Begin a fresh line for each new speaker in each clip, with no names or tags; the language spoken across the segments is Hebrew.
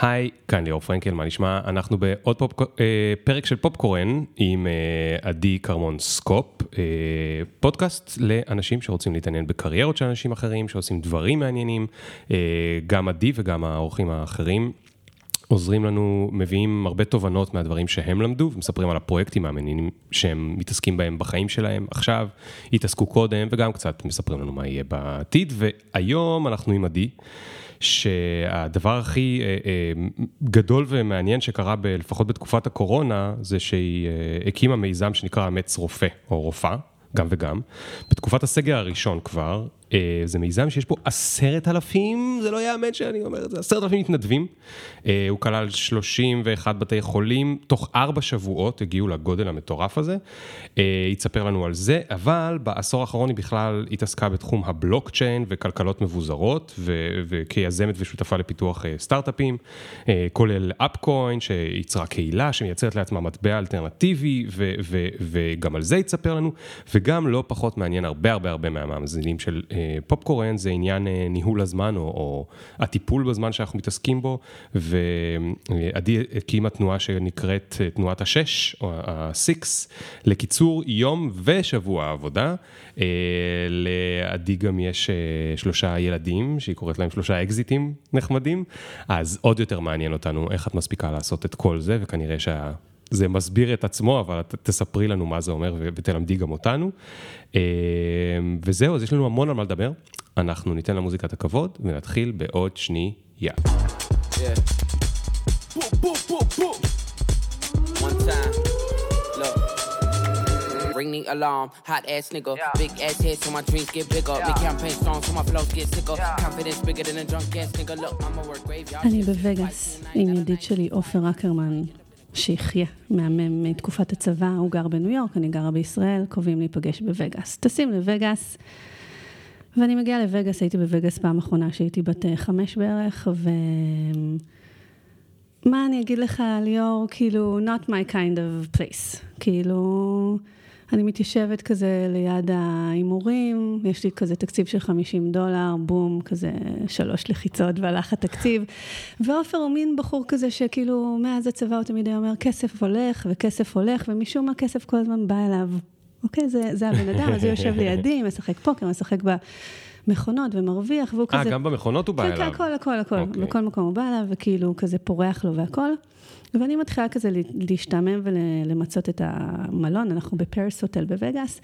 היי, כאן ליאור פרנקל, מה נשמע? אנחנו בעוד פופ, אה, פרק של פופקורן עם אה, עדי כרמון סקופ, אה, פודקאסט לאנשים שרוצים להתעניין בקריירות של אנשים אחרים, שעושים דברים מעניינים, גם עדי וגם האורחים האחרים. עוזרים לנו, מביאים הרבה תובנות מהדברים שהם למדו, ומספרים על הפרויקטים המעניינים שהם מתעסקים בהם בחיים שלהם עכשיו, התעסקו קודם, וגם קצת מספרים לנו מה יהיה בעתיד, והיום אנחנו עם עדי. שהדבר הכי אה, אה, גדול ומעניין שקרה, ב, לפחות בתקופת הקורונה, זה שהיא אה, הקימה מיזם שנקרא אמץ רופא, או רופאה, גם וגם. בתקופת הסגר הראשון כבר, זה מיזם שיש בו עשרת אלפים, זה לא יאמן שאני אומר את זה, עשרת אלפים מתנדבים. אה, הוא כלל 31 בתי חולים, תוך ארבע שבועות הגיעו לגודל המטורף הזה. אה, היא תספר לנו על זה, אבל בעשור האחרון היא בכלל התעסקה בתחום הבלוקצ'יין וכלכלות מבוזרות, וכיזמת ושותפה לפיתוח סטארט-אפים, כולל אפקוין שיצרה קהילה שמייצרת לעצמה מטבע אלטרנטיבי, וגם על זה היא תספר לנו, וגם לא פחות מעניין הרבה הרבה הרבה מהמאזינים של פופקורן זה עניין אה, ניהול הזמן, או, או הטיפול בזמן שאנחנו מתעסקים בו, ועדי הקימה תנועה שנקראת אה, תנועת השש, או הסיקס, לקיצור יום ושבוע עבודה. אה, לעדי גם יש שלושה ילדים, שהיא קוראת להם שלושה אקזיטים נחמדים, אז עוד יותר מעניין אותנו איך את מספיקה לעשות את כל זה, וכנראה שה... זה מסביר את עצמו, אבל תספרי לנו מה זה אומר ותלמדי גם אותנו. אה, וזהו, אז יש לנו המון על מה לדבר. אנחנו ניתן למוזיקה את הכבוד ונתחיל בעוד שנייה. Yeah. Ring the alarm, hot ass nigga. Yeah. Big ass head, so my dreams get bigger. Yeah. Big campaign strong, so my flows get sicker. Yeah. Confidence bigger than a drunk ass nigga. Look, I'ma work graveyard. אני בווגאס עם ידיד שלי, עופר אקרמן. שיחיה, מהמם מתקופת הצבא, הוא גר בניו יורק, אני גרה בישראל, קובעים להיפגש בווגאס. טסים לווגאס, ואני מגיעה לווגאס, הייתי בווגאס פעם אחרונה כשהייתי בת אה, חמש בערך, ו... מה אני אגיד לך, ליאור, כאילו, not my kind of place. כאילו... אני מתיישבת כזה ליד ההימורים, יש לי כזה תקציב של 50 דולר, בום, כזה שלוש לחיצות והלך התקציב. ועופר הוא מין בחור כזה שכאילו, מאז הצבא הוא תמיד היה אומר, כסף הולך וכסף הולך, ומשום מה כסף כל הזמן בא אליו. אוקיי, זה, זה הבן אדם, אז הוא יושב לידי, משחק פוקר, משחק במכונות ומרוויח, והוא
אה,
כזה...
אה, גם במכונות הוא בא
כן,
אליו?
כן, הכל, הכל, הכל. Okay. אוקיי. בכל מקום הוא בא אליו, וכאילו כזה פורח לו והכל. ואני מתחילה כזה להשתעמם ולמצות את המלון, אנחנו בפרס הוטל בווגאס.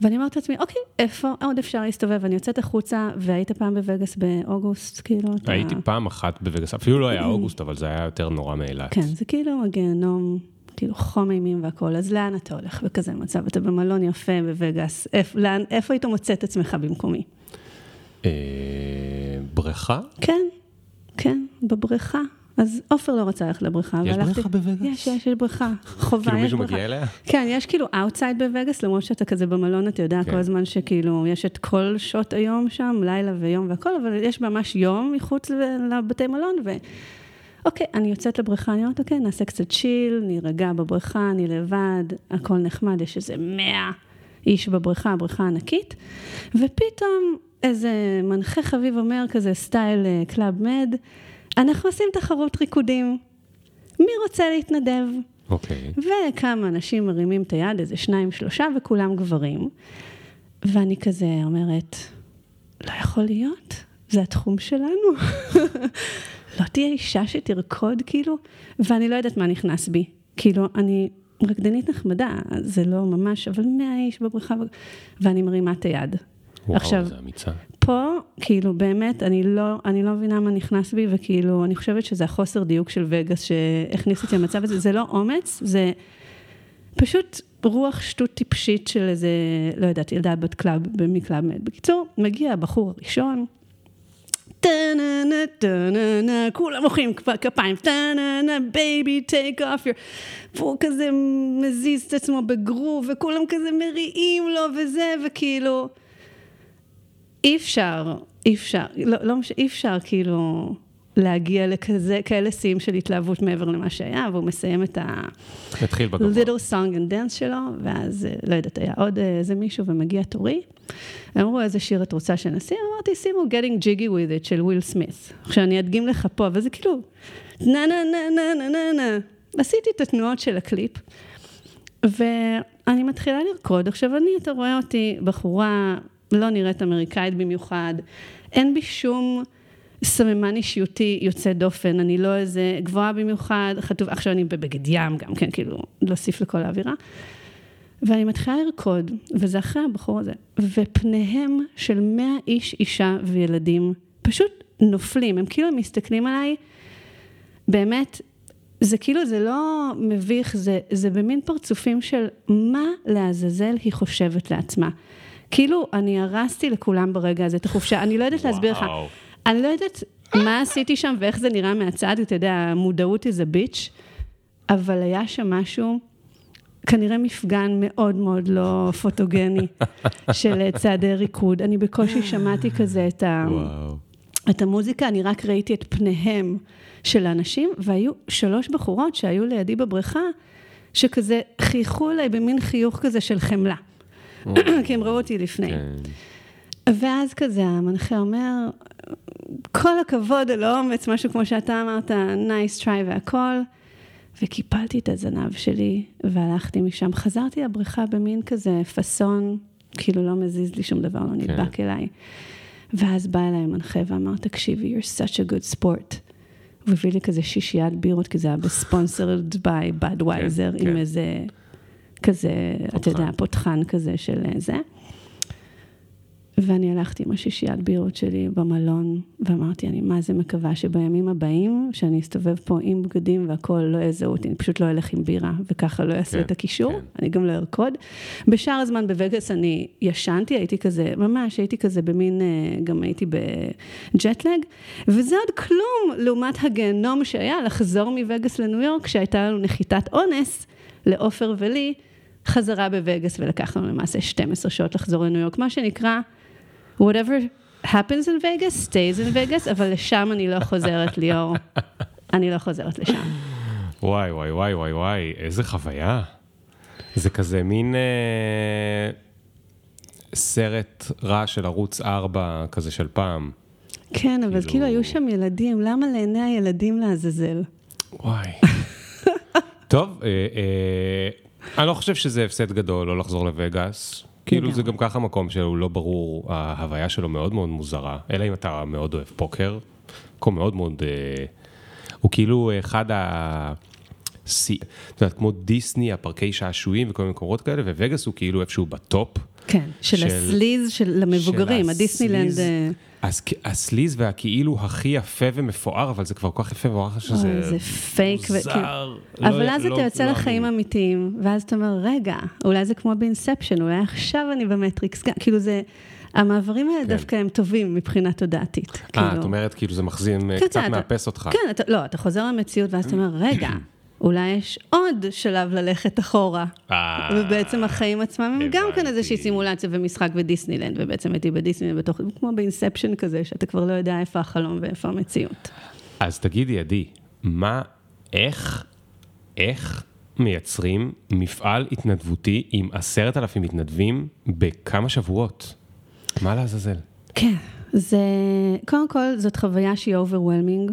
ואני אומרת לעצמי, אוקיי, איפה עוד אפשר להסתובב? אני יוצאת החוצה, והיית פעם בווגאס באוגוסט, כאילו,
אתה... הייתי פעם אחת בווגאס, אפילו לא היה אוגוסט, אבל זה היה יותר נורא מאילת.
כן, זה כאילו הגיהנום, כאילו חום אימים והכול, אז לאן אתה הולך בכזה מצב? אתה במלון יפה בווגאס, איפה היית מוצא את עצמך במקומי?
אה, בריכה?
כן, כן, בבריכה. אז עופר לא רצה ללכת לבריכה.
יש בריכה בווגאס?
יש, יש, יש בריכה. חובה,
כאילו מישהו מגיע אליה?
כן, יש כאילו outside בווגאס, למרות שאתה כזה במלון, אתה יודע כן. כל הזמן שכאילו, יש את כל שעות היום שם, לילה ויום והכל, אבל יש ממש יום מחוץ לבתי מלון, ו... אוקיי, אני יוצאת לבריכה, אני אומרת, אוקיי, נעשה קצת chill, נירגע בבריכה, אני לבד, הכל נחמד, יש איזה מאה איש בבריכה, בריכה ענקית, ופתאום איזה מנחה חביב אומר כזה סטייל קלאב uh, Med, אנחנו עושים תחרות ריקודים. מי רוצה להתנדב?
אוקיי. Okay.
וכמה אנשים מרימים את היד, איזה שניים, שלושה, וכולם גברים. ואני כזה אומרת, לא יכול להיות, זה התחום שלנו. לא תהיה אישה שתרקוד, כאילו? ואני לא יודעת מה נכנס בי. כאילו, אני רקדנית נחמדה, זה לא ממש, אבל מאה איש בבריכה, ואני מרימה את היד.
וואו, עכשיו, זה אמיצה.
פה, כאילו, באמת, אני לא, אני לא מבינה מה נכנס בי, וכאילו, אני חושבת שזה החוסר דיוק של וגאס שהכניס אותי למצב הזה. זה לא אומץ, זה פשוט רוח שטות טיפשית של איזה, לא יודעת, ילדה בת קלאב, מקלאב Med. בקיצור, מגיע הבחור הראשון, טה-נה-נה, טה-נה-נה, כולם מוחאים כפיים, טה-נה-נה, baby, take off your, והוא כזה מזיז את עצמו בגרוב, וכולם כזה מריעים לו וזה, וכאילו... אי אפשר, אי אפשר, לא, לא אי אפשר כאילו להגיע לכזה, כאלה שיאים של התלהבות מעבר למה שהיה, והוא מסיים את ה...
התחיל בגבוה.
little song and dance שלו, ואז, אה, לא יודעת, היה עוד איזה מישהו ומגיע תורי. אמרו, איזה שיר את רוצה שנשים? אמרתי, שימו Getting Jiggy with it של וויל סמית. עכשיו, אני אדגים לך פה, וזה כאילו... נה נה נה נה נה נה נה. עשיתי את התנועות של הקליפ, ואני מתחילה לרקוד. עכשיו אני, אתה רואה אותי, בחורה לא נראית אמריקאית במיוחד, אין בי שום... סממן אישיותי יוצא דופן, אני לא איזה גבוהה במיוחד, חטוב, עכשיו אני בבגד ים גם כן, כאילו, להוסיף לכל האווירה. ואני מתחילה לרקוד, וזה אחרי הבחור הזה, ופניהם של מאה איש, אישה וילדים פשוט נופלים, הם כאילו מסתכלים עליי, באמת, זה כאילו, זה לא מביך, זה, זה במין פרצופים של מה לעזאזל היא חושבת לעצמה. כאילו, אני הרסתי לכולם ברגע הזה את החופשה, אני לא יודעת להסביר לך. אני לא יודעת מה עשיתי שם ואיך זה נראה מהצד, אתה יודע, המודעות is a bitch, אבל היה שם משהו, כנראה מפגן מאוד מאוד לא פוטוגני של צעדי ריקוד. אני בקושי שמעתי כזה את, ה... את המוזיקה, אני רק ראיתי את פניהם של האנשים, והיו שלוש בחורות שהיו לידי בבריכה, שכזה חייכו אליי במין חיוך כזה של חמלה. כי הם ראו אותי לפני. כן. ואז כזה המנחה אומר, כל הכבוד על האומץ, משהו כמו שאתה אמרת, nice try והכל. וקיפלתי את הזנב שלי והלכתי משם. חזרתי לבריכה במין כזה פאסון, כאילו לא מזיז לי שום דבר, לא נדבק כן. אליי. ואז בא אליי מנחה ואמר, תקשיבי, you're such a good sport. הוא הביא לי כזה שישיית בירות, כי זה היה בספונסרד ביי בדווייזר, כן, עם כן. איזה, כזה, אתה יודע, פותחן כזה של זה. ואני הלכתי עם השישיית בירות שלי במלון, ואמרתי, אני מה זה מקווה שבימים הבאים, שאני אסתובב פה עם בגדים והכול, לא יזהו אותי, אני פשוט לא אלך עם בירה, וככה לא אעשה כן, את הקישור, כן. אני גם לא ארקוד. בשאר הזמן בווגאס אני ישנתי, הייתי כזה, ממש הייתי כזה במין, אה, גם הייתי בג'טלג, וזה עוד כלום לעומת הגיהנום שהיה לחזור מווגאס לניו יורק, שהייתה לנו נחיתת אונס לעופר ולי. חזרה בווגאס ולקח לנו למעשה 12 שעות לחזור לניו יורק, מה שנקרא whatever happens in Vegas, stays in Vegas, אבל לשם אני לא חוזרת, ליאור. אני לא חוזרת לשם.
וואי, וואי, וואי, וואי, וואי, איזה חוויה. זה כזה מין אה, סרט רע של ערוץ 4 כזה של פעם.
כן, אבל כאילו... כאילו היו שם ילדים, למה לעיני הילדים לעזאזל?
וואי. טוב, אה, אה, אני לא חושב שזה הפסד גדול לא לחזור לווגאס. כאילו זה גם ככה מקום שהוא לא ברור, ההוויה שלו מאוד מאוד מוזרה, אלא אם אתה מאוד אוהב פוקר, מקום מאוד מאוד, אה, הוא כאילו אחד ה... את יודעת, כמו דיסני, הפארקי שעשועים וכל מיני מקומות כאלה, ווגאס הוא כאילו איפשהו ב top.
כן, של, של ה sleaze של המבוגרים, הדיסנילנד. אה,
אז ה sleaze והכאילו הכי יפה ומפואר, אבל זה כבר כל כך יפה ומפואר שזה
זה פייק. מוזר. לא, אבל אז לא, אתה יוצא לא לחיים אני. אמיתיים, ואז אתה אומר, רגע, אולי זה כמו ב Inception, אולי עכשיו אני במטריקס, כאילו זה... המעברים האלה כן. דווקא הם טובים מבחינה תודעתית. אה,
כאילו... את אומרת, כאילו זה מחזין, כן, קצת כן, מאפס אותך.
כן, אתה, לא, אתה חוזר למציאות ואז אתה אומר, רגע, אולי יש עוד שלב ללכת אחורה. אה, ובעצם החיים עצמם הם גם כאן איזושהי סימולציה ומשחק בדיסנילנד, ובעצם הייתי בדיסנילנד בתוך, כמו באינספשן כזה, שאתה כבר לא יודע איפה החלום ואיפה המציאות.
אז תגידי, עדי, מה, איך, איך מייצרים מפעל התנדבותי עם עשרת אלפים מתנדבים בכמה שבועות? מה לעזאזל?
כן, זה, קודם כל, זאת חוויה שהיא overwhelming.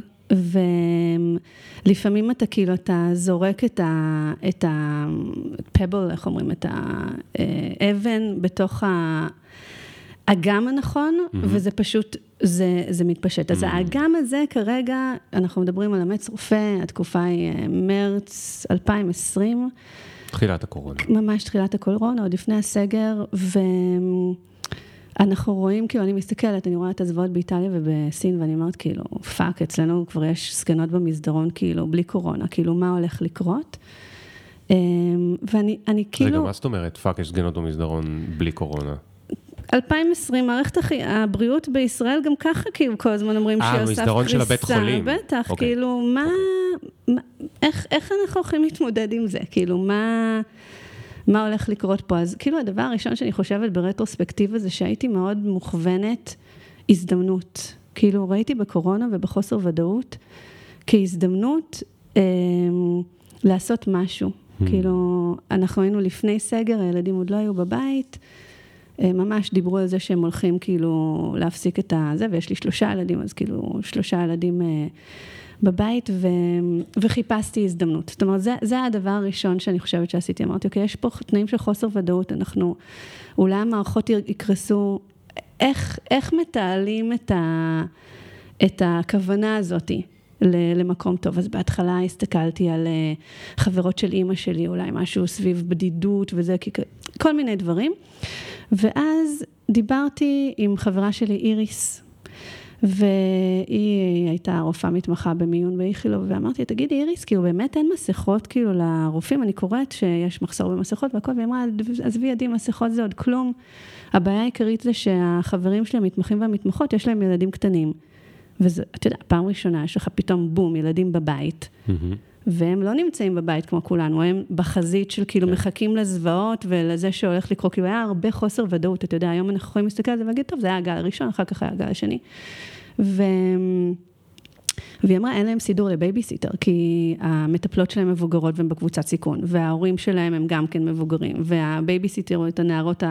ולפעמים אתה כאילו, אתה זורק את ה... את ה pebble, איך אומרים? את האבן בתוך האגם הנכון, mm-hmm. וזה פשוט, זה, זה מתפשט. Mm-hmm. אז האגם הזה כרגע, אנחנו מדברים על אמץ רופא, התקופה היא אה, מרץ 2020.
תחילת הקורונה.
ממש תחילת הקורונה, עוד לפני הסגר, ו... אנחנו רואים, כאילו, אני מסתכלת, אני רואה את הזוועות באיטליה ובסין, ואני אומרת, כאילו, fuck, אצלנו כבר יש זקנות במסדרון, כאילו, בלי קורונה, כאילו, מה הולך לקרות? אמ, ואני אני כאילו...
רגע, מה זאת אומרת, fuck, יש זקנות במסדרון בלי קורונה?
2020, מערכת הבריאות בישראל גם ככה, כאילו, כל הזמן אומרים שהיא על סף קריסה. אה, במסדרון של הבית חולים. בטח, אוקיי. כאילו, מה, אוקיי. מה איך, איך אנחנו יכולים להתמודד עם זה? כאילו, מה... מה הולך לקרות פה. אז כאילו הדבר הראשון שאני חושבת ברטרוספקטיבה זה שהייתי מאוד מוכוונת הזדמנות. כאילו ראיתי בקורונה ובחוסר ודאות כהזדמנות אה, לעשות משהו. Hmm. כאילו, אנחנו היינו לפני סגר, הילדים עוד לא היו בבית. אה, ממש דיברו על זה שהם הולכים כאילו להפסיק את הזה, ויש לי שלושה ילדים, אז כאילו שלושה ילדים אה, בבית ו... וחיפשתי הזדמנות. זאת אומרת, זה, זה הדבר הראשון שאני חושבת שעשיתי. אמרתי, אוקיי, יש פה תנאים של חוסר ודאות, אנחנו, אולי המערכות יקרסו, איך, איך מתעלים את, ה, את הכוונה הזאתי? למקום טוב. אז בהתחלה הסתכלתי על אה, חברות של אימא שלי, אולי משהו סביב בדידות וזה, כל מיני דברים. ואז דיברתי עם חברה שלי, איריס, והיא הייתה רופאה מתמחה במיון באיכילוב, ואמרתי, תגידי איריס, כאילו באמת אין מסכות כאילו לרופאים, אני קוראת שיש מחסור במסכות והכל, והיא אמרה, עזבי ידי, מסכות זה עוד כלום. הבעיה העיקרית זה שהחברים שלי, המתמחים והמתמחות, יש להם ילדים קטנים. וזה, אתה יודע, פעם ראשונה יש לך פתאום בום, ילדים בבית, mm-hmm. והם לא נמצאים בבית כמו כולנו, הם בחזית של כאילו כן. מחכים לזוועות ולזה שהולך לקרות, כאילו היה הרבה חוסר ודאות, אתה יודע, היום אנחנו יכולים להסתכל על זה ולהגיד, טוב, זה היה הגל הראשון, אחר כך היה הגל השני. ו... והיא אמרה, אין להם סידור לבייביסיטר, כי המטפלות שלהם מבוגרות והן בקבוצת סיכון, וההורים שלהם הם גם כן מבוגרים, והבייביסיטר, את הנערות,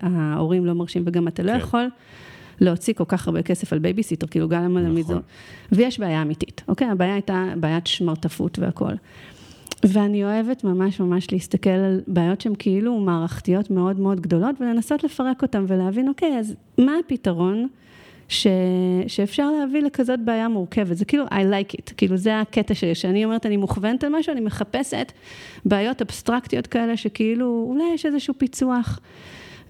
ההורים לא מרשים, וגם אתה לא כן. יכול להוציא כל כך הרבה כסף על בייביסיטר, כאילו גם על המזון. נכון. ויש בעיה אמיתית, אוקיי? הבעיה הייתה בעיית שמרטפות והכול. ואני אוהבת ממש ממש להסתכל על בעיות שהן כאילו מערכתיות מאוד מאוד גדולות, ולנסות לפרק אותן ולהבין, אוקיי, אז מה הפתרון ש... שאפשר להביא לכזאת בעיה מורכבת? זה כאילו, I like it, כאילו זה הקטע שלי, שאני אומרת, אני מוכוונת על משהו, אני מחפשת בעיות אבסטרקטיות כאלה, שכאילו, אולי יש איזשהו פיצוח.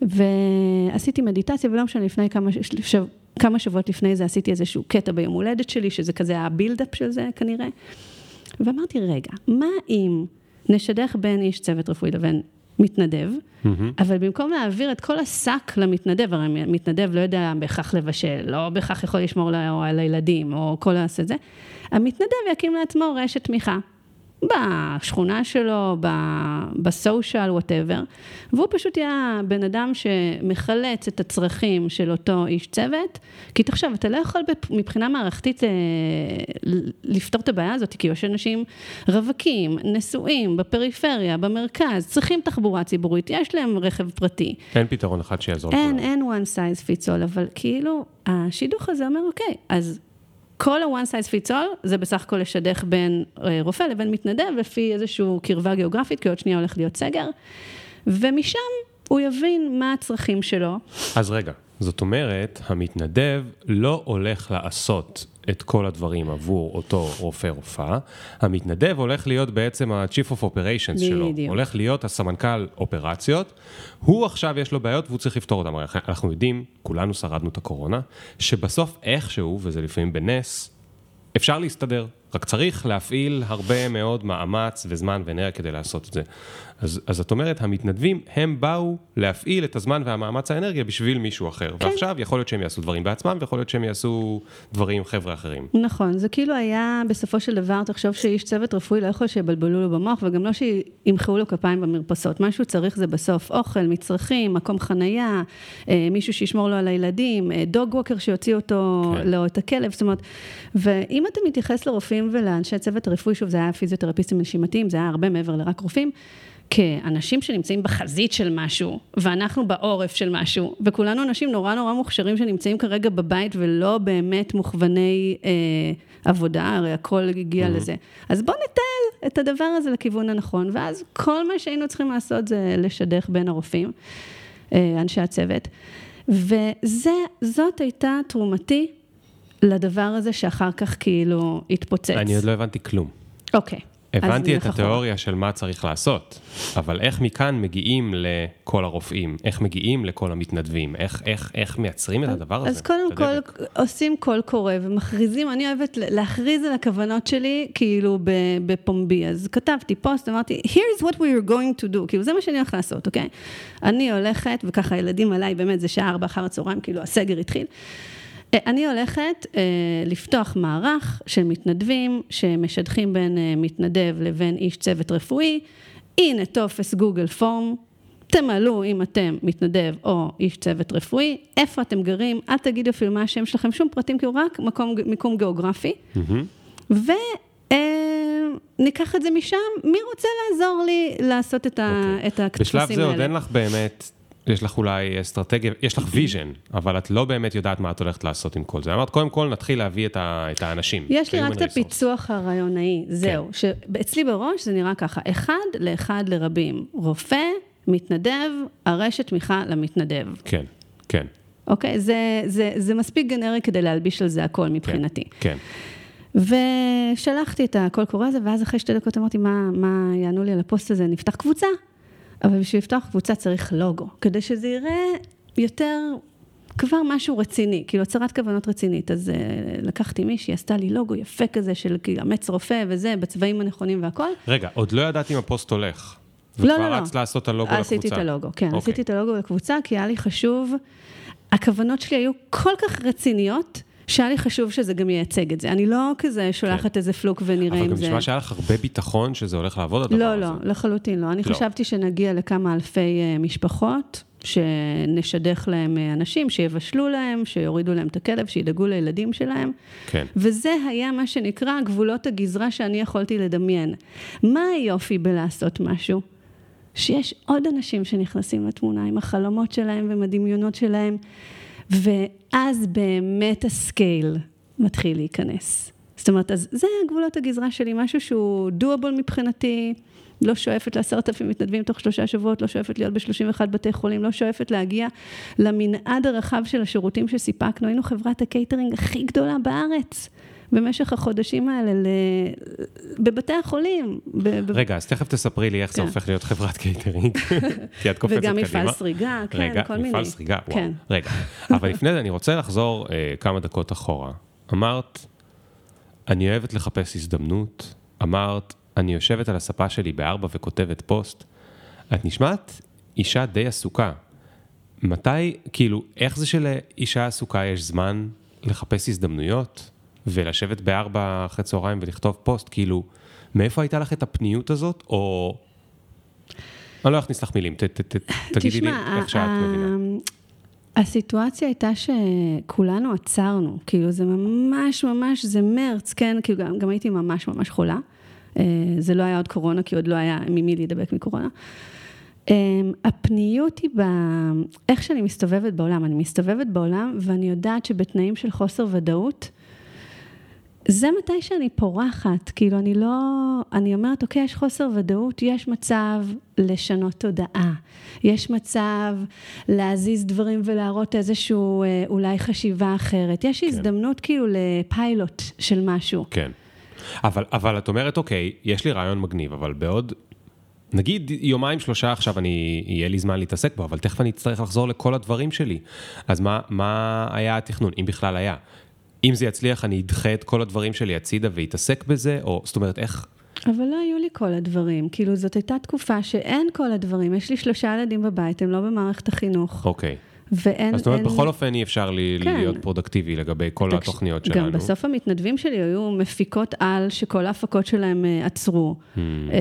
ועשיתי מדיטציה, ולא משנה, לפני כמה, שב, כמה שבועות לפני זה עשיתי איזשהו קטע ביום הולדת שלי, שזה כזה הבילדאפ של זה כנראה. ואמרתי, רגע, מה אם נשדך בין איש צוות רפואי לבין מתנדב, mm-hmm. אבל במקום להעביר את כל השק למתנדב, הרי מתנדב לא יודע בהכרח לבשל, לא בהכרח יכול לשמור על הילדים, או כל העשה זה, המתנדב יקים לעצמו רשת תמיכה. בשכונה שלו, בסושיאל, וואטאבר, והוא פשוט יהיה בן אדם שמחלץ את הצרכים של אותו איש צוות, כי תחשוב, אתה לא יכול מבחינה מערכתית אה, לפתור את הבעיה הזאת, כי יש אנשים רווקים, נשואים, בפריפריה, במרכז, צריכים תחבורה ציבורית, יש להם רכב פרטי.
אין פתרון אחד שיעזור.
אין, אין one size fits all, אבל כאילו, השידוך הזה אומר, אוקיי, אז כל ה-one size fits all זה בסך הכל לשדך בין אה, רופא לבין מתנדב לפי איזושהי קרבה גיאוגרפית, כי עוד שנייה הולך להיות סגר, ומשם הוא יבין מה הצרכים שלו.
אז רגע, זאת אומרת, המתנדב לא הולך לעשות את כל הדברים עבור אותו רופא-רופאה, המתנדב הולך להיות בעצם ה-Chief of Operations שלו, בדיוק. הולך להיות הסמנכ"ל אופרציות, הוא עכשיו יש לו בעיות והוא צריך לפתור אותן, אנחנו יודעים, כולנו שרדנו את הקורונה, שבסוף איכשהו, וזה לפעמים בנס, אפשר להסתדר, רק צריך להפעיל הרבה מאוד מאמץ וזמן ואנרגיה כדי לעשות את זה. אז, אז את אומרת, המתנדבים, הם באו להפעיל את הזמן והמאמץ האנרגיה בשביל מישהו אחר. כן. ועכשיו יכול להיות שהם יעשו דברים בעצמם, ויכול להיות שהם יעשו דברים עם חבר'ה אחרים.
נכון, זה כאילו היה, בסופו של דבר, תחשוב שאיש צוות רפואי לא יכול שיבלבלו לו במוח, וגם לא שימחאו לו כפיים במרפסות. מה שהוא צריך זה בסוף אוכל, מצרכים, מקום חנייה, אה, מישהו שישמור לו על הילדים, דוג אה, ווקר שיוציא אותו, כן. לא את הכלב, זאת אומרת, ואם אתה מתייחס לרופאים ולאנשי צוות הרפואי, שוב, זה היה פיזיותרפיסטים נשימתיים, זה היה הרבה מעבר לרק רופאים. כאנשים שנמצאים בחזית של משהו, ואנחנו בעורף של משהו, וכולנו אנשים נורא נורא מוכשרים שנמצאים כרגע בבית ולא באמת מוכווני אה, עבודה, הרי הכל הגיע mm-hmm. לזה. אז בואו נטל את הדבר הזה לכיוון הנכון, ואז כל מה שהיינו צריכים לעשות זה לשדך בין הרופאים, אה, אנשי הצוות. וזאת הייתה תרומתי לדבר הזה שאחר כך כאילו התפוצץ.
אני עוד לא הבנתי כלום.
אוקיי. Okay.
הבנתי את התיאוריה של מה צריך לעשות, אבל איך מכאן מגיעים לכל הרופאים? איך מגיעים לכל המתנדבים? איך, איך, איך מייצרים את הדבר הזה?
אז קודם כל עושים קול קורא ומכריזים, אני אוהבת להכריז על הכוונות שלי כאילו בפומבי. אז כתבתי פוסט, אמרתי, here's what we are going to do, כאילו זה מה שאני הולכת לעשות, אוקיי? אני הולכת, וככה ילדים עליי, באמת זה שעה ארבע אחר הצהריים, כאילו הסגר התחיל. אה, אני הולכת אה, לפתוח מערך של מתנדבים שמשדכים בין אה, מתנדב לבין איש צוות רפואי. הנה טופס גוגל form, תמלאו אם אתם מתנדב או איש צוות רפואי, איפה אתם גרים, אל תגידו אפילו מה השם שלכם, שום פרטים, כאילו רק מקום, מיקום גיאוגרפי. Mm-hmm. וניקח את זה משם, מי רוצה לעזור לי לעשות את, okay. אוקיי. את הטפסים
האלה? בשלב זה עוד אין לך באמת יש לך אולי אסטרטגיה, יש לך vision, אבל את לא באמת יודעת מה את הולכת לעשות עם כל זה. אמרת, קודם כל נתחיל להביא את, ה, את האנשים.
יש לי רק את. הפיצוח הרעיונאי, זהו. שאצלי בראש זה נראה ככה, אחד לאחד לרבים. רופא, מתנדב, הרשת תמיכה למתנדב.
כן, כן,
אוקיי? זה, זה, זה מספיק גנרי כדי להלביש על זה הכל מבחינתי.
כן.
ושלחתי את הקול קורא הזה, ואז אחרי שתי דקות אמרתי, מה, מה יענו לי על הפוסט הזה? נפתח קבוצה. אבל בשביל לפתוח קבוצה צריך לוגו, כדי שזה יראה יותר, כבר משהו רציני, כאילו הצהרת כוונות רצינית. אז uh, לקחתי מישהי, עשתה לי לוגו יפה כזה של כאילו אמץ רופא וזה, בצבעים הנכונים והכל.
רגע, עוד לא ידעת אם הפוסט הולך.
לא, לא,
וכבר
לא.
רצת לעשות את הלוגו לקבוצה.
עשיתי את הלוגו, כן,
אוקיי.
עשיתי את הלוגו לקבוצה, כי היה לי חשוב, הכוונות שלי היו כל כך רציניות, שהיה לי חשוב שזה גם ייצג את זה. אני לא כזה שולחת איזה פלוק ונראה
כן. אבל
אם
גם
זה...
נשמע שהיה לך הרבה ביטחון שזה הולך לעבוד הדבר
לא,
הזה.
לא, לחלוטין לא. אני
לא.
חשבתי שנגיע לכמה אלפי אה, משפחות, שנשדך להם אה, אנשים, שיבשלו להם, שיורידו להם את הכלב, שידאגו לילדים שלהם.
כן.
וזה היה מה שנקרא גבולות הגזרה שאני יכולתי לדמיין. מה היופי בלעשות משהו? שיש עוד אנשים שנכנסים לתמונה עם החלומות שלהם ועם הדמיונות שלהם, ואז באמת ה scale מתחיל להיכנס. זאת אומרת, אז זה גבולות הגזרה שלי, משהו שהוא doable מבחינתי, לא שואפת לעשרת אלפים מתנדבים תוך שלושה שבועות, לא שואפת להיות ב-31 בתי חולים, לא שואפת להגיע למנעד הרחב של השירותים שסיפקנו. היינו חברת הקייטרינג הכי גדולה בארץ. במשך החודשים האלה ל... בבתי החולים. ב...
רגע, אז תכף תספרי לי איך זה
כן.
הופך להיות חברת קייטרינג, כי את קופצת קדימה.
וגם מפעל סריגה, כן,
רגע,
כל מיני.
מפעל סריגה, וואו.
כן.
רגע, אבל לפני זה אני רוצה לחזור אה, כמה דקות אחורה. אמרת, אני אוהבת לחפש הזדמנות. אמרת, אני יושבת על הספה שלי בארבע וכותבת פוסט. את נשמעת אישה די עסוקה. מתי, כאילו, איך זה שלאישה עסוקה יש זמן לחפש הזדמנויות ולשבת בארבע אחרי צהריים ולכתוב פוסט? כאילו, מאיפה הייתה לך את הפניות הזאת, או... אני לא אכניס לך מילים, ת, ת, ת, תגידי לי איך שאת מבינה.
הסיטואציה הייתה שכולנו עצרנו, כאילו זה ממש ממש, זה מרץ, כן, כאילו גם, גם הייתי ממש ממש חולה. אה, זה לא היה עוד קורונה, כי עוד לא היה ממי להידבק מקורונה. אה, הפניות היא ב... איך שאני מסתובבת בעולם. אני מסתובבת בעולם ואני יודעת שבתנאים של חוסר ודאות, זה מתי שאני פורחת, כאילו אני לא, אני אומרת, אוקיי, יש חוסר ודאות, יש מצב לשנות תודעה, יש מצב להזיז דברים ולהראות איזשהו אה, אולי חשיבה אחרת, יש הזדמנות כאילו לפיילוט של משהו.
כן. אבל, אבל את אומרת, אוקיי, יש לי רעיון מגניב, אבל בעוד, נגיד יומיים שלושה עכשיו אני, יהיה לי זמן להתעסק בו, אבל תכף אני אצטרך לחזור לכל הדברים שלי. אז מה, מה היה התכנון, אם בכלל היה? אם זה יצליח, אני אדחה את כל הדברים שלי הצידה ואתעסק בזה, או זאת אומרת, איך...
אבל לא היו לי כל הדברים, כאילו זאת הייתה תקופה שאין כל הדברים, יש לי שלושה ילדים בבית, הם לא במערכת החינוך,
אוקיי.
ואין...
אז זאת אומרת,
אין-
בכל אופן אי אפשר לי,
כן.
להיות פרודוקטיבי לגבי כל
תקש-
התוכניות שלנו.
גם בסוף המתנדבים שלי היו מפיקות על שכל ההפקות שלהם אה, עצרו.
Hmm.
אה,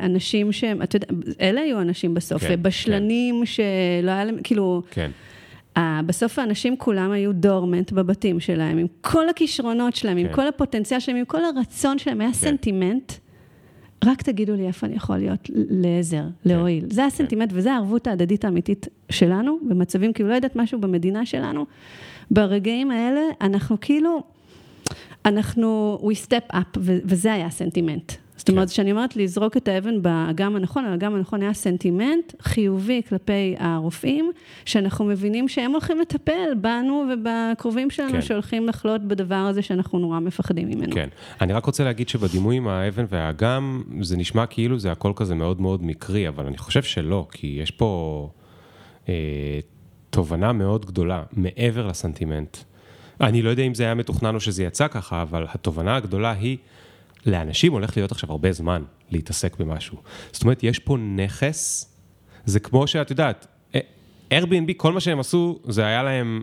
אה, אנשים שהם, אתה יודע, אלה היו אנשים בסוף,
כן,
בשלנים שלא היה להם, כאילו,
כן,
בסוף האנשים כולם היו דורמנט בבתים שלהם, עם כל הכישרונות שלהם, עם
כן.
כל הפוטנציאל שלהם, עם כל הרצון שלהם, היה סנטימנט. רק תגידו לי איפה אני יכול להיות לעזר, להועיל. זה הסנטימנט וזה הערבות ההדדית האמיתית שלנו, במצבים כאילו לא יודעת משהו במדינה שלנו. ברגעים האלה אנחנו כאילו, אנחנו, we step up, וזה היה הסנטימנט. זאת אומרת, כשאני אומרת לזרוק את האבן באגם הנכון, האגם הנכון היה סנטימנט חיובי כלפי הרופאים, שאנחנו מבינים שהם הולכים לטפל בנו ובקרובים שלנו,
כן.
שהולכים לחלות בדבר הזה שאנחנו נורא מפחדים ממנו.
כן. אני רק רוצה להגיד שבדימוי עם האבן והאגם, זה נשמע כאילו זה הכל כזה מאוד מאוד מקרי, אבל אני חושב שלא, כי יש פה אה, תובנה מאוד גדולה, מעבר לסנטימנט. אני לא יודע אם זה היה מתוכנן או שזה יצא ככה, אבל התובנה הגדולה היא, לאנשים הולך להיות עכשיו הרבה זמן להתעסק במשהו. זאת אומרת, יש פה נכס, זה כמו שאת יודעת, אה, Airbnb, כל מה שהם עשו, זה היה להם,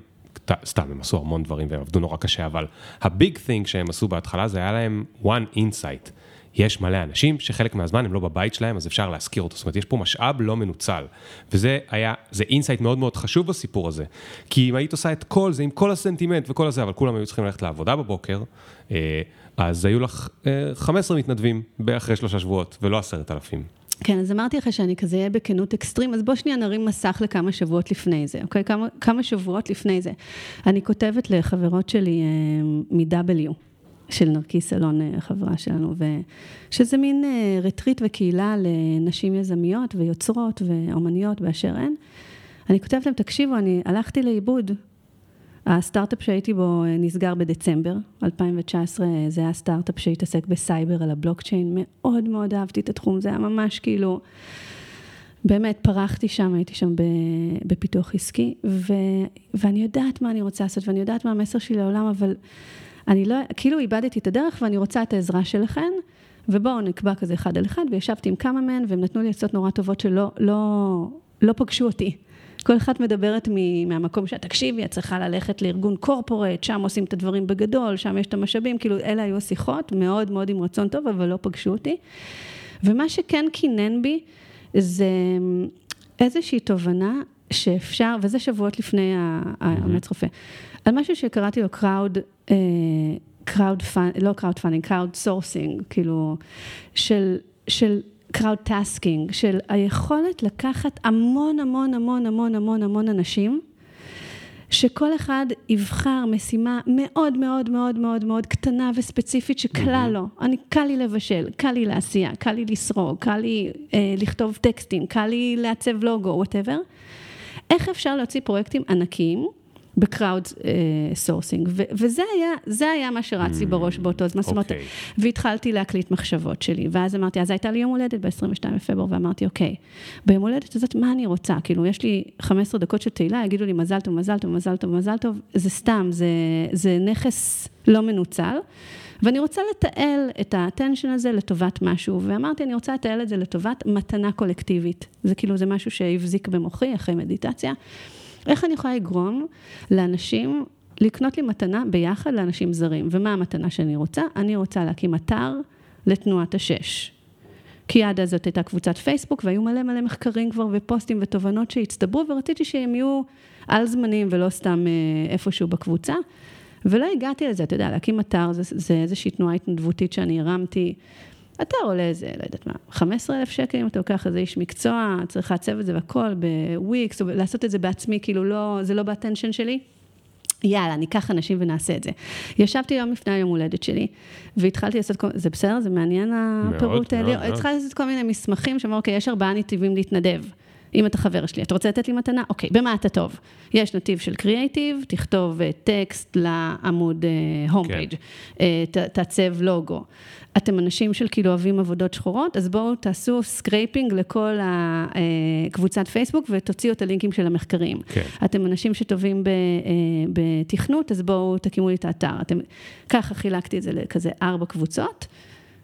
סתם, הם עשו המון דברים והם עבדו נורא קשה, אבל ה big thing שהם עשו בהתחלה, זה היה להם one insight. יש מלא אנשים שחלק מהזמן הם לא בבית שלהם, אז אפשר להשכיר אותו. זאת אומרת, יש פה משאב לא מנוצל. וזה היה, זה insight מאוד מאוד חשוב בסיפור הזה. כי אם היית עושה את כל זה, עם כל הסנטימנט וכל הזה, אבל כולם היו צריכים ללכת לעבודה בבוקר, אה, אז היו לך אה, 15 מתנדבים אחרי שלושה שבועות, ולא עשרת אלפים.
כן, אז אמרתי לך שאני כזה אהיה בכנות אקסטרים, אז בוא שנייה נרים מסך לכמה שבועות לפני זה, אוקיי? כמה, כמה שבועות לפני זה. אני כותבת לחברות שלי אה, מ-W, של נרקיס אלון, אה, חברה שלנו, ושזה מין אה, רטריט וקהילה לנשים יזמיות ויוצרות ואומניות באשר הן. אני כותבת להם, תקשיבו, אני הלכתי לאיבוד. הסטארט-אפ שהייתי בו נסגר בדצמבר 2019, זה היה סטארט-אפ שהתעסק בסייבר על הבלוקצ'יין, מאוד מאוד אהבתי את התחום, זה היה ממש כאילו, באמת פרחתי שם, הייתי שם בפיתוח עסקי, ו, ואני יודעת מה אני רוצה לעשות, ואני יודעת מה המסר שלי לעולם, אבל אני לא, כאילו איבדתי את הדרך ואני רוצה את העזרה שלכן, ובואו נקבע כזה אחד על אחד, וישבתי עם כמה מהן, והם נתנו לי עצות נורא טובות שלא לא, לא פגשו אותי. כל אחת מדברת מהמקום שאת תקשיבי, את צריכה ללכת לארגון corporate, שם עושים את הדברים בגדול, שם יש את המשאבים, כאילו אלה היו השיחות, מאוד מאוד עם רצון טוב, אבל לא פגשו אותי. ומה שכן קינן בי, זה איזושהי תובנה שאפשר, וזה שבועות לפני האמץ רופא, על משהו שקראתי לו crowd, crowd fund, לא crowdfunding, crowdsourcing, כאילו, של, של crowd tasking, של היכולת לקחת המון המון המון המון המון המון אנשים, שכל אחד יבחר משימה מאוד מאוד מאוד מאוד מאוד קטנה וספציפית שקל לו. אני, קל לי לבשל, קל לי לעשייה, קל לי לסרוג, קל לי אה, לכתוב טקסטים, קל לי לעצב לוגו, whatever. איך אפשר להוציא פרויקטים ענקיים? ב crowdsourcing, uh, וזה היה, זה היה מה שרץ לי mm, בראש באותו זמן, זאת אומרת, אוקיי. והתחלתי להקליט מחשבות שלי, ואז אמרתי, אז הייתה לי יום הולדת ב-22 בפברואר, ואמרתי, אוקיי, ביום הולדת הזאת, מה אני רוצה? כאילו, יש לי 15 דקות של תהילה, יגידו לי מזל טוב, מזל טוב, מזל טוב, מזל טוב, זה סתם, זה, זה נכס לא מנוצל. ואני רוצה לתעל את האטנשן הזה לטובת משהו, ואמרתי, אני רוצה לתעל את זה לטובת מתנה קולקטיבית. זה כאילו, זה משהו שהבזיק במוחי אחרי מדיטציה. איך אני יכולה לגרום לאנשים לקנות לי מתנה ביחד לאנשים זרים? ומה המתנה שאני רוצה? אני רוצה להקים אתר לתנועת השש. כי עד אז זאת הייתה קבוצת פייסבוק, והיו מלא מלא מחקרים כבר ופוסטים ותובנות שהצטברו, ורציתי שהם יהיו על זמנים ולא סתם אה, איפשהו בקבוצה. ולא הגעתי לזה, אתה יודע, להקים אתר זה, זה איזושהי תנועה התנדבותית שאני הרמתי. אתר עולה איזה, לא יודעת מה, 15 אלף שקל אם אתה לוקח איזה איש מקצוע, צריך לעצב את זה והכל בוויקס, או לעשות את זה בעצמי, כאילו לא, זה לא באטנשן שלי. יאללה, ניקח אנשים ונעשה את זה. ישבתי יום לפני היום הולדת שלי, והתחלתי לעשות, כל, זה בסדר? זה מעניין הפירוט האלה? התחלתי לעשות כל מיני מסמכים שאומרים, אוקיי, יש ארבעה נתיבים להתנדב. אם אתה חבר שלי, אתה רוצה לתת לי מתנה? אוקיי, במה אתה טוב? יש נתיב של קריאייטיב, תכתוב טקסט לעמוד home page, כן. תעצב לוגו. אתם אנשים של כאילו אוהבים עבודות שחורות, אז בואו תעשו scraping לכל הקבוצת פייסבוק ותוציאו את הלינקים של המחקרים. כן. אתם אנשים שטובים בתכנות, אז בואו תקימו לי את האתר. אתם... ככה חילקתי את זה לכזה ארבע קבוצות.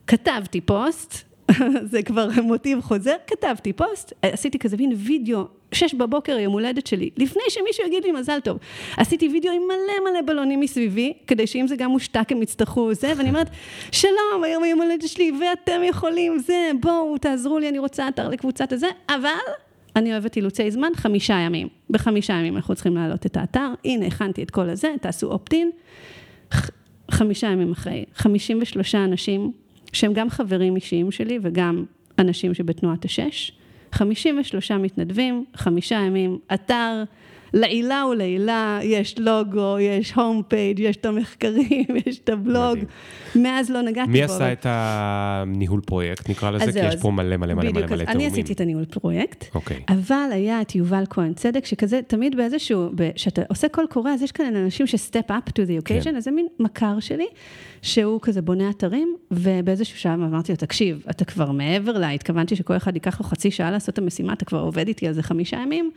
כתבתי פוסט, זה כבר מוטיב חוזר, כתבתי פוסט, עשיתי כזה מין וידאו, שש בבוקר יום הולדת שלי, לפני שמישהו יגיד לי מזל טוב. עשיתי וידאו עם מלא מלא בלונים מסביבי, כדי שאם זה גם מושתק הם יצטרכו זה, ואני אומרת, שלום, היום היום הולדת שלי, ואתם יכולים, זה, בואו, תעזרו לי, אני רוצה אתר לקבוצת הזה, אבל אני אוהבת אילוצי זמן, חמישה ימים. בחמישה ימים אנחנו צריכים להעלות את האתר, הנה, הכנתי את כל הזה, תעשו אופטין. חמישה ימים אחרי, 53 אנשים שהם גם חברים אישיים שלי וגם אנשים שבתנועת השש. 53 מתנדבים, חמישה ימים, אתר, לעילה ולעילה, יש לוגו, יש הום פייג', יש את המחקרים, יש את הבלוג. מדהים. מאז לא נגעתי בו.
מי עשה את הניהול פרויקט, נקרא לזה? כי יש פה מלא מלא מלא מלא תאומים.
אני עשיתי את הניהול פרויקט, אוקיי. אבל היה את יובל כהן צדק, שכזה, תמיד באיזשהו, כשאתה עושה קול קורא, אז יש כאן אנשים שסטפ אפ to the occasion, כן. אז זה מין מכר שלי, שהוא כזה בונה אתרים, ובאיזשהו שעה אמרתי לו, תקשיב, אתה כבר מעבר לה, התכוונתי שכל אחד ייקח לו חצי שעה לעשות את המשימה, אתה כבר עובד איתי על זה חמישה ימים.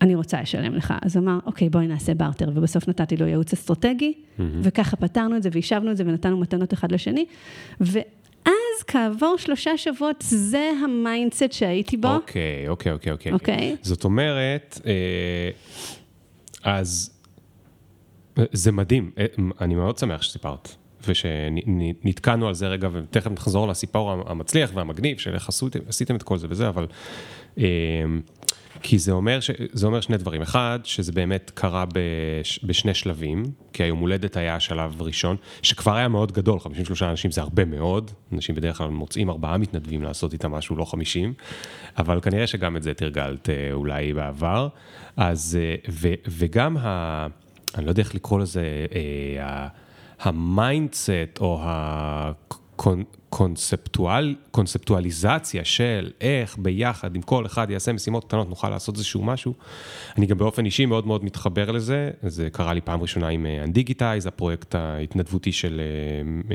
אני רוצה לשלם לך. אז אמר, אוקיי, בואי נעשה בארטר, ובסוף נתתי לו ייעוץ אסטרטגי, mm-hmm. וככה פתרנו את זה, והשבנו את זה, ונתנו מתנות אחד לשני, ואז כעבור שלושה שבועות, זה ה mindset שהייתי בו.
אוקיי, אוקיי, אוקיי, אוקיי. אוקיי. זאת אומרת, אה, אז זה מדהים, אה, אני מאוד שמח שסיפרת. ושנתקענו על זה רגע, ותכף נחזור לסיפור המצליח והמגניב של איך עשיתם את כל זה וזה, אבל אה, כי זה אומר, ש... זה אומר שני דברים. אחד, שזה באמת קרה בש... בשני שלבים, כי היום הולדת היה השלב הראשון, שכבר היה מאוד גדול, 53 אנשים זה הרבה מאוד, אנשים בדרך כלל מוצאים ארבעה מתנדבים לעשות איתם משהו, לא 50, אבל כנראה שגם את זה תרגלת אה, אולי בעבר. אז, אה, ו... וגם ה... אני לא יודע איך לקרוא לזה, אה, ה mindset או הקונספטואליזציה של איך ביחד, אם כל אחד יעשה משימות קטנות, נוכל לעשות איזשהו משהו. אני גם באופן אישי מאוד מאוד מתחבר לזה, זה קרה לי פעם ראשונה עם אנדיגיטייז, אה, הפרויקט ההתנדבותי של אה,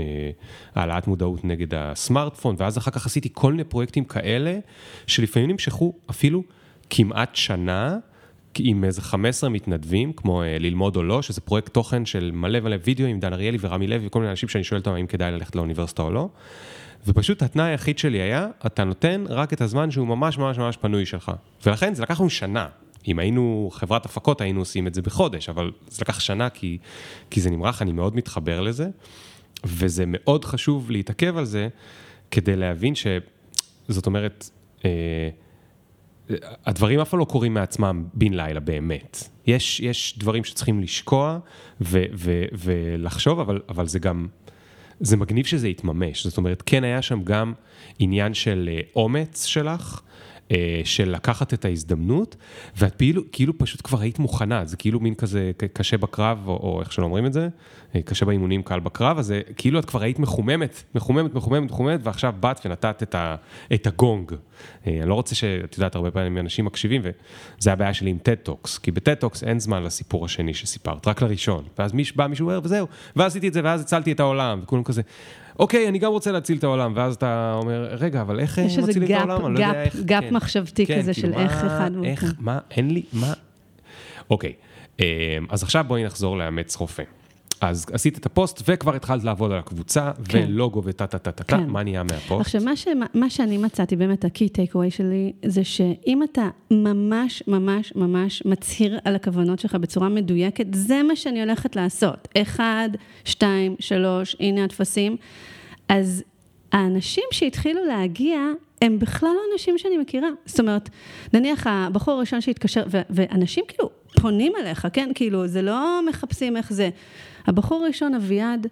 אה, העלאת מודעות נגד הסמארטפון, ואז אחר כך עשיתי כל מיני פרויקטים כאלה, שלפעמים נמשכו אפילו כמעט שנה. עם איזה 15 מתנדבים, כמו אה, ללמוד או לא, שזה פרויקט תוכן של מלא מלא וידאו עם דן אריאלי ורמי לוי וכל מיני אנשים שאני שואל אותם האם כדאי ללכת לאוניברסיטה או לא. ופשוט התנאי היחיד שלי היה, אתה נותן רק את הזמן שהוא ממש ממש ממש פנוי שלך. ולכן זה לקח לנו שנה. אם היינו חברת הפקות, היינו עושים את זה בחודש, אבל זה לקח שנה כי, כי זה נמרח, אני מאוד מתחבר לזה, וזה מאוד חשוב להתעכב על זה, כדי להבין ש... זאת אומרת, אה, הדברים אף פעם לא קורים מעצמם בן לילה באמת. יש, יש דברים שצריכים לשקוע ו, ו, ולחשוב, אבל, אבל זה גם, זה מגניב שזה יתממש. זאת אומרת, כן היה שם גם עניין של אה, אומץ שלך, של לקחת את ההזדמנות, ואת כאילו, כאילו פשוט כבר היית מוכנה, זה כאילו מין כזה קשה בקרב, או, או איך שלא אומרים את זה, אה, קשה באימונים, קל בקרב, אז כאילו את כבר היית מחוממת, מחוממת, מחוממת, מחוממת, ועכשיו באת ונתת את, ה, את הגונג. אה, אני לא רוצה שאת יודעת, הרבה פעמים אנשים מקשיבים, וזה הבעיה שלי עם TED Talks, כי ב TED Talks אין זמן לסיפור השני שסיפרת, רק לראשון. ואז מיש, בא מישהו ואומר, וזהו, ואז עשיתי את זה, ואז הצלתי את העולם, וכולם כזה, אוקיי, אני גם רוצה להציל את העולם, ואז אתה אומר, רגע, אבל איך מצילים את העולם?
אני לא יודע איך... יש איזה gap כן, מחשבתי כן, כזה כאילו של איך אחד...
איך, מה, אין לי, מה... אוקיי, אה, אז עכשיו בואי נחזור לאמץ רופא. אז עשית את הפוסט וכבר התחלת לעבוד על הקבוצה, כן. ולוגו וטה טה טה טה טה, מה נהיה מהפוסט?
עכשיו, מה, ש, מה שאני מצאתי, באמת ה key takeaway שלי, זה שאם אתה ממש ממש ממש מצהיר על הכוונות שלך בצורה מדויקת, זה מה שאני הולכת לעשות. אחד, שתיים, שלוש, הנה הטפסים. אז האנשים שהתחילו להגיע, הם בכלל לא אנשים שאני מכירה. זאת אומרת, נניח הבחור הראשון שהתקשר, ואנשים כאילו פונים אליך, כן? כאילו, זה לא מחפשים איך זה. הבחור הראשון, אביעד,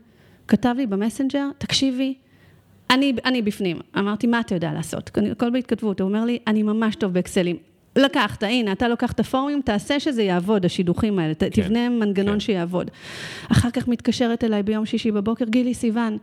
כתב לי במסנג'ר, תקשיבי, אני, אני בפנים. אמרתי, מה אתה יודע לעשות? הכל בהתכתבות. הוא אומר לי, אני ממש טוב באקסלים. לקחת, הנה, אתה לוקח את הפורומים, תעשה שזה יעבוד, השידוכים האלה, כן, תבנה מנגנון כן. שיעבוד. אחר כך מתקשרת אליי ביום שישי בבוקר, גילי סיוון,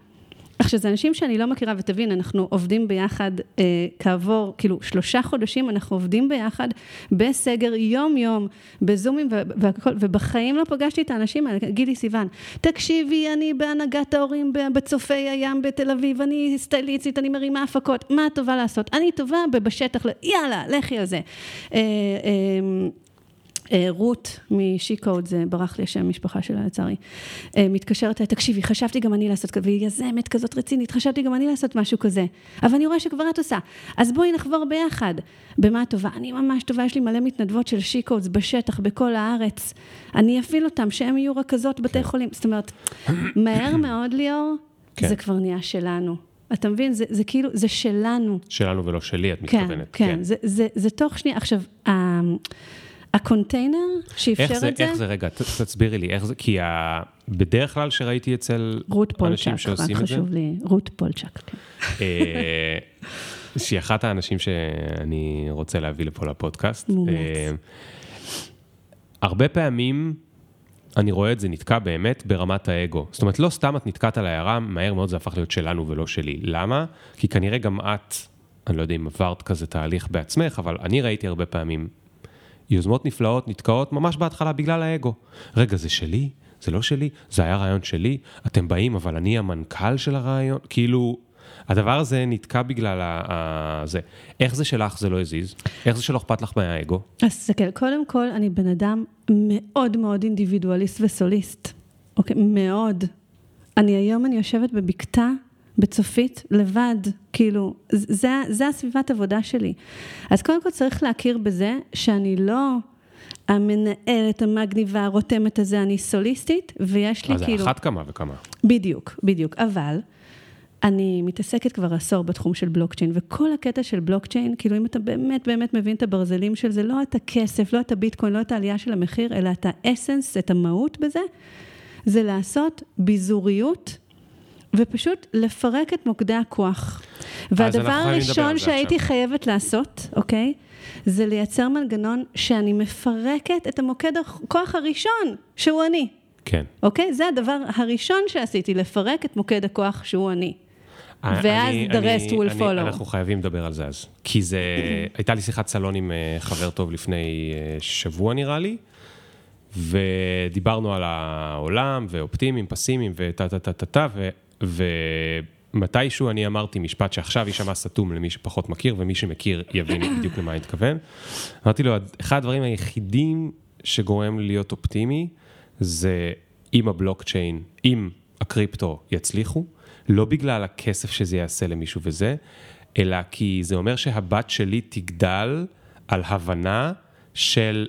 עכשיו, זה אנשים שאני לא מכירה, ותבין, אנחנו עובדים ביחד אה, כעבור, כאילו, שלושה חודשים אנחנו עובדים ביחד בסגר יום-יום, בזומים והכל, ובחיים לא פגשתי את האנשים האלה. גילי סיוון, תקשיבי, אני בהנהגת ההורים בצופי הים בתל אביב, אני סטייליצית, אני מרימה הפקות, מה טובה לעשות? אני טובה בשטח, יאללה, לכי על זה. אה, אה, רות משיקוד, זה ברח לי השם המשפחה שלה לצערי, אה, מתקשרת תקשיבי, חשבתי גם אני לעשות והיא יזמת כזאת רצינית, חשבתי גם אני לעשות משהו כזה, אבל אני רואה שכבר את עושה, אז בואי נחבור ביחד. במה טובה? אני ממש טובה, יש לי מלא מתנדבות של שיקוד בשטח, בכל הארץ. אני אפעיל אותם, שהם יהיו רכזות בתי כן. חולים. זאת אומרת, מהר מאוד, ליאור, כן. זה כבר נהיה שלנו. אתה מבין? זה, זה כאילו, זה שלנו.
שלנו ולא שלי, את כן, מתכוונת.
כן, כן. זה, זה, זה תוך שנייה. עכשיו, הקונטיינר שאפשר את זה...
איך זה, רגע, ת, תסבירי לי, איך זה, כי ה... בדרך כלל שראיתי אצל אנשים שעושים את זה...
רות פולצ'ק, רק חשוב לי, רות פולצ'ק, כן.
אה, שהיא אחת האנשים שאני רוצה להביא לפה לפודקאסט. מומלץ. אה, הרבה פעמים אני רואה את זה נתקע באמת ברמת האגו. זאת אומרת, לא סתם את נתקעת על ההערה, מהר מאוד זה הפך להיות שלנו ולא שלי. למה? כי כנראה גם את, אני לא יודע אם עברת כזה תהליך בעצמך, אבל אני ראיתי הרבה פעמים יוזמות נפלאות נתקעות ממש בהתחלה בגלל האגו. רגע, זה שלי? זה לא שלי? זה היה רעיון שלי? אתם באים, אבל אני המנכ"ל של הרעיון? כאילו, הדבר הזה נתקע בגלל ה... זה. איך זה שלך זה לא הזיז? איך זה שלא אכפת לך מהאגו?
אז תסתכל, קודם כל, אני בן אדם מאוד מאוד אינדיבידואליסט וסוליסט. אוקיי? מאוד. אני היום, אני יושבת בבקתה בצופית, לבד, כאילו, זה, זה הסביבת עבודה שלי. אז קודם כל צריך להכיר בזה שאני לא המנהלת, המגניבה, הרותמת הזה, אני סוליסטית, ויש לי
אז
כאילו...
אז אחת כמה וכמה.
בדיוק, בדיוק, אבל אני מתעסקת כבר עשור בתחום של בלוקצ'יין, וכל הקטע של בלוקצ'יין, כאילו אם אתה באמת באמת מבין את הברזלים של זה, לא את הכסף, לא את הביטקוין, לא את העלייה של המחיר, אלא את האסנס, את המהות בזה, זה לעשות ביזוריות. ופשוט לפרק את מוקדי הכוח. והדבר הראשון שהייתי עכשיו. חייבת לעשות, אוקיי? זה לייצר מנגנון שאני מפרקת את המוקד הכוח הראשון, שהוא אני.
כן.
אוקיי? זה הדבר הראשון שעשיתי, לפרק את מוקד הכוח שהוא אני. ואז אני, the rest אני, will follow. אני,
אנחנו חייבים לדבר על זה אז. כי זה, הייתה לי שיחת סלון עם אה, חבר טוב לפני אה, שבוע נראה לי, ודיברנו על העולם, ואופטימיים, פסימיים, וטה טה טה טה טה, ומתישהו אני אמרתי משפט שעכשיו יישמע סתום למי שפחות מכיר, ומי שמכיר יבין בדיוק למה אני מתכוון. אמרתי לו, אחד הדברים היחידים שגורם לי להיות אופטימי, זה אם הבלוקצ'יין, אם הקריפטו יצליחו, לא בגלל הכסף שזה יעשה למישהו וזה, אלא כי זה אומר שהבת שלי תגדל על הבנה של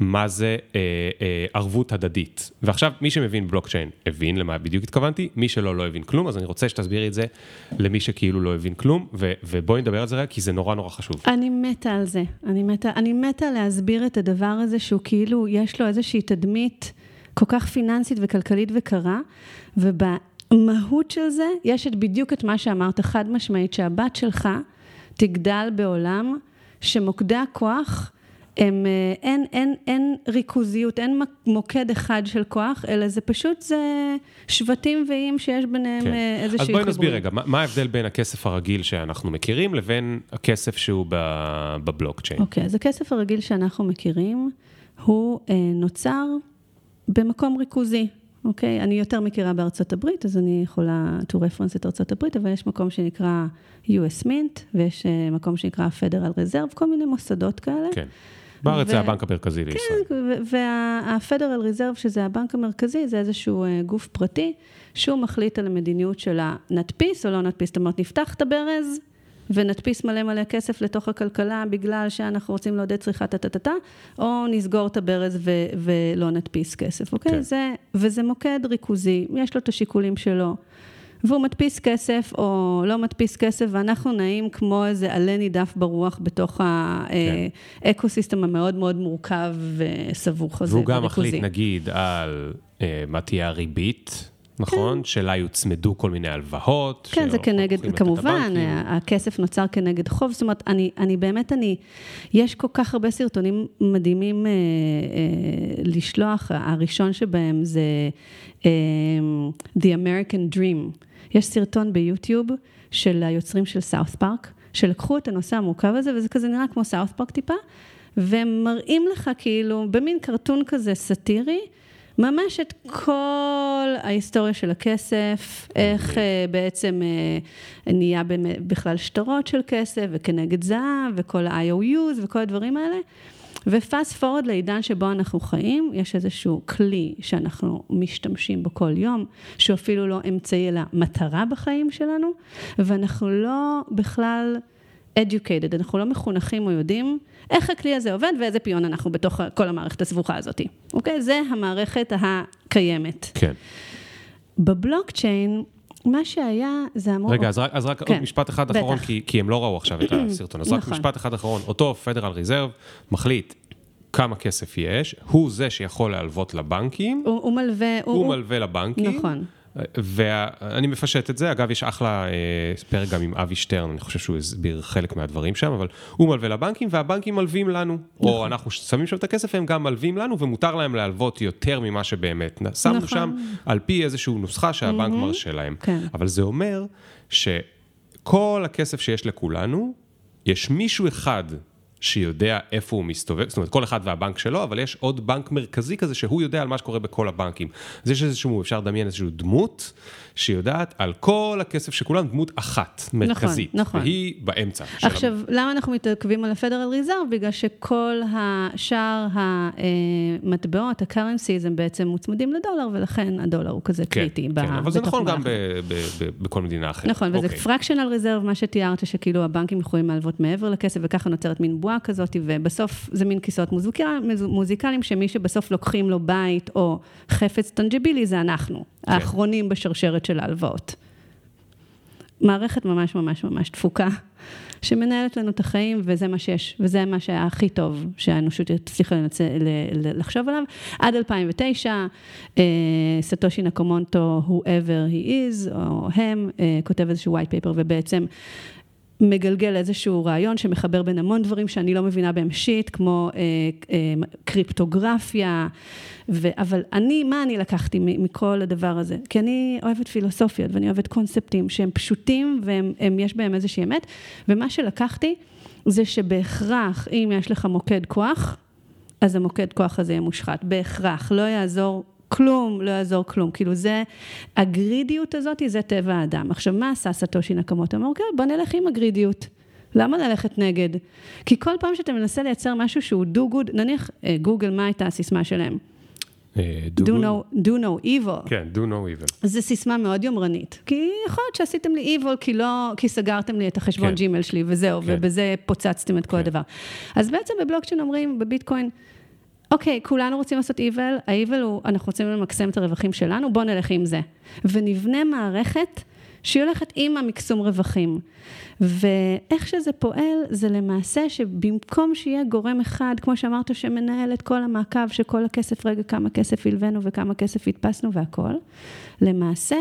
מה זה אה, אה, ערבות הדדית. ועכשיו, מי שמבין בלוקצ'יין הבין למה בדיוק התכוונתי, מי שלא, לא הבין כלום, אז אני רוצה שתסבירי את זה למי שכאילו לא הבין כלום, ו- ובואי נדבר על זה רגע, כי זה נורא נורא חשוב.
אני מתה על זה. אני מתה, אני מתה להסביר את הדבר הזה, שהוא כאילו, יש לו איזושהי תדמית כל כך פיננסית וכלכלית וקרה, ובמהות של זה, יש את בדיוק את מה שאמרת, חד משמעית, שהבת שלך תגדל בעולם שמוקדי הכוח, הם, אה, אין, אין, אין ריכוזיות, אין מוקד אחד של כוח, אלא זה פשוט, זה שבטים ואיים שיש ביניהם כן. אה, איזושהי
חברות. אז בואי נסביר רגע, מה, מה ההבדל בין הכסף הרגיל שאנחנו מכירים לבין הכסף שהוא בבלוקצ'יין?
אוקיי, אז הכסף הרגיל שאנחנו מכירים, הוא אה, נוצר במקום ריכוזי. אוקיי? אני יותר מכירה בארצות הברית, אז אני יכולה to reference את ארצות הברית, אבל יש מקום שנקרא US Mint, ויש מקום שנקרא Federal Reserve, כל מיני מוסדות כאלה.
כן. בארץ זה הבנק המרכזי לישראל.
כן, וה-Federal Reserve, שזה הבנק המרכזי, זה איזשהו אה, גוף פרטי, שהוא מחליט על המדיניות של הנדפיס או לא נדפיס. זאת אומרת, נפתח את הברז ונדפיס מלא מלא כסף לתוך הכלכלה בגלל שאנחנו רוצים לעודד צריכה טה-טה-טה, או נסגור את הברז ו- ולא נדפיס כסף, אוקיי? כן. זה, וזה מוקד ריכוזי, יש לו את השיקולים שלו. והוא מדפיס כסף או לא מדפיס כסף, ואנחנו נעים כמו איזה עלה נידף ברוח בתוך האקו-סיסטם כן. המאוד מאוד מורכב וסבוך הזה.
והוא גם מחליט, נגיד, על אה, מה תהיה הריבית. נכון? כן. שלה יוצמדו כל מיני הלוואות.
כן, זה כנגד, כמובן, הכסף נוצר כנגד חוב. זאת אומרת, אני, אני באמת, אני, יש כל כך הרבה סרטונים מדהימים אה, אה, לשלוח. הראשון שבהם זה אה, The American Dream. יש סרטון ביוטיוב של היוצרים של סאות' פארק, שלקחו את הנושא המורכב הזה, וזה כזה נראה כמו סאות' פארק טיפה, והם מראים לך כאילו, במין קרטון כזה סאטירי, ממש את כל ההיסטוריה של הכסף, איך uh, בעצם uh, נהיה בכלל שטרות של כסף, וכנגד זהב, וכל ה-IOUs וכל הדברים האלה. ופאסט פורד לעידן שבו אנחנו חיים, יש איזשהו כלי שאנחנו משתמשים בו כל יום, שהוא אפילו לא אמצעי אלא מטרה בחיים שלנו, ואנחנו לא בכלל educated, אנחנו לא מחונכים או יודעים איך הכלי הזה עובד ואיזה פיון אנחנו בתוך כל המערכת הסבוכה הזאת, אוקיי? זה המערכת הקיימת.
כן.
בבלוקצ'יין, מה שהיה, זה אמור...
רגע, אז רק, אז רק כן, משפט אחד בטח. אחרון, כי, כי הם לא ראו עכשיו את הסרטון. אז נכון. רק משפט אחד אחרון, אותו פדרל ריזרב מחליט כמה כסף יש, הוא זה שיכול להלוות לבנקים.
הוא, הוא מלווה...
הוא, הוא מלווה לבנקים.
נכון.
ואני מפשט את זה, אגב, יש אחלה אה, פרק גם עם אבי שטרן, אני חושב שהוא הסביר חלק מהדברים שם, אבל הוא מלווה לבנקים והבנקים מלווים לנו, נכון. או אנחנו שמים שם את הכסף, הם גם מלווים לנו, ומותר להם להלוות יותר ממה שבאמת שמנו נכון. שם, על פי איזושהי נוסחה שהבנק mm-hmm. מרשה להם.
כן.
אבל זה אומר שכל הכסף שיש לכולנו, יש מישהו אחד שיודע איפה הוא מסתובב, זאת אומרת, כל אחד והבנק שלו, אבל יש עוד בנק מרכזי כזה שהוא יודע על מה שקורה בכל הבנקים. אז יש איזשהו, אפשר לדמיין איזושהי דמות שיודעת על כל הכסף של כולם, דמות אחת, מרכזית. נכון, נכון. והיא באמצע.
עכשיו, של... למה אנחנו מתעכבים על הפדרל ריזרב? בגלל שכל השאר המטבעות, ה-currencies, הם בעצם מוצמדים לדולר, ולכן הדולר הוא כזה כן, קריטי.
כן, אבל זה נכון גם בכל מדינה אחרת.
נכון, וזה פרקשנל אוקיי. ריזרב, מה שתיארת, שכאילו הבנקים יכולים להלוות מעבר לכסף, וככה נוצרת מין בועה כזאת, ובסוף זה מין כיסאות מוזיקליים, שמי שבסוף לוקחים לו בית או חפץ טנג'בילי זה אנחנו, כן. האחרונים בשרשרת של ההלוואות. מערכת ממש ממש ממש תפוקה, שמנהלת לנו את החיים, וזה מה שיש, וזה מה שהיה הכי טוב שהאנושות הצליחה לנצ... לחשוב עליו. עד 2009, אה, סטושי נקומונטו, whoever he is, או הם, אה, כותב איזשהו white paper, ובעצם מגלגל איזשהו רעיון שמחבר בין המון דברים שאני לא מבינה בהם שיט, כמו אה, אה, קריפטוגרפיה, ו, אבל אני, מה אני לקחתי מכל הדבר הזה? כי אני אוהבת פילוסופיות ואני אוהבת קונספטים שהם פשוטים ויש בהם איזושהי אמת, ומה שלקחתי זה שבהכרח, אם יש לך מוקד כוח, אז המוקד כוח הזה יהיה מושחת, בהכרח, לא יעזור כלום, לא יעזור כלום. כאילו זה, הגרידיות הזאת, זה טבע האדם. עכשיו, מה עשה סטושי נקמות? אמר, אוקיי, בוא נלך עם הגרידיות. למה ללכת נגד? כי כל פעם שאתה מנסה לייצר משהו שהוא do good, נניח אה, גוגל, מה הייתה הסיסמה שלהם?
אה,
do no, do no evil.
כן, do no evil.
זו סיסמה מאוד יומרנית. כי יכול להיות שעשיתם לי evil כי לא, כי סגרתם לי את החשבון כן. ג'ימל שלי וזהו, כן. ובזה פוצצתם את כל כן. הדבר. אז בעצם בבלוקצ'יין אומרים, בביטקוין, אוקיי, כולנו רוצים לעשות איבל, האיבל הוא, אנחנו רוצים למקסם את הרווחים שלנו, בואו נלך עם זה. ונבנה מערכת שהיא הולכת עם המקסום רווחים. ואיך שזה פועל, זה למעשה שבמקום שיהיה גורם אחד, כמו שאמרת, שמנהל את כל המעקב של כל הכסף, רגע, כמה כסף הלווינו וכמה כסף הדפסנו והכול, למעשה,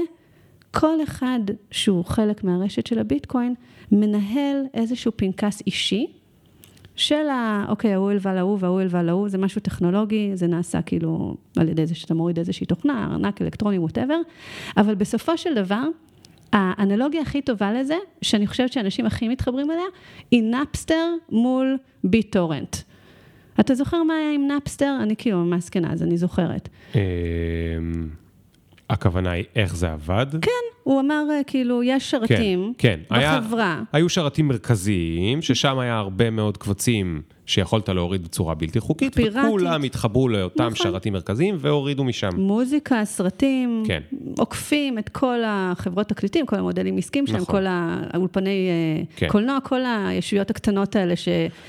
כל אחד שהוא חלק מהרשת של הביטקוין, מנהל איזשהו פנקס אישי, של ה... אוקיי, ההוא הלווה להוא וההוא הלווה להוא, זה משהו טכנולוגי, זה נעשה כאילו על ידי זה שאתה מוריד איזושהי תוכנה, ארנק אלקטרוני, whatever, אבל בסופו של דבר, האנלוגיה הכי טובה לזה, שאני חושבת שאנשים הכי מתחברים אליה, היא Napster מול BitTorrent. אתה זוכר מה היה עם Napster? אני כאילו ממש זקנה, אז אני זוכרת.
אמ, הכוונה היא איך זה עבד?
כן, הוא אמר, אה, כאילו, יש שרתים כן, כן. בחברה.
היה, היו שרתים מרכזיים, ששם היה הרבה מאוד קבצים שיכולת להוריד בצורה בלתי חוקית, פיראטית. וכולם התחברו לאותם נכון. שרתים מרכזיים והורידו משם.
מוזיקה, סרטים, כן. עוקפים את כל החברות תקליטים, כל המודלים עסקיים שלהם, נכון. כל האולפני אה, כן. קולנוע, כל הישויות הקטנות האלה ש...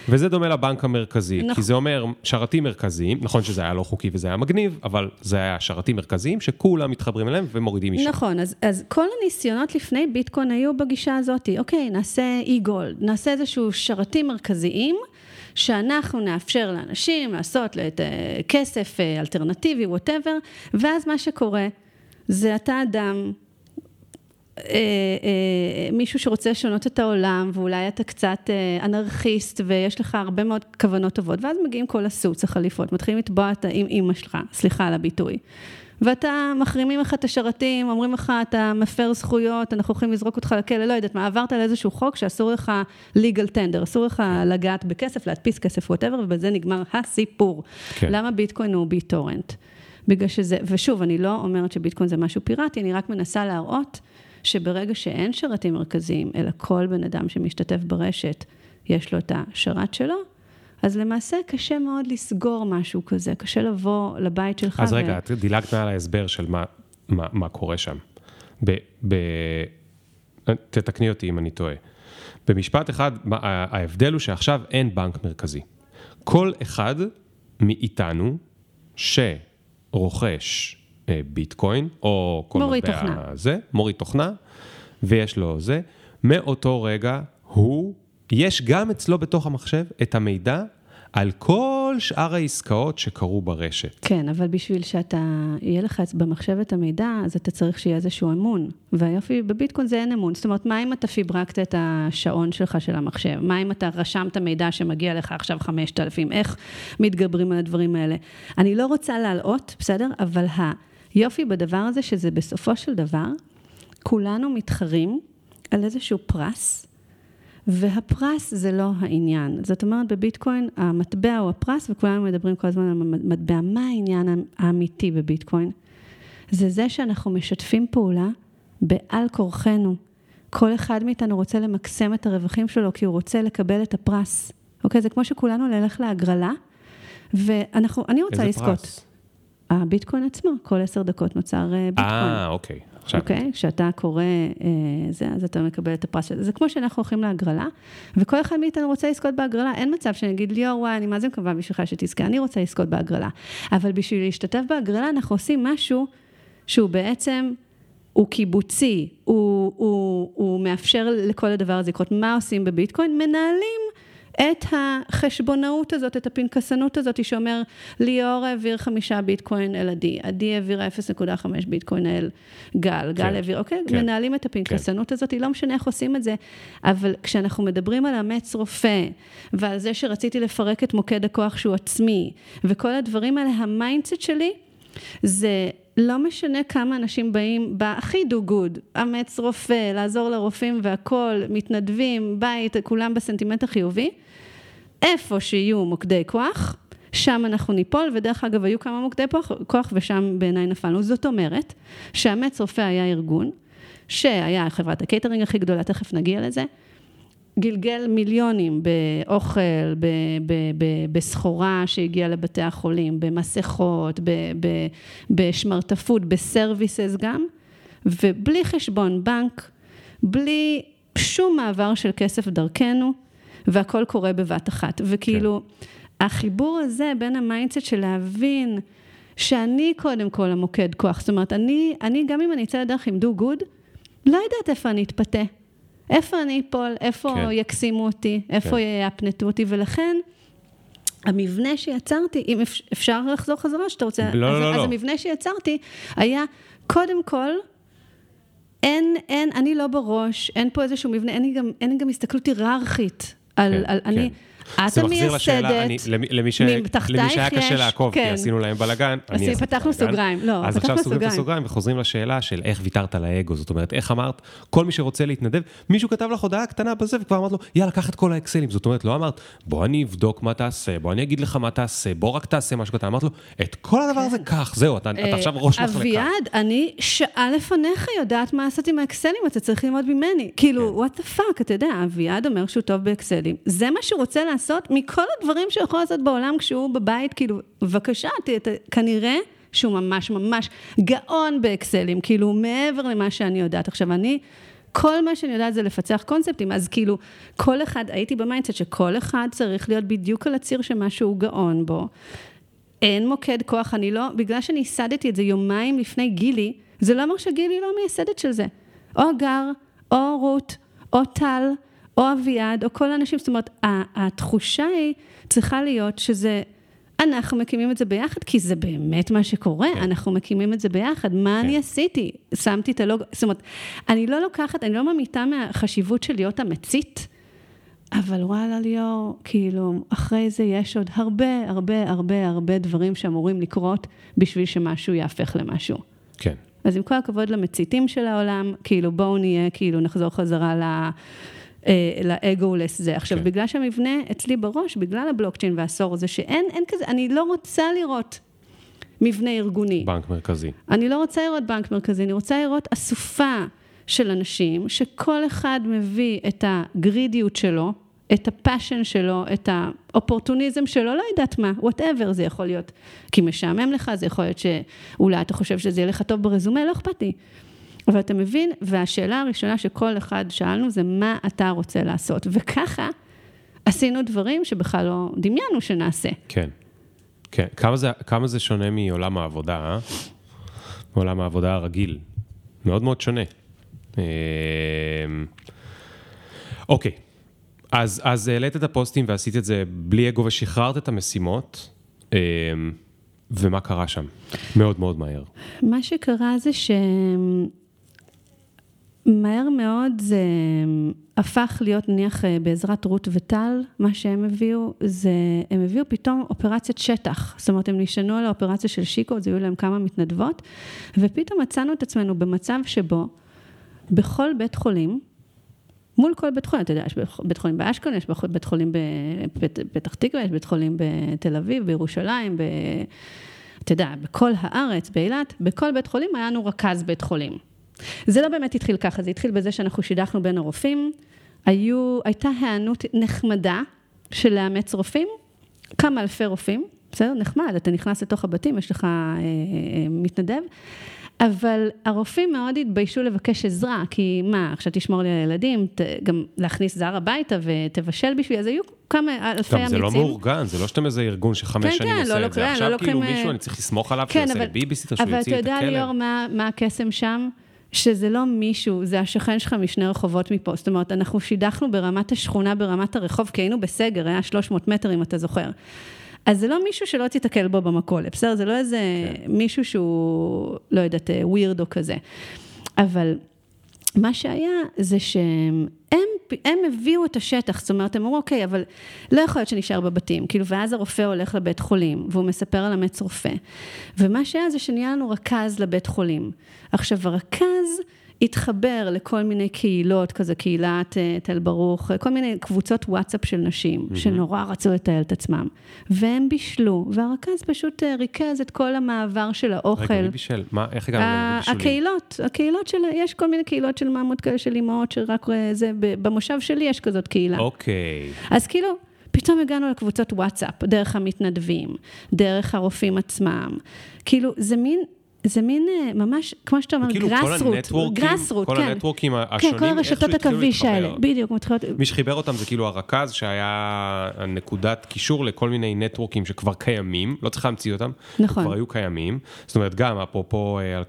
וזה דומה לבנק המרכזי, נכון. כי זה אומר שרתים מרכזיים, נכון שזה היה לא חוקי וזה היה מגניב, אבל זה היה שרתים מרכזיים שכולם מתחברים אליהם ומורידים משם.
נכון, אז, אז כל הניסיונות לפני ביטקוין היו בגישה הזאת, אוקיי, נעשה אי-גולד, נעשה איזשהו שרתים מרכזיים. שאנחנו נאפשר לאנשים לעשות את אה, כסף אה, אלטרנטיבי, ווטאבר, ואז מה שקורה זה אתה אדם אה, אה, מישהו שרוצה לשנות את העולם, ואולי אתה קצת אה, אנרכיסט, ויש לך הרבה מאוד כוונות טובות, ואז מגיעים כל הסוץ, החליפות, מתחילים לתבוע את אימא שלך, סליחה על הביטוי. ואתה, מחרימים לך את השרתים, אומרים לך, אתה מפר זכויות, אנחנו יכולים לזרוק אותך לכלא, לא יודעת מה, עברת על איזשהו חוק שאסור לך legal tender, אסור לך לגעת בכסף, להדפיס כסף, whatever, ובזה נגמר הסיפור. כן. למה ביטקוין הוא ביטורנט? בגלל שזה, ושוב, אני לא אומרת שביטקוין זה משהו פיראטי, אני רק מנסה להראות שברגע שאין שרתים מרכזיים, אלא כל בן אדם שמשתתף ברשת, יש לו את השרת שלו, אז למעשה קשה מאוד לסגור משהו כזה, קשה לבוא לבית שלך.
אז ו... רגע, את דילגת על ההסבר של מה, מה, מה קורה שם. ב, ב, תתקני אותי אם אני טועה. במשפט אחד, ההבדל הוא שעכשיו אין בנק מרכזי. כל אחד מאיתנו שרוכש אה, ביטקוין, או כל
מוריד תוכנה.
זה, מוריד תוכנה, ויש לו זה, מאותו רגע הוא יש גם אצלו בתוך המחשב את המידע על כל שאר העסקאות שקרו ברשת.
כן, אבל בשביל שאתה, יהיה לך במחשב את המידע, אז אתה צריך שיהיה איזשהו אמון. והיופי, בביטקוין זה אין אמון. זאת אומרת, מה אם אתה פיברקת את השעון שלך של המחשב? מה אם אתה רשמת מידע שמגיע לך עכשיו 5,000? איך מתגברים על הדברים האלה? אני לא רוצה להלאות, בסדר? אבל היופי בדבר הזה, שזה בסופו של דבר, כולנו מתחרים על איזשהו פרס. והפרס זה לא העניין. זאת אומרת, בביטקוין המטבע הוא הפרס, וכולנו מדברים כל הזמן על המטבע. מה העניין האמיתי בביטקוין? זה זה שאנחנו משתפים פעולה בעל כורחנו. כל אחד מאיתנו רוצה למקסם את הרווחים שלו, כי הוא רוצה לקבל את הפרס. אוקיי? זה כמו שכולנו נלך להגרלה, ואנחנו, אני רוצה לזכות. איזה פרס? הביטקוין עצמו, כל עשר דקות נוצר אה, ביטקוין.
אה, אוקיי.
עכשיו. אוקיי? כשאתה קורא אה, זה, אז אתה מקבל את הפרס של זה. זה כמו שאנחנו הולכים להגרלה, וכל אחד מאיתנו רוצה לזכות בהגרלה. אין מצב שאני אגיד, ליאור, וואי, אני מה זה מקווה בשבילך שתזכה, אני רוצה לזכות בהגרלה. אבל בשביל להשתתף בהגרלה, אנחנו עושים משהו שהוא בעצם... הוא קיבוצי, הוא, הוא, הוא מאפשר לכל הדבר הזה לקרות. מה עושים בביטקוין? מנהלים את החשבונאות הזאת, את הפנקסנות הזאת, שאומר, ליאור העביר חמישה ביטקוין אל עדי, עדי העבירה 0.5 ביטקוין אל גל, גל
כן,
העביר, אוקיי?
כן.
מנהלים את הפנקסנות הזאת, לא משנה איך עושים את זה, אבל כשאנחנו מדברים על אמץ רופא, ועל זה שרציתי לפרק את מוקד הכוח שהוא עצמי, וכל הדברים האלה, ה mindset שלי, זה לא משנה כמה אנשים באים בהכי do good, אמץ רופא, לעזור לרופאים והכול, מתנדבים, בית, כולם בסנטימנט החיובי. איפה שיהיו מוקדי כוח, שם אנחנו ניפול, ודרך אגב, היו כמה מוקדי כוח, ושם בעיניי נפלנו. זאת אומרת, שאמץ רופא היה ארגון, שהיה חברת הקייטרינג הכי גדולה, תכף נגיע לזה, גלגל מיליונים באוכל, ב- ב- ב- בסחורה שהגיעה לבתי החולים, במסכות, בשמרטפות, ב services גם, ובלי חשבון בנק, בלי שום מעבר של כסף דרכנו, והכל קורה בבת אחת. וכאילו, כן. החיבור הזה בין ה mindset של להבין שאני קודם כל המוקד כוח, זאת אומרת, אני, אני גם אם אני אצא לדרך עם do good, לא יודעת איפה אני אתפתה. איפה אני אפול, איפה
כן.
יקסימו אותי, איפה
כן.
יאפנטו אותי, ולכן המבנה שיצרתי, אם אפ- אפשר לחזור חזרה שאתה רוצה,
לא,
אז,
לא,
אז
לא.
המבנה שיצרתי היה, קודם כל, אין, אין, אני לא בראש, אין פה איזשהו מבנה, אין לי גם, אין לי גם הסתכלות היררכית על,
כן,
על
כן.
אני, את
לשאלה, אני-
המייסדת,
למי- שהיה קשה לעקוב, כי
כן.
עשינו להם בלאגן. אני עשיתי
פתחנו. סוגריים, לא,
אז עכשיו סוגרים את
סוגריים.
הסוגריים וחוזרים לשאלה של איך ויתרת על האגו, זאת אומרת, איך אמרת, כל מי שרוצה להתנדב, מישהו כתב לך הודעה קטנה בזה, וכבר אמרת לו, יאללה, קח את כל האקסלים, זאת אומרת, לא אמרת, בוא אני אבדוק מה תעשה, בוא אני אגיד לך מה תעשה, בוא רק תעשה משהו קטן, אמרת לו, את כל הדבר הזה קח, זהו, אתה אתה עכשיו ראש
אה,
מחלקה.
אביעד, אני שעה לפניך יודעת מה לעשות עם האקסלים, אתה צריך ללמוד ממני. כאילו,
כן.
What the fuck, אתה יודע, אביעד אומר שהוא טוב באקסלים. זה מה שהוא רוצה לעשות מכל הדברים שהוא יכול לעשות בעולם כשהוא בבית, כאילו, בבקשה, ת- ת- כנראה שהוא ממש ממש גאון באקסלים, כאילו, מעבר למה שאני יודעת. עכשיו, אני... כל מה שאני יודעת זה לפצח קונספטים, אז כאילו, כל אחד, הייתי ב mindset שכל אחד צריך להיות בדיוק על הציר שמה שהוא גאון בו. אין מוקד כוח, אני לא, בגלל שאני ייסדתי את זה יומיים לפני גילי, זה לא אומר שגילי לא מייסדת של זה. או הגר, או רות, או טל, או אביעד, או כל האנשים, זאת אומרת, התחושה היא צריכה להיות שזה, אנחנו מקימים את זה ביחד, כי זה באמת מה שקורה, אנחנו מקימים את זה ביחד. מה אני עשיתי? שמתי את הלוגו, זאת אומרת, אני לא לוקחת, אני לא ממיתה מהחשיבות של להיות המצית. אבל וואלה ליאור, כאילו, אחרי זה יש עוד הרבה, הרבה, הרבה, הרבה דברים שאמורים לקרות בשביל שמשהו יהפך למשהו.
כן.
אז עם כל הכבוד למציתים של העולם, כאילו בואו נהיה, כאילו נחזור חזרה ל... אה, ל egoless זה. עכשיו,
כן.
בגלל שהמבנה אצלי בראש, בגלל הבלוקצ'יין והעשור הזה, שאין אין כזה, אני לא רוצה לראות מבנה ארגוני.
בנק מרכזי.
אני לא רוצה לראות בנק מרכזי, אני רוצה לראות אסופה של אנשים, שכל אחד מביא את ה greediness שלו, את ה passion שלו, את האופורטוניזם שלו, לא יודעת מה, whatever זה יכול להיות. כי משעמם לך, זה יכול להיות שאולי אתה חושב שזה יהיה לך טוב ברזומה, לא אכפת לי. אבל אתה מבין, והשאלה הראשונה שכל אחד שאלנו זה מה אתה רוצה לעשות. וככה עשינו דברים שבכלל לא דמיינו שנעשה.
כן. כן. כמה זה, כמה זה שונה מעולם העבודה, אה? מעולם העבודה הרגיל. מאוד מאוד שונה. אה, אוקיי. אז, אז העלית את הפוסטים ועשית את זה בלי אגו ושחררת את המשימות. אה, ומה קרה שם? מאוד מאוד מהר.
מה שקרה זה שמהר מאוד זה הפך להיות, נניח בעזרת רות וטל, מה שהם הביאו, זה, הם הביאו פתאום אופרציית שטח. זאת אומרת, הם נשענו על האופרציה של שיקו, אז היו להם כמה מתנדבות, ופתאום מצאנו את עצמנו במצב שבו בכל בית חולים, מול כל בית חולים, אתה יודע, יש בית חולים באשקלון, יש בית חולים בפתח תקווה, יש בית חולים בתל אביב, בירושלים, ב... אתה יודע, בכל הארץ, באילת, בכל בית חולים היה לנו רכז בית חולים. זה לא באמת התחיל ככה, זה התחיל בזה שאנחנו שידכנו בין הרופאים, היו, הייתה היענות נחמדה של לאמץ רופאים, כמה אלפי רופאים, בסדר? נחמד, אתה נכנס לתוך הבתים, יש לך אה, אה, מתנדב, אבל הרופאים מאוד התביישו לבקש עזרה, כי מה, עכשיו תשמור לי על הילדים, ת, גם להכניס זר הביתה ותבשל בשבילי, אז היו כמה אלפי
גם
אמיצים.
זה לא מאורגן, זה לא שאתם איזה ארגון שחמש
כן,
שנים
כן,
עושה
לא
את זה.
לוקחים-
עכשיו
לא
כאילו מישהו, אני צריך לסמוך עליו
כן,
שיעשה
אבל-
לי ביביסיטר, שהוא
אבל אתה
יוציא את
יודע,
הכלב.
ליאור, מה, מה הקסם שם? שזה לא מישהו, זה השכן שלך משני רחובות מפה. זאת אומרת, אנחנו שידכנו ברמת השכונה, ברמת הרחוב, כי היינו בסגר, היה 300 מטר, אם אתה זוכר. אז זה לא מישהו שלא תיתקל בו במכולת, בסדר? זה לא איזה כן. מישהו שהוא, לא יודעת, ווירדו כזה. אבל מה שהיה זה שהם הם הביאו את השטח, זאת אומרת, הם אמרו, אוקיי, אבל לא יכול להיות שנשאר בבתים. כאילו, ואז הרופא הולך לבית חולים, והוא מספר על אמץ רופא. ומה שהיה זה שנהיה לנו רכז לבית חולים. עכשיו, הרכז... התחבר לכל מיני קהילות, כזה קהילת uh, תל ברוך, כל מיני קבוצות וואטסאפ של נשים, mm-hmm. שנורא רצו לטייל את עצמם. והם בישלו, והרכז פשוט uh, ריכז את כל המעבר של האוכל. רגע,
מי בישל? מה, איך הגענו לבישולים?
הקהילות, הקהילות של, יש כל מיני קהילות של מאמות כאלה של אימהות, שרק אה, זה, במושב שלי יש כזאת קהילה.
אוקיי.
אז כאילו... פתאום הגענו לקבוצות וואטסאפ, דרך המתנדבים, דרך הרופאים עצמם. כאילו, זה מין זה מין אה, ממש, כמו שאתה אומר, גרסרוט,
גרסרוט, כן. כל הנטוורקים השונים,
כן, כל הרשתות עכביש האלה, בדיוק, מתחילות...
מי שחיבר אותם זה כאילו הרכז, שהיה נקודת קישור לכל מיני נטוורקים שכבר קיימים, לא צריך להמציא אותם, נכון. כבר היו קיימים. זאת אומרת, גם אפרופו אה, על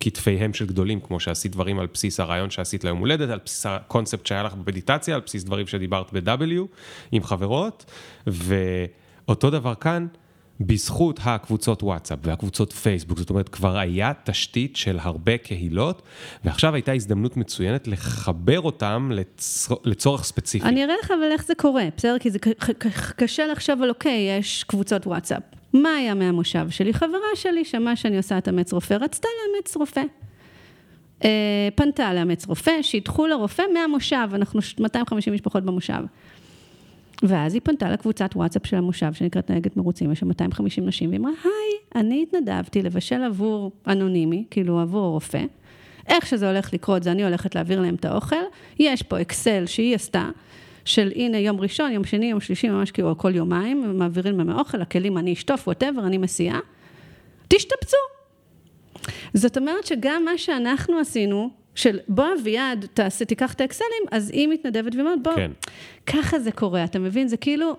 כתפיהם של גדולים, כמו שעשית דברים על בסיס הרעיון שעשית ליום הולדת, על בסיס הקונספט שהיה לך במדיטציה, על בסיס דברים שדיברת ב-W עם חברות, ואותו דבר כאן. בזכות הקבוצות וואטסאפ והקבוצות פייסבוק, זאת אומרת, כבר היה תשתית של הרבה קהילות, ועכשיו הייתה הזדמנות מצוינת לחבר אותם לצור, לצורך ספציפי.
אני אראה לך אבל איך זה קורה, בסדר? כי זה קשה לחשוב על אוקיי, יש קבוצות וואטסאפ. מה היה מהמושב שלי? חברה שלי שמעה שאני עושה את אמץ רופא, רצתה לאמץ רופא. אה, פנתה לאמץ רופא, שידחו לרופא מהמושב, אנחנו 250 משפחות במושב. ואז היא פנתה לקבוצת וואטסאפ של המושב שנקראת נהגת מרוצים, יש שם 250 נשים, והיא אמרה, היי, אני התנדבתי לבשל עבור אנונימי, כאילו עבור רופא. איך שזה הולך לקרות זה אני הולכת להעביר להם את האוכל. יש פה אקסל שהיא עשתה, של הנה יום ראשון, יום שני, יום שלישי, ממש כאילו כל יומיים, מעבירים להם האוכל, הכלים אני אשטוף, ווטאבר, אני מסיעה. תשתפצו. זאת אומרת שגם מה שאנחנו עשינו, של בוא אביעד, תעשה, תיקח את האקסלים, אז היא מתנדבת ואומרת, בוא, כן. ככה זה קורה, אתה מבין? זה כאילו,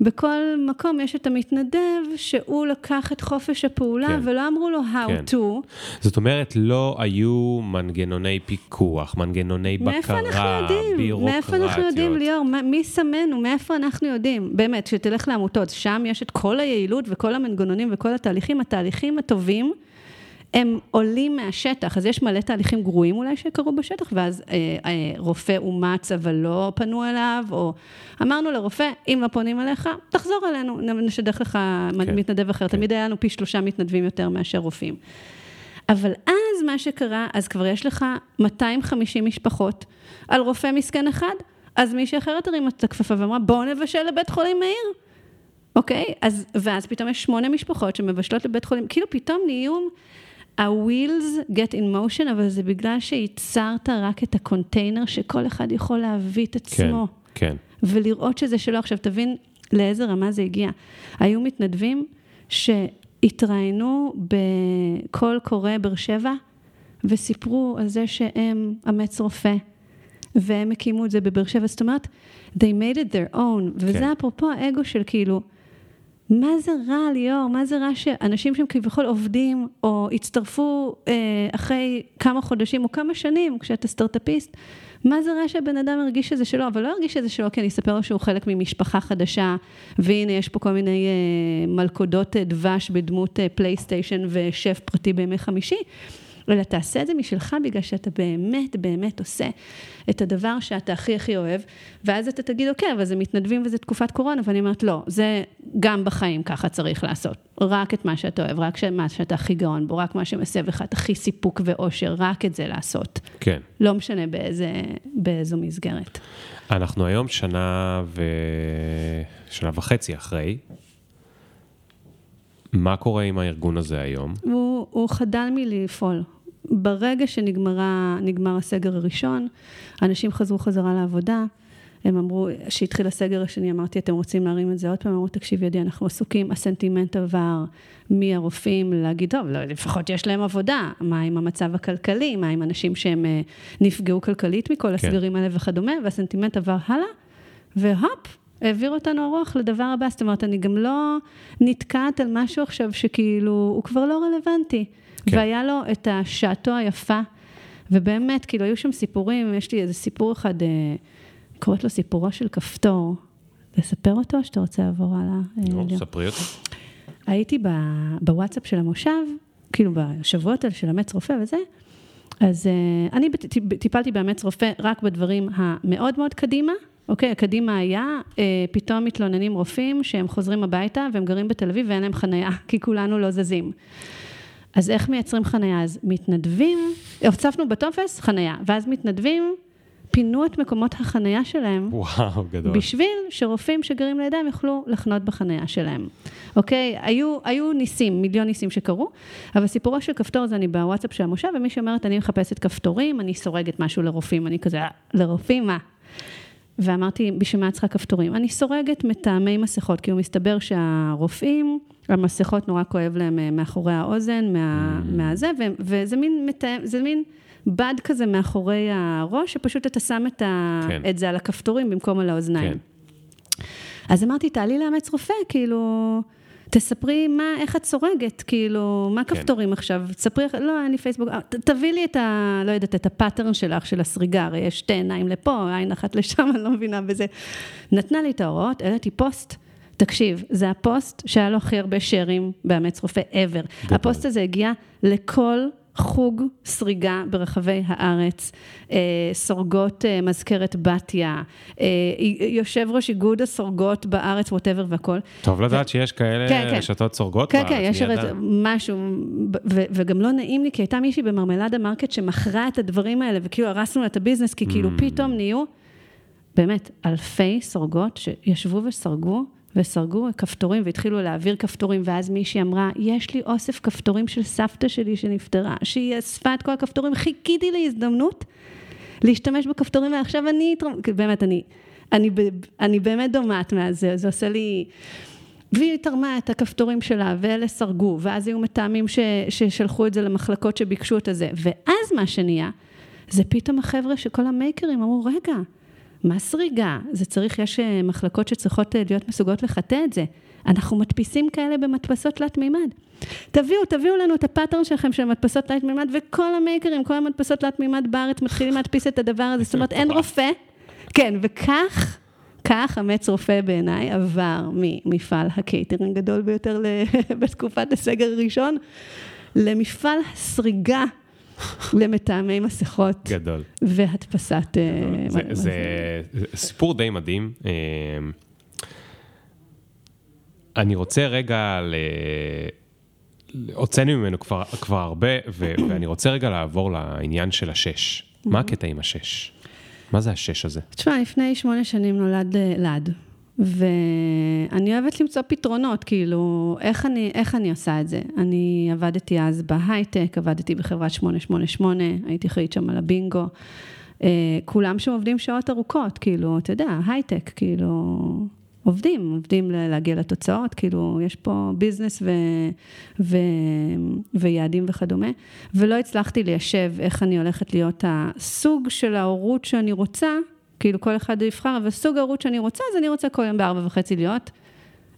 בכל מקום יש את המתנדב שהוא לקח את חופש הפעולה כן. ולא אמרו לו how כן. to.
זאת אומרת, לא היו מנגנוני פיקוח, מנגנוני בקרה,
מאיפה אנחנו יודעים? בירוקרטיות. מאיפה אנחנו יודעים, ליאור? מי שמנו? מאיפה אנחנו יודעים? באמת, שתלך לעמותות, שם יש את כל היעילות וכל המנגנונים וכל התהליכים, התהליכים הטובים. הם עולים מהשטח, אז יש מלא תהליכים גרועים אולי שקרו בשטח, ואז אה, אה, רופא אומץ אבל לא פנו אליו, או אמרנו לרופא, אם לא פונים אליך, תחזור אלינו, נשדך לך כן, מתנדב אחר. כן. תמיד היה לנו פי שלושה מתנדבים יותר מאשר רופאים. אבל אז מה שקרה, אז כבר יש לך 250 משפחות על רופא מסכן אחד, אז מישהי אחרת הרימה את הכפפה ואמרה, בואו נבשל לבית חולים מאיר. אוקיי? אז, ואז פתאום יש שמונה משפחות שמבשלות לבית חולים, כאילו פתאום נהיו ה-wheels get in motion, אבל זה בגלל שייצרת רק את הקונטיינר שכל אחד יכול להביא את עצמו.
כן, כן.
ולראות שזה שלו. עכשיו, תבין לאיזה רמה זה הגיע. היו מתנדבים שהתראיינו בקול קורא באר שבע, וסיפרו על זה שהם אמץ רופא, והם הקימו את זה בבאר שבע. זאת אומרת, they made it their own, וזה כן. אפרופו האגו של כאילו, מה זה רע, ליאור? מה זה רע שאנשים שהם כביכול עובדים, או הצטרפו אה, אחרי כמה חודשים או כמה שנים, כשאתה סטארט-אפיסט, מה זה רע שהבן אדם הרגיש שזה שלו, אבל לא הרגיש שזה שלו, כי אני אספר לו שהוא חלק ממשפחה חדשה, והנה יש פה כל מיני אה, מלכודות אה, דבש בדמות אה, פלייסטיישן ושף פרטי בימי חמישי. אלא תעשה את זה משלך בגלל שאתה באמת באמת עושה את הדבר שאתה הכי הכי אוהב, ואז אתה תגיד, אוקיי, אבל זה מתנדבים וזה תקופת קורונה, ואני אומרת, לא, זה גם בחיים ככה צריך לעשות. רק את מה שאתה אוהב, רק מה שאתה הכי גאון בו, רק מה שמסב לך את הכי סיפוק ואושר, רק את זה לעשות.
כן.
לא משנה באיזה, באיזו מסגרת.
אנחנו היום שנה ו... שנה וחצי אחרי. מה קורה עם הארגון הזה היום?
הוא, הוא חדל מלפעול. ברגע שנגמר הסגר הראשון, אנשים חזרו חזרה לעבודה, הם אמרו, כשהתחיל הסגר השני, אמרתי, אתם רוצים להרים את זה עוד פעם? אמרו, תקשיב ידי, אנחנו עסוקים, הסנטימנט עבר מהרופאים להגיד, טוב, לא, לפחות יש להם עבודה, מה עם המצב הכלכלי, מה עם אנשים שהם אה, נפגעו כלכלית מכל כן. הסגרים האלה וכדומה, והסנטימנט עבר הלאה, והופ, העביר אותנו הרוח לדבר הבא, זאת אומרת, אני גם לא נתקעת על משהו עכשיו שכאילו, הוא כבר לא רלוונטי. כן. והיה לו את השעתו היפה ובאמת, כאילו, היו שם סיפורים, יש לי איזה סיפור אחד, אה, קוראת לו סיפורו של כפתור. לספר אותו, או שאתה רוצה לעבור הלאה? אה, ליאור?
ספרי אותו.
הייתי ב- בוואטסאפ של המושב, כאילו בשבועות האלה של אמץ רופא וזה, אז uh, אני טיפלתי באמץ רופא רק בדברים המאוד מאוד קדימה, אוקיי, הקדימה היה, uh, פתאום מתלוננים רופאים שהם חוזרים הביתה והם גרים בתל אביב ואין להם חנייה, כי כולנו לא זזים. אז איך מייצרים חנייה? אז מתנדבים, הוצפנו בטופס חנייה, ואז מתנדבים, פינו את מקומות החנייה שלהם
וואו, גדול.
בשביל שרופאים שגרים לידם יוכלו לחנות בחניה שלהם. אוקיי? היו, היו ניסים, מיליון ניסים שקרו, אבל סיפורו של כפתור זה אני בוואטסאפ של המושב, ומישהי אומרת, אני מחפשת כפתורים, אני סורגת משהו לרופאים, אני כזה, "אה, לרופאים מה? ואמרתי, בשביל מה את צריכה כפתורים? אני סורגת מטעמי מסכות, כי הוא מסתבר שהרופאים, המסכות נורא כואב להם אה, מאחורי האוזן, מה, מהזה, ו, וזה מין, מתאם, זה מין בד כזה מאחורי הראש, שפשוט אתה שם את, ה,
כן.
את זה על הכפתורים במקום על האוזניים.
כן.
אז אמרתי, תעלי לאמץ רופא, כאילו, תספרי מה, איך את סורגת, כאילו, מה
כן.
כפתורים עכשיו? תספרי, לא, אין לי פייסבוק, אה, תביא לי את ה... לא יודעת, את ה pattern שלך, של הסריגה, הרי יש שתי עיניים לפה, עין אחת לשם, אני לא מבינה בזה. נתנה לי את ההוראות, העליתי פוסט. תקשיב, זה הפוסט שהיה לו הכי הרבה shares באמץ רופא ever. הפוסט הזה הגיע לכל חוג סריגה ברחבי הארץ, אה, סורגות אה, מזכרת בתיה, אה, יושב ראש איגוד הסורגות בארץ, whatever והכל.
טוב לדעת שיש כאלה
כן, כן.
רשתות סורגות
כן,
בארץ,
כן, יש
מי
הרי? משהו, ו- וגם לא נעים לי, כי הייתה מישהי במרמלדה מרקט שמכרה את הדברים האלה, וכאילו הרסנו לה את ה business, כי כאילו
Mm.
פתאום נהיו, באמת, אלפי סורגות שישבו וסרגו, וסרגו כפתורים והתחילו להעביר כפתורים, ואז מישהי אמרה, יש לי אוסף כפתורים של סבתא שלי שנפטרה, שהיא אספה את כל הכפתורים, חיכיתי להזדמנות להשתמש בכפתורים, ועכשיו אני, אתרום-" כאילו, באמת, אני, אני, אני באמת דומעת מהזה, זה עושה לי... והיא תרמה את הכפתורים שלה, ואלה סרגו, ואז היו מתאמים ש, ששלחו את זה למחלקות שביקשו את הזה. ואז מה שנהיה, זה פתאום החבר'ה שכל המייקרים אמרו, רגע, מה סריגה? זה צריך, יש אה, מחלקות שצריכות אה, להיות מסוגלות לחטא את זה. אנחנו מדפיסים כאלה במדפסות תלת מימד. תביאו, תביאו לנו את הפאטרן שלכם של מדפסות תלת מימד, וכל המייקרים, כל המדפסות תלת מימד בארץ מתחילים להדפיס את הדבר הזה. זאת אומרת, אין רופא. כן, וכך, כך אמץ רופא בעיניי עבר ממפעל הקייטרינג הגדול ביותר בתקופת הסגר הראשון, למפעל הסריגה למטעמי מסכות
גדול.
והדפסת... אה,
זה,
מה-
זה, זה סיפור די מדהים. אה, אני רוצה רגע ל... הוצאנו ממנו כבר, כבר הרבה, ו, ואני רוצה רגע לעבור לעניין של השש. מה הקטע עם השש? מה זה השש הזה?
תשמע, לפני שמונה שנים נולד אה, לד, ואני אוהבת למצוא פתרונות, כאילו, איך אני, איך אני עושה את זה? אני עבדתי אז בהייטק, עבדתי בחברת 888, הייתי אחראית שם על הבינגו. אה, כולם שם עובדים שעות ארוכות, כאילו, אתה יודע, הייטק, כאילו, עובדים, עובדים להגיע לתוצאות, כאילו, יש פה ביזנס ו, ו, ויעדים וכדומה, ולא הצלחתי ליישב איך אני הולכת להיות הסוג של ההורות שאני רוצה, כאילו כל אחד יבחר, אבל סוג ההורות שאני רוצה, אז אני רוצה כל יום בארבע וחצי להיות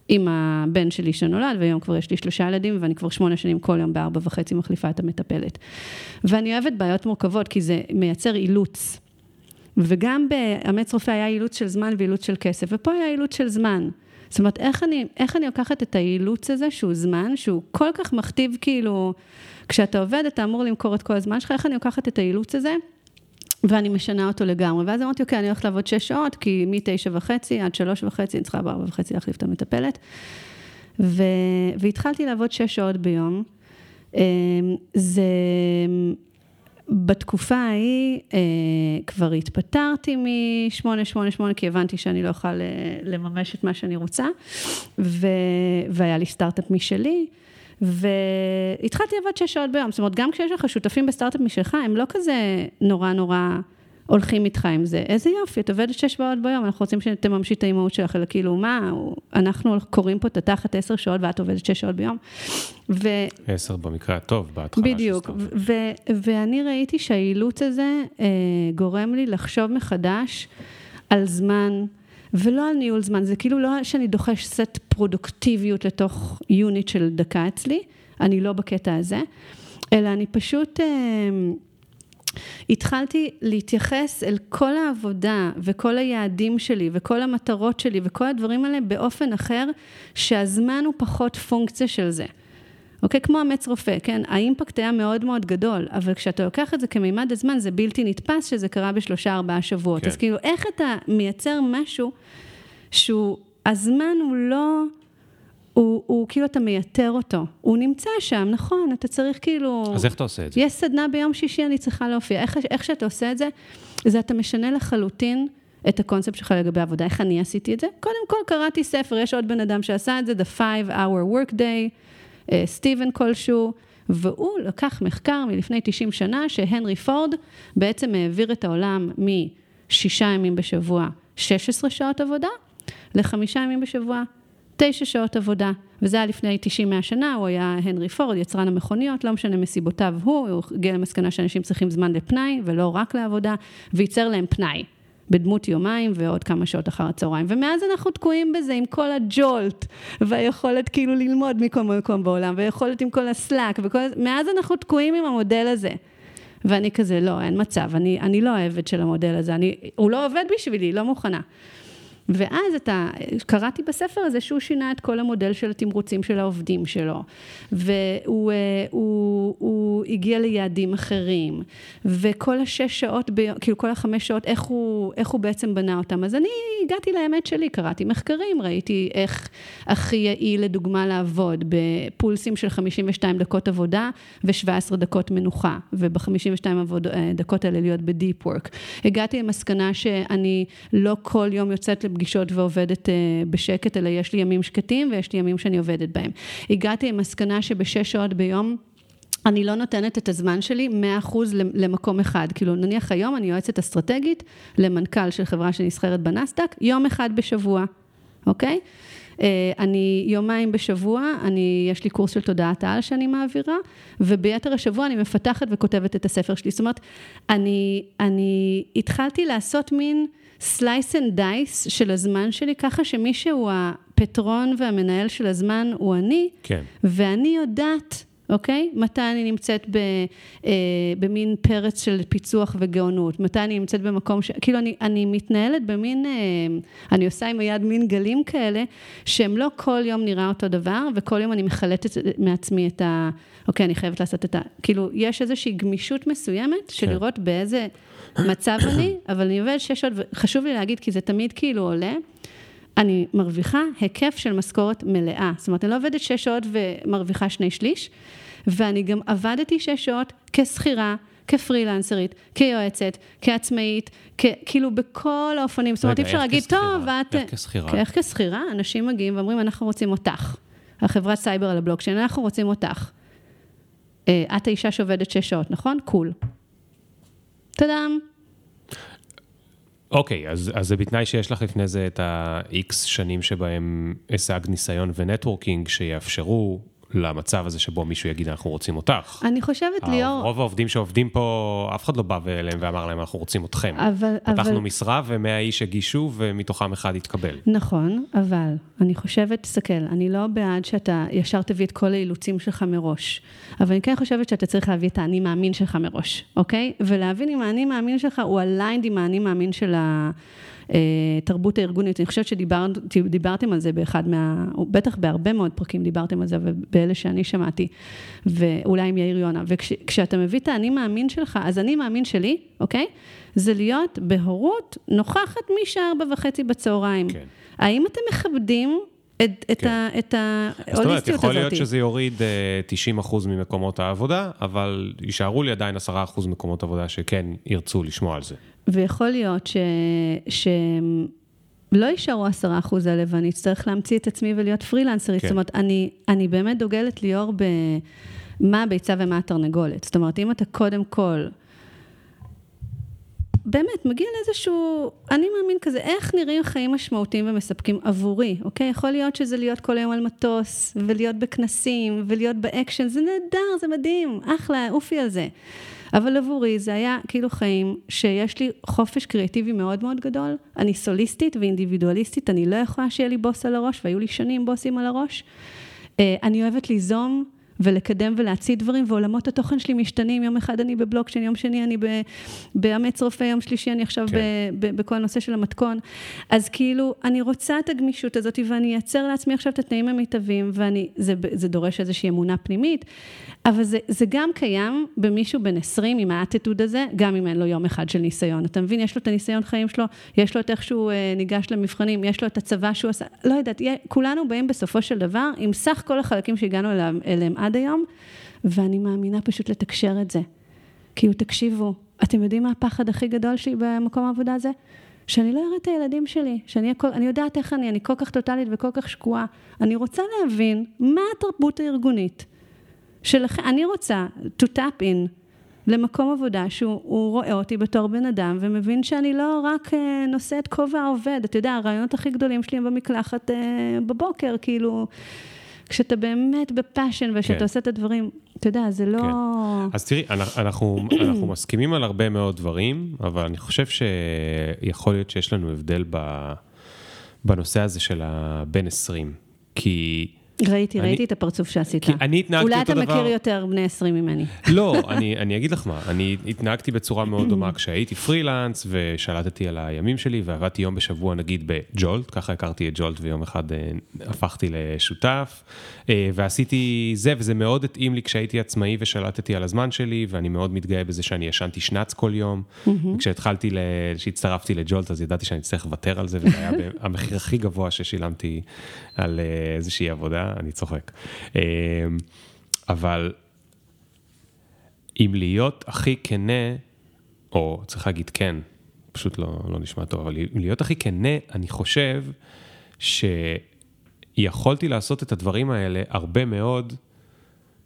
עם הבן שלי שנולד, והיום כבר יש לי שלושה ילדים, ואני כבר שמונה שנים כל יום בארבע וחצי מחליפה את המטפלת. ואני אוהבת בעיות מורכבות, כי זה מייצר אילוץ. וגם באמץ רופא היה אילוץ של זמן ואילוץ של כסף, ופה היה אילוץ של זמן. זאת אומרת, איך אני, איך אני לוקחת את האילוץ הזה, שהוא זמן, שהוא כל כך מכתיב, כאילו, כשאתה עובד, אתה אמור למכור את כל הזמן שלך, איך אני לוקחת את האילוץ הזה, ואני משנה אותו לגמרי. ואז אמרתי, אוקיי, אני הולכת לעבוד שש שעות, כי מתשע וחצי עד שלוש וחצי, אני צריכה בארבע וחצי להחליף את המטפלת. ו... והתחלתי לעבוד שש שעות ביום. אמ, זה... בתקופה ההיא אה, כבר התפטרתי מ-888, כי הבנתי שאני לא אוכל אה, לממש את מה שאני רוצה, ו... והיה לי סטארט-אפ משלי, והתחלתי לעבוד שש שעות ביום. זאת אומרת, גם כשיש לך שותפים בסטארט-אפ משלך, הם לא כזה נורא נורא הולכים איתך עם זה. איזה יופי, את עובדת שש שעות ביום, אנחנו רוצים שתממשי את האימהות שלך, אלא כאילו, מה, אנחנו קוראים פה את התחת עשר שעות ואת עובדת שש שעות ביום. ו...
עשר במקרה הטוב, בהתחלה.
בדיוק,
סטארט-אפ.
ו- ואני ראיתי שהאילוץ הזה אה, גורם לי לחשוב מחדש על זמן, ולא על ניהול זמן, זה כאילו לא שאני דוחש סט פרודוקטיביות לתוך יוניט של דקה אצלי, אני לא בקטע הזה, אלא אני פשוט... אה, התחלתי להתייחס אל כל העבודה וכל היעדים שלי וכל המטרות שלי וכל הדברים האלה באופן אחר, שהזמן הוא פחות פונקציה של זה. אוקיי? כמו אמץ רופא, כן? האימפקט היה מאוד מאוד גדול, אבל כשאתה לוקח את זה כמימד הזמן, זה בלתי נתפס שזה קרה בשלושה ארבעה שבועות. כן. אז כאילו, איך אתה מייצר משהו שהוא, הזמן הוא לא... הוא, הוא כאילו אתה מייתר אותו, הוא נמצא שם, נכון, אתה צריך כאילו...
אז איך אתה עושה את זה?
יש סדנה ביום שישי, אני צריכה להופיע. איך, איך שאתה עושה את זה, זה אתה משנה לחלוטין את הקונספט שלך לגבי עבודה. איך אני עשיתי את זה? קודם כל קראתי ספר, יש עוד בן אדם שעשה את זה, The Five Hour Workday, סטיבן uh, כלשהו, והוא לקח מחקר מלפני 90 שנה, שהנרי פורד בעצם העביר את העולם משישה ימים בשבוע, 16 שעות עבודה, לחמישה ימים בשבוע, תשע שעות עבודה, וזה היה לפני 90-100 שנה, הוא היה הנרי פורד, יצרן המכוניות, לא משנה מסיבותיו הוא, הוא הגיע למסקנה שאנשים צריכים זמן לפנאי, ולא רק לעבודה, וייצר להם פנאי. בדמות יומיים ועוד כמה שעות אחר הצהריים. ומאז אנחנו תקועים בזה עם כל הג'ולט, והיכולת כאילו ללמוד מכל מקום בעולם, והיכולת עם כל הסלאק, וכל... מאז אנחנו תקועים עם המודל הזה. ואני כזה, לא, אין מצב, אני, אני לא אוהבת של המודל הזה, אני, הוא לא עובד בשבילי, לא מוכנה. ואז אתה, קראתי בספר הזה שהוא שינה את כל המודל של התמרוצים של העובדים שלו, והוא אה, הוא, הוא הגיע ליעדים אחרים, וכל השש שעות, ב, כאילו כל החמש שעות, איך הוא, איך הוא בעצם בנה אותם. אז אני הגעתי לאמת שלי, קראתי מחקרים, ראיתי איך הכי יעיל לדוגמה לעבוד בפולסים של 52 דקות עבודה ו-17 דקות מנוחה, וב-52 אה, דקות האלה להיות בדיפ וורק. הגעתי למסקנה שאני לא כל יום יוצאת פגישות ועובדת uh, בשקט, אלא יש לי ימים שקטים ויש לי ימים שאני עובדת בהם. הגעתי למסקנה שבשש שעות ביום אני לא נותנת את הזמן שלי 100% למקום אחד. כאילו, נניח היום אני יועצת אסטרטגית למנכ"ל של חברה שנסחרת בנסדק, יום אחד בשבוע, אוקיי? Uh, אני יומיים בשבוע, אני, יש לי קורס של תודעת העל שאני מעבירה, וביתר השבוע אני מפתחת וכותבת את הספר שלי. זאת אומרת, אני, אני התחלתי לעשות מין... slice and dice של הזמן שלי, ככה שמי שהוא הפטרון והמנהל של הזמן הוא אני,
כן.
ואני יודעת, אוקיי? מתי אני נמצאת ב, אה, במין פרץ של פיצוח וגאונות, מתי אני נמצאת במקום ש... כאילו, אני, אני מתנהלת במין, אה, אני עושה עם היד מין גלים כאלה, שהם לא כל יום נראה אותו דבר, וכל יום אני מחלטת מעצמי את ה... אוקיי, אני חייבת לעשות את ה... כאילו, יש איזושהי גמישות מסוימת של כן. לראות באיזה... מצב אני, אבל אני עובדת שש שעות, וחשוב לי להגיד, כי זה תמיד כאילו עולה, אני מרוויחה היקף של משכורת מלאה. זאת אומרת, אני לא עובדת שש שעות ומרוויחה שני שליש, ואני גם עבדתי שש שעות כשכירה, כפרילנסרית, כיועצת, כעצמאית, כ- כאילו בכל האופנים. זאת אומרת, אי אפשר להגיד, טוב,
את... איך כשכירה?
איך כשכירה? אנשים מגיעים ואומרים, אנחנו רוצים אותך. חברת סייבר על הבלוקשיין, אנחנו רוצים אותך. אה, את האישה שעובדת שש שעות, נכון? cool. טאדאם.
אוקיי, אז, אז זה בתנאי שיש לך לפני זה את ה-X שנים שבהם השגת ניסיון ו networking שיאפשרו למצב הזה שבו מישהו יגיד, אנחנו רוצים אותך.
אני חושבת, ליאור...
רוב העובדים שעובדים פה, אף אחד לא בא אליהם ואמר להם, אנחנו רוצים אתכם.
אבל...
פתחנו
אבל...
משרה ומאה איש הגישו ומתוכם אחד התקבל.
נכון, אבל אני חושבת, תסתכל, אני לא בעד שאתה ישר תביא את כל האילוצים שלך מראש, אבל אני כן חושבת שאתה צריך להביא את האני מאמין שלך מראש, אוקיי? ולהבין אם האני מאמין שלך הוא aligned עם האני מאמין של ה... אה, הארגונית. אני חושבת שדיברתם על זה באחד מה... בטח בהרבה מאוד פרקים דיברתם על זה, ובאלה שאני שמעתי, ואולי עם יאיר יונה. וכשאתה מביא את האני מאמין שלך, אז אני מאמין שלי, אוקיי? זה להיות בהורות נוכחת משעה ארבע וחצי בצהריים. כן. האם אתם מכבדים את, את, כן. ה, את ההוליסטיות הזאת. זאת אומרת,
יכול להיות שזה יוריד 90 אחוז ממקומות העבודה, אבל יישארו לי עדיין 10 אחוז מקומות עבודה שכן ירצו לשמוע על זה.
ויכול להיות ש... ש... לא יישארו עשרה אחוז האלה, ואני אצטרך להמציא את עצמי ולהיות פרילנסרית. כן. זאת אומרת, אני, אני באמת דוגלת ליאור במה הביצה ומה התרנגולת. זאת אומרת, אם אתה קודם כל באמת, מגיע לאיזשהו, אני מאמין כזה, איך נראים חיים משמעותיים ומספקים עבורי, אוקיי? יכול להיות שזה להיות כל היום על מטוס, ולהיות בכנסים, ולהיות באקשן, זה נהדר, זה מדהים, אחלה, או-פי על זה. אבל עבורי זה היה כאילו חיים שיש לי חופש קריאטיבי מאוד מאוד גדול. אני סוליסטית ואינדיבידואליסטית, אני לא יכולה שיהיה לי בוס על הראש, והיו לי שנים בוסים על הראש. אה, אני אוהבת ליזום ולקדם ולהצעיד דברים, ועולמות התוכן שלי משתנים, יום אחד אני בבלוקצ'יין, יום שני אני באמץ רופא, יום שלישי אני עכשיו כן. ב, ב, בכל הנושא של המתכון. אז כאילו, אני רוצה את הגמישות הזאת, ואני אייצר לעצמי עכשיו את התנאים המיטביים, וזה דורש איזושהי אמונה פנימית, אבל זה, זה גם קיים במישהו בן 20 עם האטיטוד הזה, גם אם אין לו יום אחד של ניסיון. אתה מבין, יש לו את הניסיון חיים שלו, יש לו את איך שהוא אה, ניגש למבחנים, יש לו את הצבא שהוא עשה, לא יודעת, כולנו באים בסופו של דבר עם סך כל החלקים שהגענו אליהם עד היום, ואני מאמינה פשוט לתקשר את זה. כאילו, תקשיבו, אתם יודעים מה הפחד הכי גדול שלי במקום העבודה הזה? שאני לא אראה את הילדים שלי, שאני הכל, אני יודעת איך אני, אני כל כך טוטאלית וכל כך שקועה. אני רוצה להבין מה התרבות הארגונית שלכם, אני רוצה to tap in למקום עבודה שהוא רואה אותי בתור בן אדם ומבין שאני לא רק אה, נושא את כובע העובד, אתה יודע, הרעיונות הכי גדולים שלי הם במקלחת אה, בבוקר, כאילו, כשאתה באמת בפאשן ושאתה כן. עושה את הדברים, אתה יודע, זה לא... כן.
אז תראי, אנחנו, אנחנו מסכימים על הרבה מאוד דברים, אבל אני חושב שיכול להיות שיש לנו הבדל ב, בנושא הזה של הבן 20, כי...
ראיתי, אני, ראיתי את הפרצוף שעשית.
כי אני התנהגתי
אותו
דבר...
אולי אתה מכיר יותר בני 20 ממני.
לא, אני, אני אגיד לך מה, אני התנהגתי בצורה מאוד דומה כשהייתי פרילנס ושלטתי על הימים שלי ועבדתי יום בשבוע נגיד בג'ולט, ככה הכרתי את ג'ולט ויום אחד אה, הפכתי לשותף אה, ועשיתי זה וזה מאוד התאים לי כשהייתי עצמאי ושלטתי על הזמן שלי ואני מאוד מתגאה בזה שאני ישנתי שנץ כל יום. כשהתחלתי, כשהצטרפתי לג'ולט אז ידעתי שאני צריך לוותר על זה וזה היה המחיר הכי גבוה ששילמתי על אה, איזושהי עבודה. אני צוחק. אמ, אבל אם להיות הכי כנה, או צריך להגיד כן, פשוט לא, לא נשמע טוב, אבל אם להיות הכי כנה, אני חושב שיכולתי לעשות את הדברים האלה הרבה מאוד,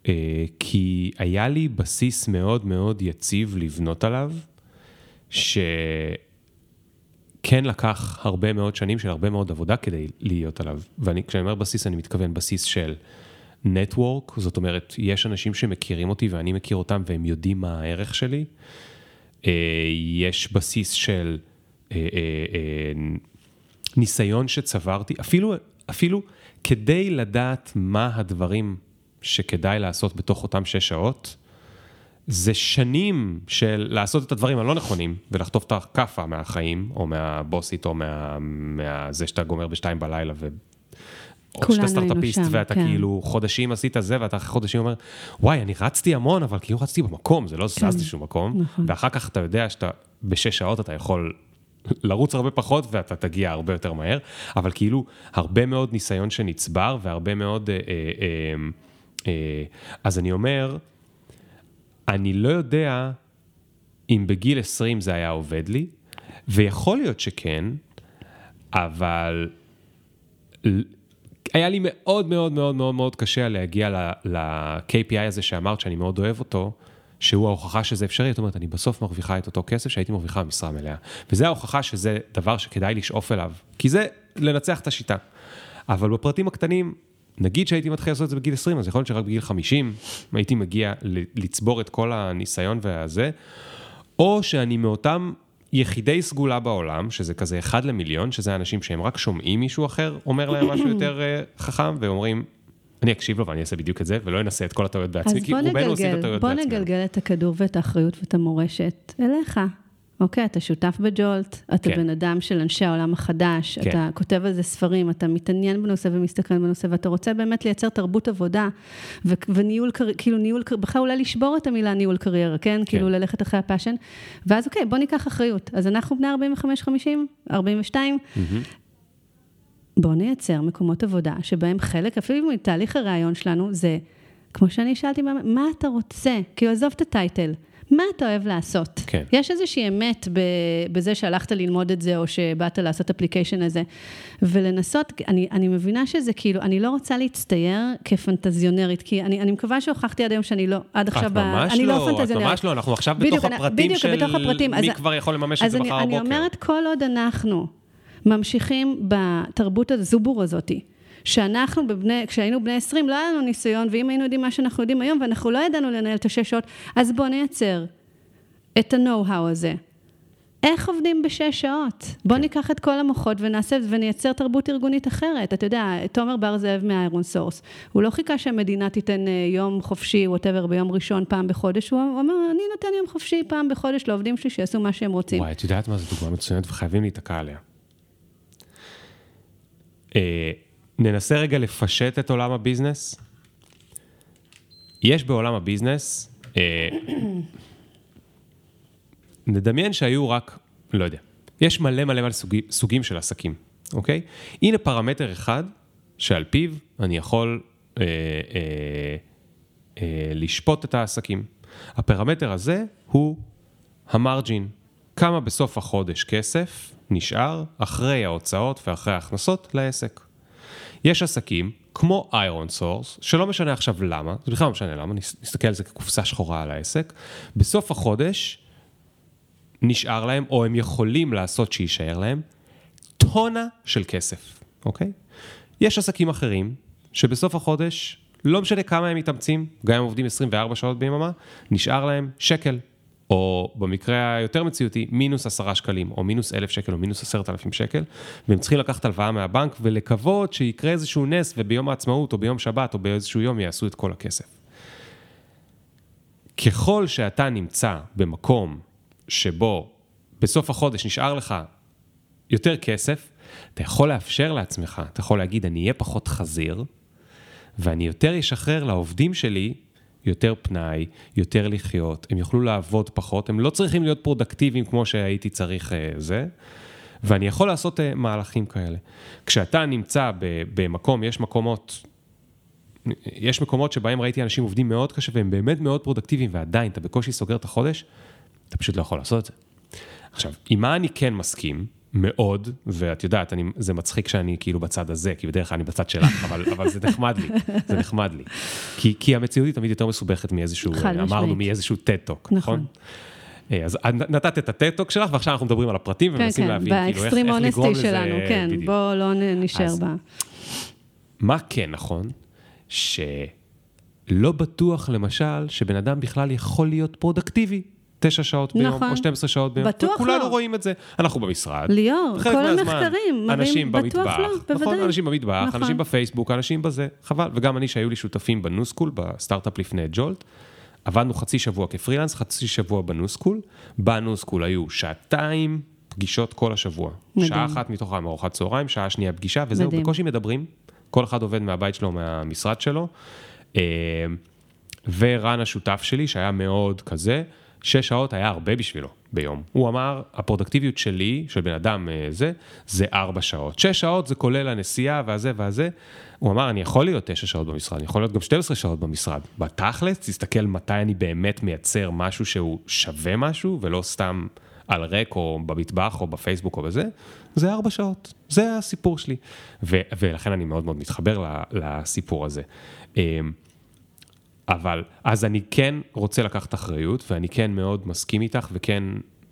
אה, כי היה לי בסיס מאוד מאוד יציב לבנות עליו, ש... כן לקח הרבה מאוד שנים של הרבה מאוד עבודה כדי להיות עליו. וכשאני אומר בסיס, אני מתכוון בסיס של נטוורק, זאת אומרת, יש אנשים שמכירים אותי ואני מכיר אותם והם יודעים מה הערך שלי. אה, יש בסיס של אה, אה, ניסיון שצברתי, אפילו, אפילו כדי לדעת מה הדברים שכדאי לעשות בתוך אותם שש שעות, זה שנים של לעשות את הדברים הלא נכונים ולחטוף את הכאפה מהחיים, או מהבוסית, או מה, מהזה שאתה גומר בשתיים בלילה ו... או שאתה סטארט-אפיסט ואתה כן. כאילו חודשים עשית זה ואתה אחרי חודשים אומר, וואי, אני רצתי המון, אבל כאילו רצתי במקום, זה לא כן. זזתי שום מקום. נכון. ואחר כך אתה יודע שאתה בשש שעות אתה יכול לרוץ הרבה פחות ואתה תגיע הרבה יותר מהר, אבל כאילו הרבה מאוד ניסיון שנצבר והרבה מאוד... אה, אה, אה, אה, אז אני אומר, אני לא יודע אם בגיל 20 זה היה עובד לי, ויכול להיות שכן, אבל היה לי מאוד מאוד מאוד מאוד מאוד קשה להגיע ל-KPI הזה שאמרת שאני מאוד אוהב אותו, שהוא ההוכחה שזה אפשרי, זאת אומרת, אני בסוף מרוויחה את אותו כסף שהייתי מרוויחה במשרה מלאה. וזה ההוכחה שזה דבר שכדאי לשאוף אליו, כי זה לנצח את השיטה. אבל בפרטים הקטנים, נגיד שהייתי מתחיל לעשות את זה בגיל 20, אז יכול להיות שרק בגיל 50 הייתי מגיע לצבור את כל הניסיון והזה, או שאני מאותם יחידי סגולה בעולם, שזה כזה אחד למיליון, שזה אנשים שהם רק שומעים מישהו אחר אומר להם משהו יותר אה, חכם, ואומרים, אני אקשיב לו ואני אעשה בדיוק את זה, ולא אנסה את כל הטעויות בעצמי, כי רובנו עושים את הטעויות בעצמי.
אז בוא נגלגל את הכדור ואת האחריות ואת המורשת אליך. אוקיי, אתה שותף בג'ולט, אתה כן. בן אדם של אנשי העולם החדש, כן. אתה כותב על זה ספרים, אתה מתעניין בנושא ומסתכל בנושא, ואתה רוצה באמת לייצר תרבות עבודה, ו- וניהול, כאילו ניהול, בכלל אולי לשבור את המילה ניהול קריירה, כן? כן? כאילו ללכת אחרי הפאשן. ואז אוקיי, בוא ניקח אחריות. אז אנחנו בני 45-50, 42, mm-hmm. בואו נייצר מקומות עבודה שבהם חלק, אפילו מתהליך הרעיון שלנו, זה, כמו שאני שאלתי, מה אתה רוצה? כאילו, עזוב את הטייטל. מה אתה אוהב לעשות?
כן.
יש איזושהי אמת בזה שהלכת ללמוד את זה, או שבאת לעשות אפליקיישן הזה, ולנסות, אני, אני מבינה שזה כאילו, אני לא רוצה להצטייר כפנטזיונרית, כי אני, אני מקווה שהוכחתי עד היום שאני לא, עד עכשיו,
ממש
אני
לא, לא פנטזיונרית. את ממש לא, אנחנו עכשיו בדיוק, בתוך הפרטים
בדיוק,
של
בתוך הפרטים.
מי אז, כבר יכול לממש את זה מחר בבוקר.
אז אני אומרת, כל עוד אנחנו ממשיכים בתרבות הזובור הזאתי, שאנחנו בבני, כשהיינו בני 20 לא היה לנו ניסיון, ואם היינו יודעים מה שאנחנו יודעים היום, ואנחנו לא ידענו לנהל את השש שעות, אז בואו נייצר את ה-know-how הזה. איך עובדים בשש שעות? בוא ניקח את כל המוחות ונעשה ונייצר תרבות ארגונית אחרת. אתה יודע, תומר בר זאב מהאיירון סורס, הוא לא חיכה שהמדינה תיתן אה, יום חופשי, whatever, ביום ראשון, פעם בחודש, הוא אומר, אני נותן יום חופשי פעם בחודש לעובדים שלי שיעשו מה שהם רוצים.
וואי, את יודעת מה זו דוגמה מצוינת וחייבים להיתקע עליה. ננסה רגע לפשט את עולם ה business. יש בעולם הביזנס, אה, נדמיין שהיו רק, לא יודע, יש מלא מלא מלא סוגים, סוגים של עסקים, אוקיי? הנה פרמטר אחד שעל פיו אני יכול אה, אה, אה, לשפוט את העסקים. הפרמטר הזה הוא המרג'ין, כמה בסוף החודש כסף נשאר אחרי ההוצאות ואחרי ההכנסות לעסק. יש עסקים, כמו איירון סורס, שלא משנה עכשיו למה, זה בכלל לא משנה למה, נסתכל על זה כקופסה שחורה על העסק, בסוף החודש נשאר להם, או הם יכולים לעשות שיישאר להם, טונה של כסף, אוקיי? יש עסקים אחרים, שבסוף החודש, לא משנה כמה הם מתאמצים, גם אם עובדים 24 שעות ביממה, נשאר להם שקל, או במקרה היותר מציאותי, מינוס עשרה שקלים, או מינוס אלף שקל, או מינוס עשרת אלפים שקל, והם צריכים לקחת הלוואה מהבנק ולקוות שיקרה איזשהו נס, וביום העצמאות, או ביום שבת, או באיזשהו יום יעשו את כל הכסף. ככל שאתה נמצא במקום שבו בסוף החודש נשאר לך יותר כסף, אתה יכול לאפשר לעצמך, אתה יכול להגיד, אני אהיה פחות חזיר, ואני יותר אשחרר לעובדים שלי יותר פנאי, יותר לחיות, הם יוכלו לעבוד פחות, הם לא צריכים להיות פרודקטיביים כמו שהייתי צריך uh, זה, ואני יכול לעשות אה, מהלכים כאלה. כשאתה נמצא במקום, יש מקומות, יש מקומות שבהם ראיתי אנשים עובדים מאוד קשה והם באמת מאוד פרודקטיביים, ועדיין אתה בקושי סוגר את החודש, אתה פשוט לא יכול לעשות את זה. עכשיו, עם מה אני כן מסכים, מאוד, ואת יודעת, אני, זה מצחיק שאני כאילו בצד הזה, כי בדרך כלל אני בצד שלך, אבל, אבל זה נחמד לי, זה נחמד לי. כי, כי המציאות היא תמיד יותר מסובכת מאיזשהו, אמרנו, מאיזשהו TED Talk, נכון? נכון? אה, אז נתת את ה TED Talk שלך, ועכשיו אנחנו מדברים על הפרטים
כן,
ומנסים
כן,
להבין,
כאילו, איך, איך לגרום לזה, שלנו, כן, בדיוק. בואו לא נשאר בה.
מה כן נכון? שלא בטוח, למשל, שבן אדם בכלל יכול להיות פרודקטיבי. תשע שעות ביום, נכון. או 12 שעות ביום.
בטוח
לא. כולנו רואים את זה. אנחנו במשרד.
ליאור, כל המחקרים
אנשים
מראים, בטוח לא,
בוודאי. נכון, אנשים במטבח, נכון. אנשים בפייסבוק, אנשים בזה, חבל. וגם אני, שהיו לי שותפים בניו סקול, בסטארט-אפ לפני ג'ולט, עבדנו חצי שבוע כפרילנס, חצי שבוע בניוסקול. בניוסקול היו שעתיים פגישות כל השבוע. מדהים. שעה אחת מתוכם ארוחת צהריים, שעה שנייה פגישה, וזהו, מדהים. בקושי מדברים. כל אחד עובד מהבית שלו, מהמשרד שלו. אה, ורן השותף שלי, שהיה מאוד כזה, שש שעות היה הרבה בשבילו ביום. הוא אמר, הפרודקטיביות שלי, של בן אדם אה, זה, זה ארבע שעות. שש שעות זה כולל הנסיעה והזה והזה. הוא אמר, אני יכול להיות תשע שעות במשרד, אני יכול להיות גם 12 שעות במשרד. בתכלס, תסתכל מתי אני באמת מייצר משהו שהוא שווה משהו, ולא סתם על ריק או במטבח או בפייסבוק או בזה, זה ארבע שעות. זה הסיפור שלי. ו- ולכן אני מאוד מאוד מתחבר לסיפור הזה. אבל, אז אני כן רוצה לקחת אחריות, ואני כן מאוד מסכים איתך, וכן,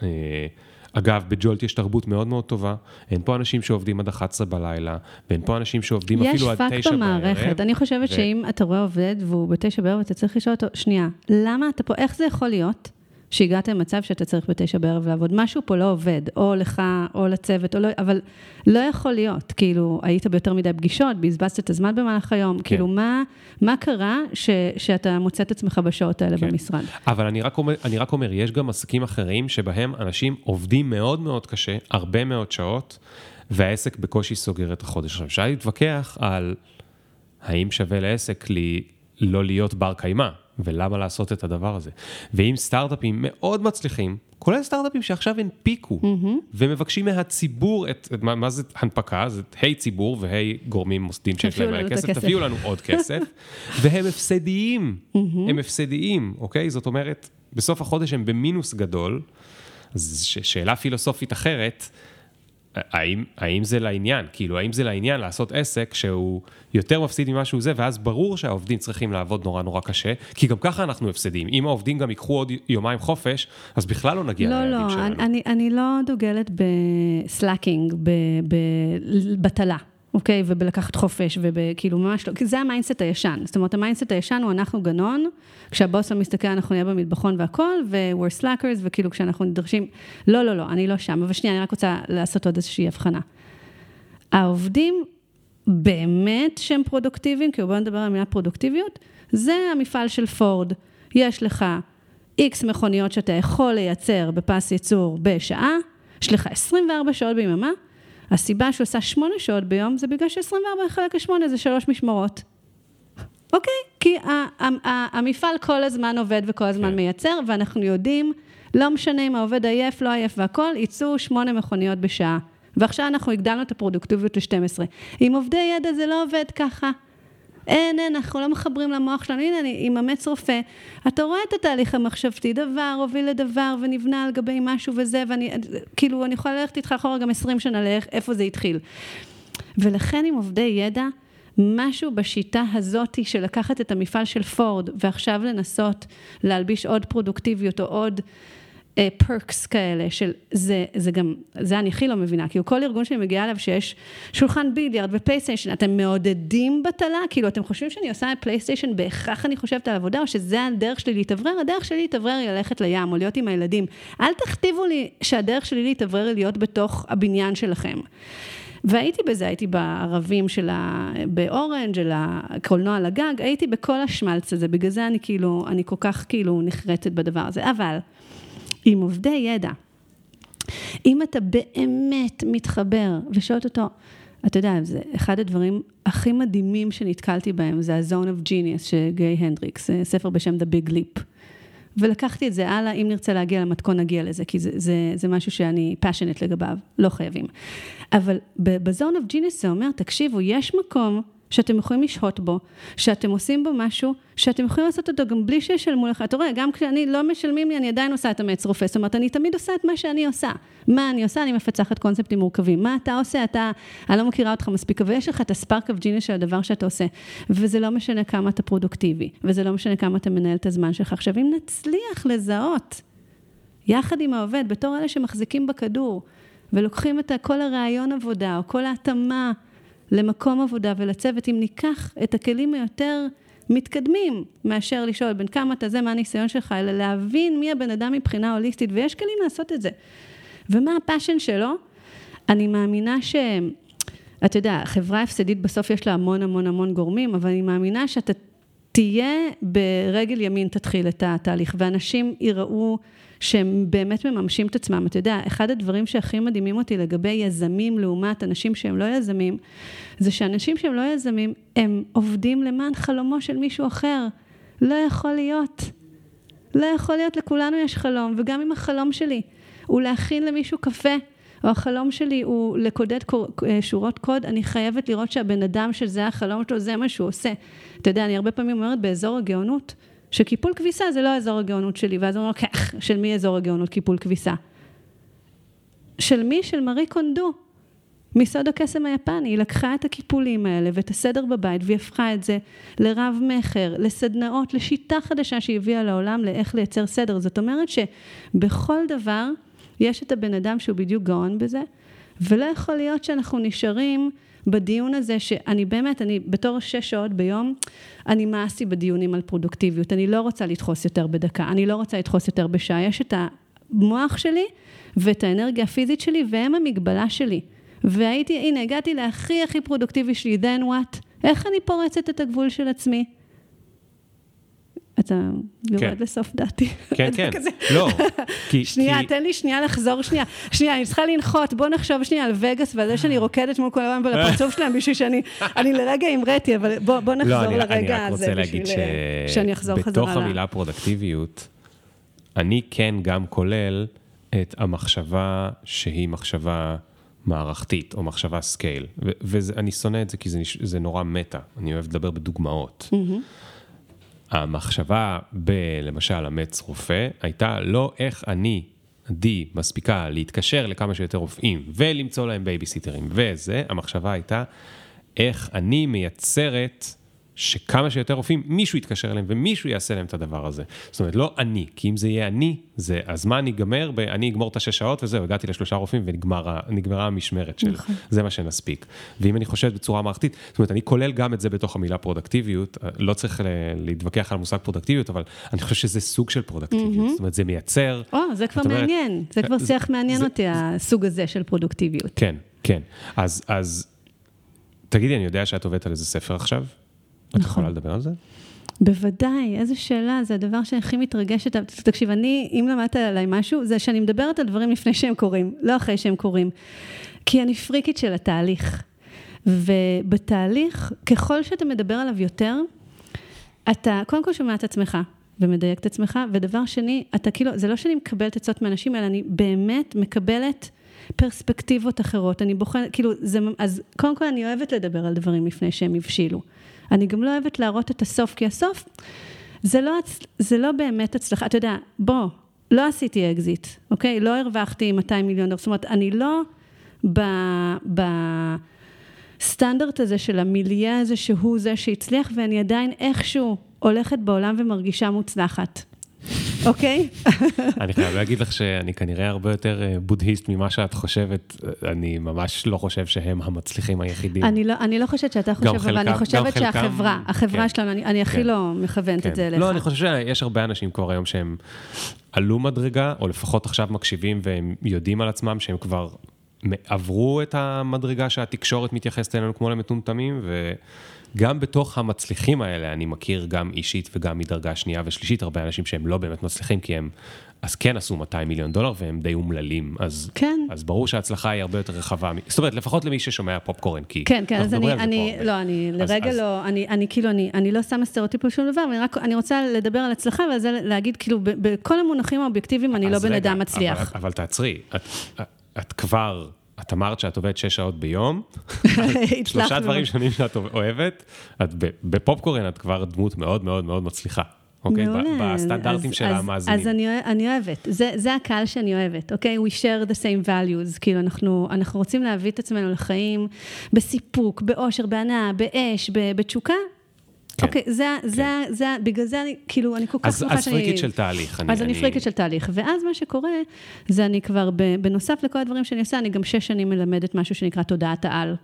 אה, אגב, בג'ולט יש תרבות מאוד מאוד טובה, אין פה אנשים שעובדים עד 11 בלילה, ואין פה אנשים שעובדים אפילו עד 9 בערב.
יש פאק במערכת, אני חושבת ו... שאם אתה רואה עובד והוא בתשע בערב, אתה צריך לשאול אותו, שנייה, למה אתה פה, איך זה יכול להיות? שהגעת למצב שאתה צריך בתשע בערב לעבוד. משהו פה לא עובד, או לך, או לצוות, או לא, אבל לא יכול להיות. כאילו, היית ביותר מדי פגישות, בזבזת את הזמן במהלך היום. כן. כאילו, מה, מה קרה ש, שאתה מוצא את עצמך בשעות האלה כן. במשרד?
אבל אני רק, אומר, אני רק אומר, יש גם עסקים אחרים שבהם אנשים עובדים מאוד מאוד קשה, הרבה מאוד שעות, והעסק בקושי סוגר את החודש. עכשיו, אפשר להתווכח על האם שווה לעסק לי לא להיות בר קיימא. ולמה לעשות את הדבר הזה. ואם סטארט-אפים מאוד מצליחים, כולל סטארט-אפים שעכשיו הנפיקו, mm-hmm. ומבקשים מהציבור את, את מה, מה זה הנפקה, זה היי ציבור והי גורמים מוסדיים שיש להם מלא כסף, תביאו לנו עוד כסף, והם הפסדיים, mm-hmm. הם הפסדיים, אוקיי? זאת אומרת, בסוף החודש הם במינוס גדול, אז שאלה פילוסופית אחרת, האם, האם זה לעניין? כאילו, האם זה לעניין לעשות עסק שהוא יותר מפסיד ממה שהוא זה, ואז ברור שהעובדים צריכים לעבוד נורא נורא קשה, כי גם ככה אנחנו הפסדים. אם העובדים גם ייקחו עוד יומיים חופש, אז בכלל לא נגיע
לא, ליעדים
לא, שלנו.
לא, אני, אני לא דוגלת ב slacking, בבטלה. אוקיי? ובלקחת חופש, וכאילו ממש לא, כי זה ה mindset הישן. זאת אומרת, ה mindset הישן הוא אנחנו גנון, כשהבוס לא מסתכל אנחנו נהיה במטבחון והכל, ו-we're slackers, וכאילו כשאנחנו נדרשים, לא, לא, לא, אני לא שם. אבל שנייה, אני רק רוצה לעשות עוד איזושהי הבחנה. העובדים באמת שהם פרודוקטיביים, כי בואו נדבר על המילה פרודוקטיביות, זה המפעל של פורד. יש לך איקס מכוניות שאתה יכול לייצר בפס ייצור בשעה, יש לך 24 שעות ביממה, הסיבה שהוא עושה 8 שעות ביום זה בגלל ש-24 חלק ל-8 זה שלוש משמרות. אוקיי? כי המפעל כל הזמן עובד וכל הזמן כן. מייצר, ואנחנו יודעים, לא משנה אם העובד עייף, לא עייף והכול, ייצאו 8 מכוניות בשעה. ועכשיו אנחנו הגדלנו את הפרודוקטיביות ל-12. עם עובדי ידע זה לא עובד ככה. אין, אין, אנחנו לא מחברים למוח שלנו. הנה, אני עם רופא. אתה רואה את התהליך המחשבתי, דבר הוביל לדבר ונבנה על גבי משהו וזה, ואני, כאילו, אני יכולה ללכת איתך אחורה גם 20 שנה לאיך, איפה זה התחיל. ולכן עם עובדי ידע, משהו בשיטה הזאתי של לקחת את המפעל של פורד ועכשיו לנסות להלביש עוד פרודוקטיביות או עוד פרקס uh, כאלה, של זה, זה גם, זה אני הכי לא מבינה, כאילו כל ארגון שאני מגיעה אליו שיש שולחן ביליארד ופלייסטיישן, אתם מעודדים בטלה? כאילו אתם חושבים שאני עושה פלייסטיישן, בהכרח אני חושבת על עבודה, או שזה הדרך שלי להתאוורר? הדרך שלי להתאוורר היא ללכת לים, או להיות עם הילדים. אל תכתיבו לי שהדרך שלי להתאוורר היא להיות בתוך הבניין שלכם. והייתי בזה, הייתי בערבים של ה... באורנג', של הקולנוע לגג, הייתי בכל השמלץ הזה, בגלל זה אני כאילו, אני כל כך כאילו נחרטת בדבר הזה. אבל... עם עובדי ידע. אם אתה באמת מתחבר ושואל אותו, אתה יודע, זה אחד הדברים הכי מדהימים שנתקלתי בהם, זה ה-Zone of Genius של גיי הנדריקס, ספר בשם The Big Leap. ולקחתי את זה הלאה, אם נרצה להגיע למתכון, נגיע לזה, כי זה, זה, זה משהו שאני פאשונט לגביו, לא חייבים. אבל ב-Zone of Genius זה אומר, תקשיבו, יש מקום שאתם יכולים לשהות בו, שאתם עושים בו משהו, שאתם יכולים לעשות אותו גם בלי שישלמו לך. אתה רואה, גם כשאני לא משלמים לי, אני עדיין עושה את האמץ רופא. זאת אומרת, אני תמיד עושה את מה שאני עושה. מה אני עושה? אני מפצחת קונספטים מורכבים. מה אתה עושה? אתה, אני לא מכירה אותך מספיק, אבל יש לך את ה spark of genius של הדבר שאתה עושה. וזה לא משנה כמה אתה פרודוקטיבי, וזה לא משנה כמה אתה מנהל את הזמן שלך. עכשיו, אם נצליח לזהות, יחד עם העובד, בתור אלה שמחזיקים בכדור, ולוקחים את כל הרעיון עבודה, או כל ההתאמה, למקום עבודה ולצוות, אם ניקח את הכלים היותר מתקדמים מאשר לשאול בין כמה אתה זה, מה הניסיון שלך, אלא להבין מי הבן אדם מבחינה הוליסטית, ויש כלים לעשות את זה. ומה הפאשן שלו? אני מאמינה ש... אתה יודע, חברה הפסדית בסוף יש לה המון המון המון גורמים, אבל אני מאמינה שאתה תהיה ברגל ימין תתחיל את התהליך, ואנשים יראו שהם באמת מממשים את עצמם. אתה יודע, אחד הדברים שהכי מדהימים אותי לגבי יזמים לעומת אנשים שהם לא יזמים, זה שאנשים שהם לא יזמים, הם עובדים למען חלומו של מישהו אחר. לא יכול להיות. לא יכול להיות, לכולנו יש חלום, וגם אם החלום שלי הוא להכין למישהו קפה, או החלום שלי הוא לקודד אה, שורות קוד, אני חייבת לראות שהבן אדם שזה החלום שלו, זה מה שהוא עושה. אתה יודע, אני הרבה פעמים אומרת באזור הגאונות, שקיפול כביסה זה לא אזור הגאונות שלי, ואז הוא אומר, כך, של מי אזור הגאונות קיפול כביסה? של מי? של מארי קונדו, מסוד הקסם היפני. היא לקחה את הקיפולים האלה ואת הסדר בבית, והיא הפכה את זה לרב מכר, לסדנאות, לשיטה חדשה שהיא הביאה לעולם לאיך לייצר סדר. זאת אומרת שבכל דבר יש את הבן אדם שהוא בדיוק גאון בזה, ולא יכול להיות שאנחנו נשארים בדיון הזה, שאני באמת, אני בתור שש שעות ביום, אני מאסי בדיונים על פרודוקטיביות, אני לא רוצה לדחוס יותר בדקה, אני לא רוצה לדחוס יותר בשעה, יש את המוח שלי ואת האנרגיה הפיזית שלי, והם המגבלה שלי. והייתי, הנה, הגעתי להכי הכי פרודוקטיבי שלי, then what? איך אני פורצת את הגבול של עצמי? אתה יורד כן. לסוף דעתי.
כן, כן, לא.
שנייה. תן לי שנייה לחזור שנייה. שנייה, אני צריכה לנחות, בוא נחשוב שנייה על וגאס ועל זה שאני רוקדת מול כל היום ולפרצוף שלהם בשביל שאני, אני לרגע המראתי, אבל בוא, נחזור לא, אני, לרגע
הזה בשביל
ש... שאני אחזור חזרה.
בתוך המילה פרודקטיביות, אני כן גם כולל את המחשבה שהיא מחשבה מערכתית, או מחשבה scale. ואני שונא את זה כי זה, זה נורא מטא, אני אוהב לדבר בדוגמאות. אמ-המ. המחשבה בלמשל אמץ רופא, הייתה לא איך אני, עדי, מספיקה להתקשר לכמה שיותר רופאים ולמצוא להם בייביסיטרים וזה, המחשבה הייתה איך אני מייצרת שכמה שיותר רופאים, מישהו יתקשר אליהם ומישהו יעשה להם את הדבר הזה. זאת אומרת, לא אני, כי אם זה יהיה אני, זה הזמן ייגמר, אני אגמור את השש שעות וזהו, הגעתי לשלושה רופאים ונגמרה המשמרת שלי.
נכון.
זה מה שנספיק. ואם אני חושב בצורה מערכתית, זאת אומרת, אני כולל גם את זה בתוך המילה פרודקטיביות, לא צריך להתווכח על מושג פרודקטיביות, אבל אני חושב שזה סוג של פרודקטיביות. זאת אומרת, זה מייצר...
או, זה כבר
את אומרת-
מעניין, זה כבר
זה-
שיח מעניין
זה-
אותי, הסוג הזה של פרודוקטיביות.
כן, כן. אז, אז תגידי, אני יודע שאת עובדת על איזה ספר עכשיו? את
נכון.
יכולה לדבר על זה?
בוודאי, איזו שאלה, זה הדבר שהכי מתרגשת. תקשיב, אני, אם למדת עליי משהו, זה שאני מדברת על דברים לפני שהם קורים, לא אחרי שהם קורים. כי אני פריקית של התהליך. ובתהליך, ככל שאתה מדבר עליו יותר, אתה קודם כל שומע את עצמך ומדייק את עצמך, ודבר שני, אתה כאילו, זה לא שאני מקבלת עצות מאנשים, אלא אני באמת מקבלת פרספקטיבות אחרות. אני בוחנת, כאילו, זה, אז קודם כל אני אוהבת לדבר על דברים לפני שהם הבשילו. אני גם לא אוהבת להראות את הסוף, כי הסוף, זה לא, זה לא באמת הצלחה. אתה יודע, בוא, לא עשיתי אקזיט, אוקיי? לא הרווחתי 200 מיליון דולר. זאת אומרת, אני לא ב... ב הסטנדרט הזה של המיליה הזה שהוא זה שהצליח, ואני עדיין איכשהו הולכת בעולם ומרגישה מוצלחת. אוקיי?
אני חייב להגיד לך שאני כנראה הרבה יותר אה, בודהיסט ממה שאת חושבת. אני ממש לא חושב שהם המצליחים היחידים.
אני לא, אני לא חושבת שאתה חושב, אבל
חלקם-
אני
גם
חושבת
חלקם-
שהחברה, החברה
כן.
שלנו, אני, אני הכי
כן.
לא מכוונת את זה אליך.
לא, אני חושב שיש הרבה אנשים כבר היום שהם עלו מדרגה, או לפחות עכשיו מקשיבים והם יודעים על עצמם שהם כבר עברו את המדרגה שהתקשורת מתייחסת אלינו כמו למטומטמים, וגם בתוך המצליחים האלה, אני מכיר גם אישית וגם מדרגה שנייה ושלישית, הרבה אנשים שהם לא באמת מצליחים, כי הם אז כן עשו 200 מיליון דולר והם די אומללים. אז,
כן.
אז ברור שההצלחה היא הרבה יותר רחבה. זאת אומרת, לפחות למי ששומע פופקורן, כי...
כן, כן, אז אני, אני. לא, אני
אז-
לרגע
אז-
לא, אני, אני כאילו, אני, אני לא שמה סטריאוטיפ על שום דבר, אני רק, אני רוצה לדבר על הצלחה, ועל זה להגיד, כאילו, בכל המונחים האובייקטיביים, אני לא
אז
בן אדם מצליח.
אבל, אבל תעצרי, את, את, את כבר, את אמרת שאת עובדת שש שעות ביום, שלושה. דברים שונים שאת אוהבת, את בפופקורן את כבר דמות מאוד מאוד מאוד מצליחה, אוקיי?
מעולה.
בסטנדרטים
אז-
של
אז-
המאזינים.
אז אני, אני אוהבת, זה, זה הקהל שאני אוהבת, אוקיי? We share the same values, כאילו אנחנו, אנחנו רוצים להביא את עצמנו לחיים בסיפוק, באושר, בהנאה, באש, בתשוקה.
כן.
אוקיי, זה, זה, זה, בגלל זה אני, כאילו, אני כל כך שמחה
אז פריקית של תהליך.
אז אני פריקית של תהליך, ואז מה שקורה, זה אני כבר, בנוסף לכל הדברים שאני עושה, אני גם שש שנים מלמדת משהו שנקרא תודעת העל.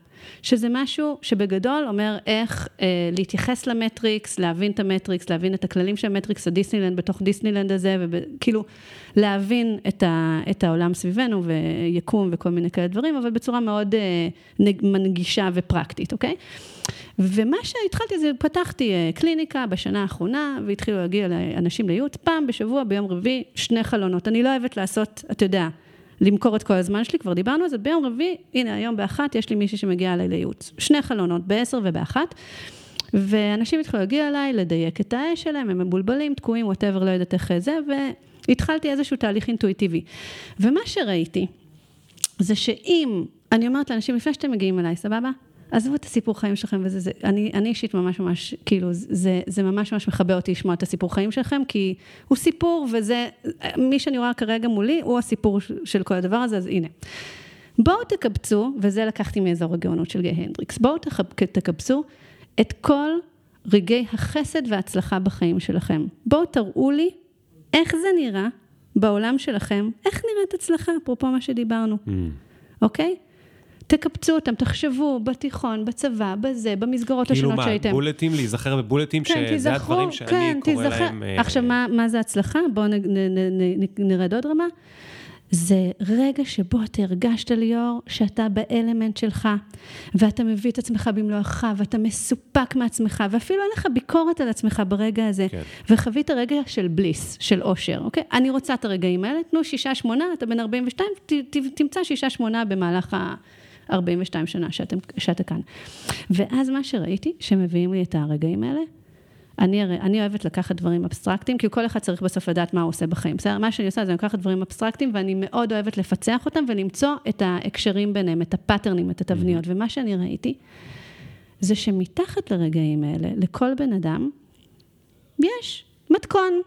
שזה משהו שבגדול אומר איך אה, להתייחס למטריקס, להבין את המטריקס, להבין את הכללים של המטריקס, הדיסנילנד בתוך דיסנילנד הזה, וכאילו להבין את, ה, את העולם סביבנו ויקום וכל מיני כאלה דברים, אבל בצורה מאוד אה, נג- מנגישה ופרקטית, אוקיי? ומה שהתחלתי זה, פתחתי אה, קליניקה בשנה האחרונה, והתחילו להגיע אנשים לייעוץ, פעם בשבוע, ביום רביעי, שני חלונות. אני לא אוהבת לעשות, אתה יודע, למכור את כל הזמן שלי, כבר דיברנו על זה, ביום רביעי, הנה, היום באחת, יש לי מישהי שמגיעה אליי לייעוץ. שני חלונות, בעשר ובאחת. ואנשים התחילו להגיע אליי, לדייק את האש שלהם, הם מבולבלים, תקועים, whatever, לא יודעת איך זה, והתחלתי איזשהו תהליך אינטואיטיבי. ומה שראיתי, זה שאם, אני אומרת לאנשים, לפני שאתם מגיעים אליי, סבבה? עזבו את הסיפור חיים שלכם וזה, זה, אני, אני אישית ממש ממש, כאילו, זה, זה ממש ממש מכבה אותי לשמוע את הסיפור חיים שלכם, כי הוא סיפור וזה, מי שאני רואה כרגע מולי, הוא הסיפור של כל הדבר הזה, אז הנה. בואו תקבצו, וזה לקחתי מאזור הגאונות של גיא הנדריקס, בואו תקבצו את כל רגעי החסד וההצלחה בחיים שלכם. בואו תראו לי איך זה נראה בעולם שלכם, איך נראית הצלחה, אפרופו מה שדיברנו,
Mm.
אוקיי? תקבצו אותם, תחשבו בתיכון, בצבא, בזה, במסגרות
כאילו
השונות
מה,
שהייתם.
בולטים, להיזכר בבולטים,
כן,
שזה
תיזכרו,
הדברים שאני
כן,
קורא
תיזכר.
להם... אה,
עכשיו, מה, מה זה הצלחה? בואו נרד עוד רמה. זה רגע שבו אתה הרגשת, ליאור, שאתה באלמנט שלך, ואתה מביא את עצמך במלואך, ואתה מסופק מעצמך, ואפילו אין לך ביקורת על עצמך ברגע הזה,
כן.
וחווית רגע של בליס, של אושר, אוקיי? אני רוצה את הרגעים האלה, תנו שישה, שמונה, אתה בן 42, ת, ת, תמצא שישה, שמונה במהלך ה... 42 שנה שאתם, שאתה כאן. ואז מה שראיתי, שמביאים לי את הרגעים האלה, אני, אני אוהבת לקחת דברים אבסטרקטיים, כי כל אחד צריך בסוף לדעת מה הוא עושה בחיים. בסדר? מה שאני עושה זה אני לוקחת דברים אבסטרקטיים, ואני מאוד אוהבת לפצח אותם ולמצוא את ההקשרים ביניהם, את ה pattern ים, את התבניות. ומה שאני ראיתי, זה שמתחת לרגעים האלה, לכל בן אדם, יש מתכון,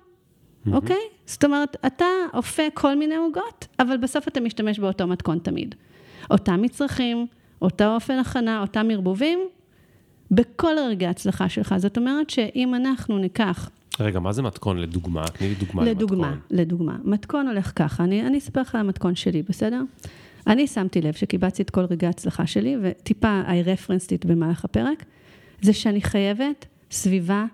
אוקיי? זאת אומרת, אתה אופה כל מיני עוגות, אבל בסוף אתה משתמש באותו מתכון תמיד. אותם מצרכים, אותו אופן הכנה, אותם ערבובים, בכל רגעי ההצלחה שלך. זאת אומרת שאם אנחנו ניקח...
רגע, מה זה מתכון לדוגמה? תני לי דוגמה
לדוגמה,
למתכון.
לדוגמה. מתכון הולך ככה, אני, אני אספר לך על המתכון שלי, בסדר? אני שמתי לב שקיבצתי את כל רגעי ההצלחה שלי, וטיפה I referenced it במהלך הפרק, זה שאני חייבת סביבה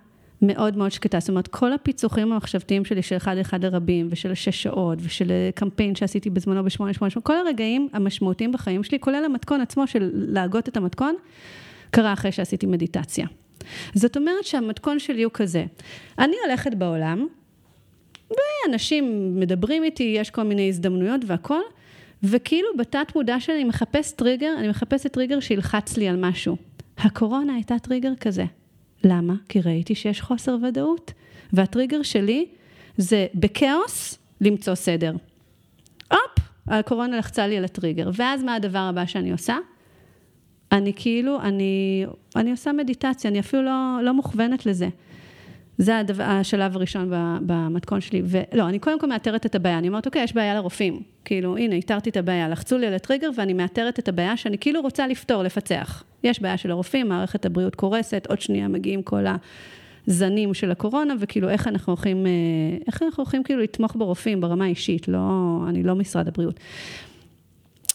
מאוד מאוד שקטה. זאת אומרת, כל הפיצוחים המחשבתיים שלי של אחד אחד לרבים, ושל השש שעות, ושל קמפיין שעשיתי בזמנו בשמונה שמונה שמונה, כל הרגעים המשמעותיים בחיים שלי, כולל המתכון עצמו של להגות את המתכון, קרה אחרי שעשיתי מדיטציה. זאת אומרת שהמתכון שלי הוא כזה, אני הולכת בעולם, ואנשים מדברים איתי, יש כל מיני הזדמנויות והכול, וכאילו בתת מודע שלי מחפש טריגר, אני מחפשת טריגר שילחץ לי על משהו. הקורונה הייתה טריגר כזה. למה? כי ראיתי שיש חוסר ודאות, והטריגר שלי זה בכאוס למצוא סדר. הופ, הקורונה לחצה לי על הטריגר. ואז מה הדבר הבא שאני עושה? אני כאילו, אני, אני עושה מדיטציה, אני אפילו לא, לא מוכוונת לזה. זה הדבר, השלב הראשון במתכון שלי. ולא, אני קודם כל מאתרת את הבעיה. אני אומרת, אוקיי, יש בעיה לרופאים. כאילו, הנה, איתרתי את הבעיה, לחצו לי על הטריגר ואני מאתרת את הבעיה שאני כאילו רוצה לפתור, לפצח. יש בעיה של הרופאים, מערכת הבריאות קורסת, עוד שנייה מגיעים כל הזנים של הקורונה, וכאילו, איך אנחנו הולכים, אה, איך אנחנו הולכים כאילו לתמוך ברופאים ברמה האישית, לא, אני לא משרד הבריאות.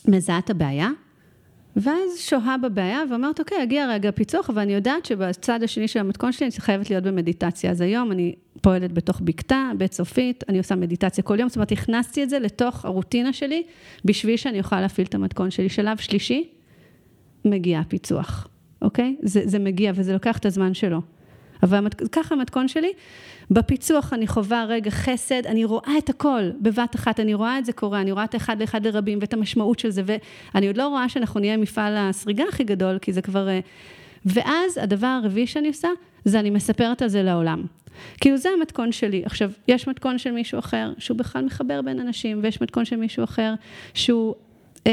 מזהה את הבעיה, ואז שוהה בבעיה ואומרת, אוקיי, הגיע רגע הפיצוח, אני יודעת שבצד השני של המתכון שלי אני חייבת להיות במדיטציה. אז היום אני פועלת בתוך בקתה, בית סופית, אני עושה מדיטציה כל יום, זאת אומרת, הכנסתי את זה לתוך הרוטינה שלי, בשביל שאני אוכל להפעיל את המתכון שלי. שלב שלישי, מגיע הפיצוח, אוקיי? זה, זה מגיע וזה לוקח את הזמן שלו. אבל ככה המתכון שלי, בפיצוח אני חווה רגע חסד, אני רואה את הכל בבת אחת, אני רואה את זה קורה, אני רואה את האחד לאחד לרבים ואת המשמעות של זה, ואני עוד לא רואה שאנחנו נהיה מפעל הסריגה הכי גדול, כי זה כבר... אה, ואז הדבר הרביעי שאני עושה, זה אני מספרת על זה לעולם. כאילו זה המתכון שלי. עכשיו, יש מתכון של מישהו אחר שהוא בכלל מחבר בין אנשים, ויש מתכון של מישהו אחר שהוא אה,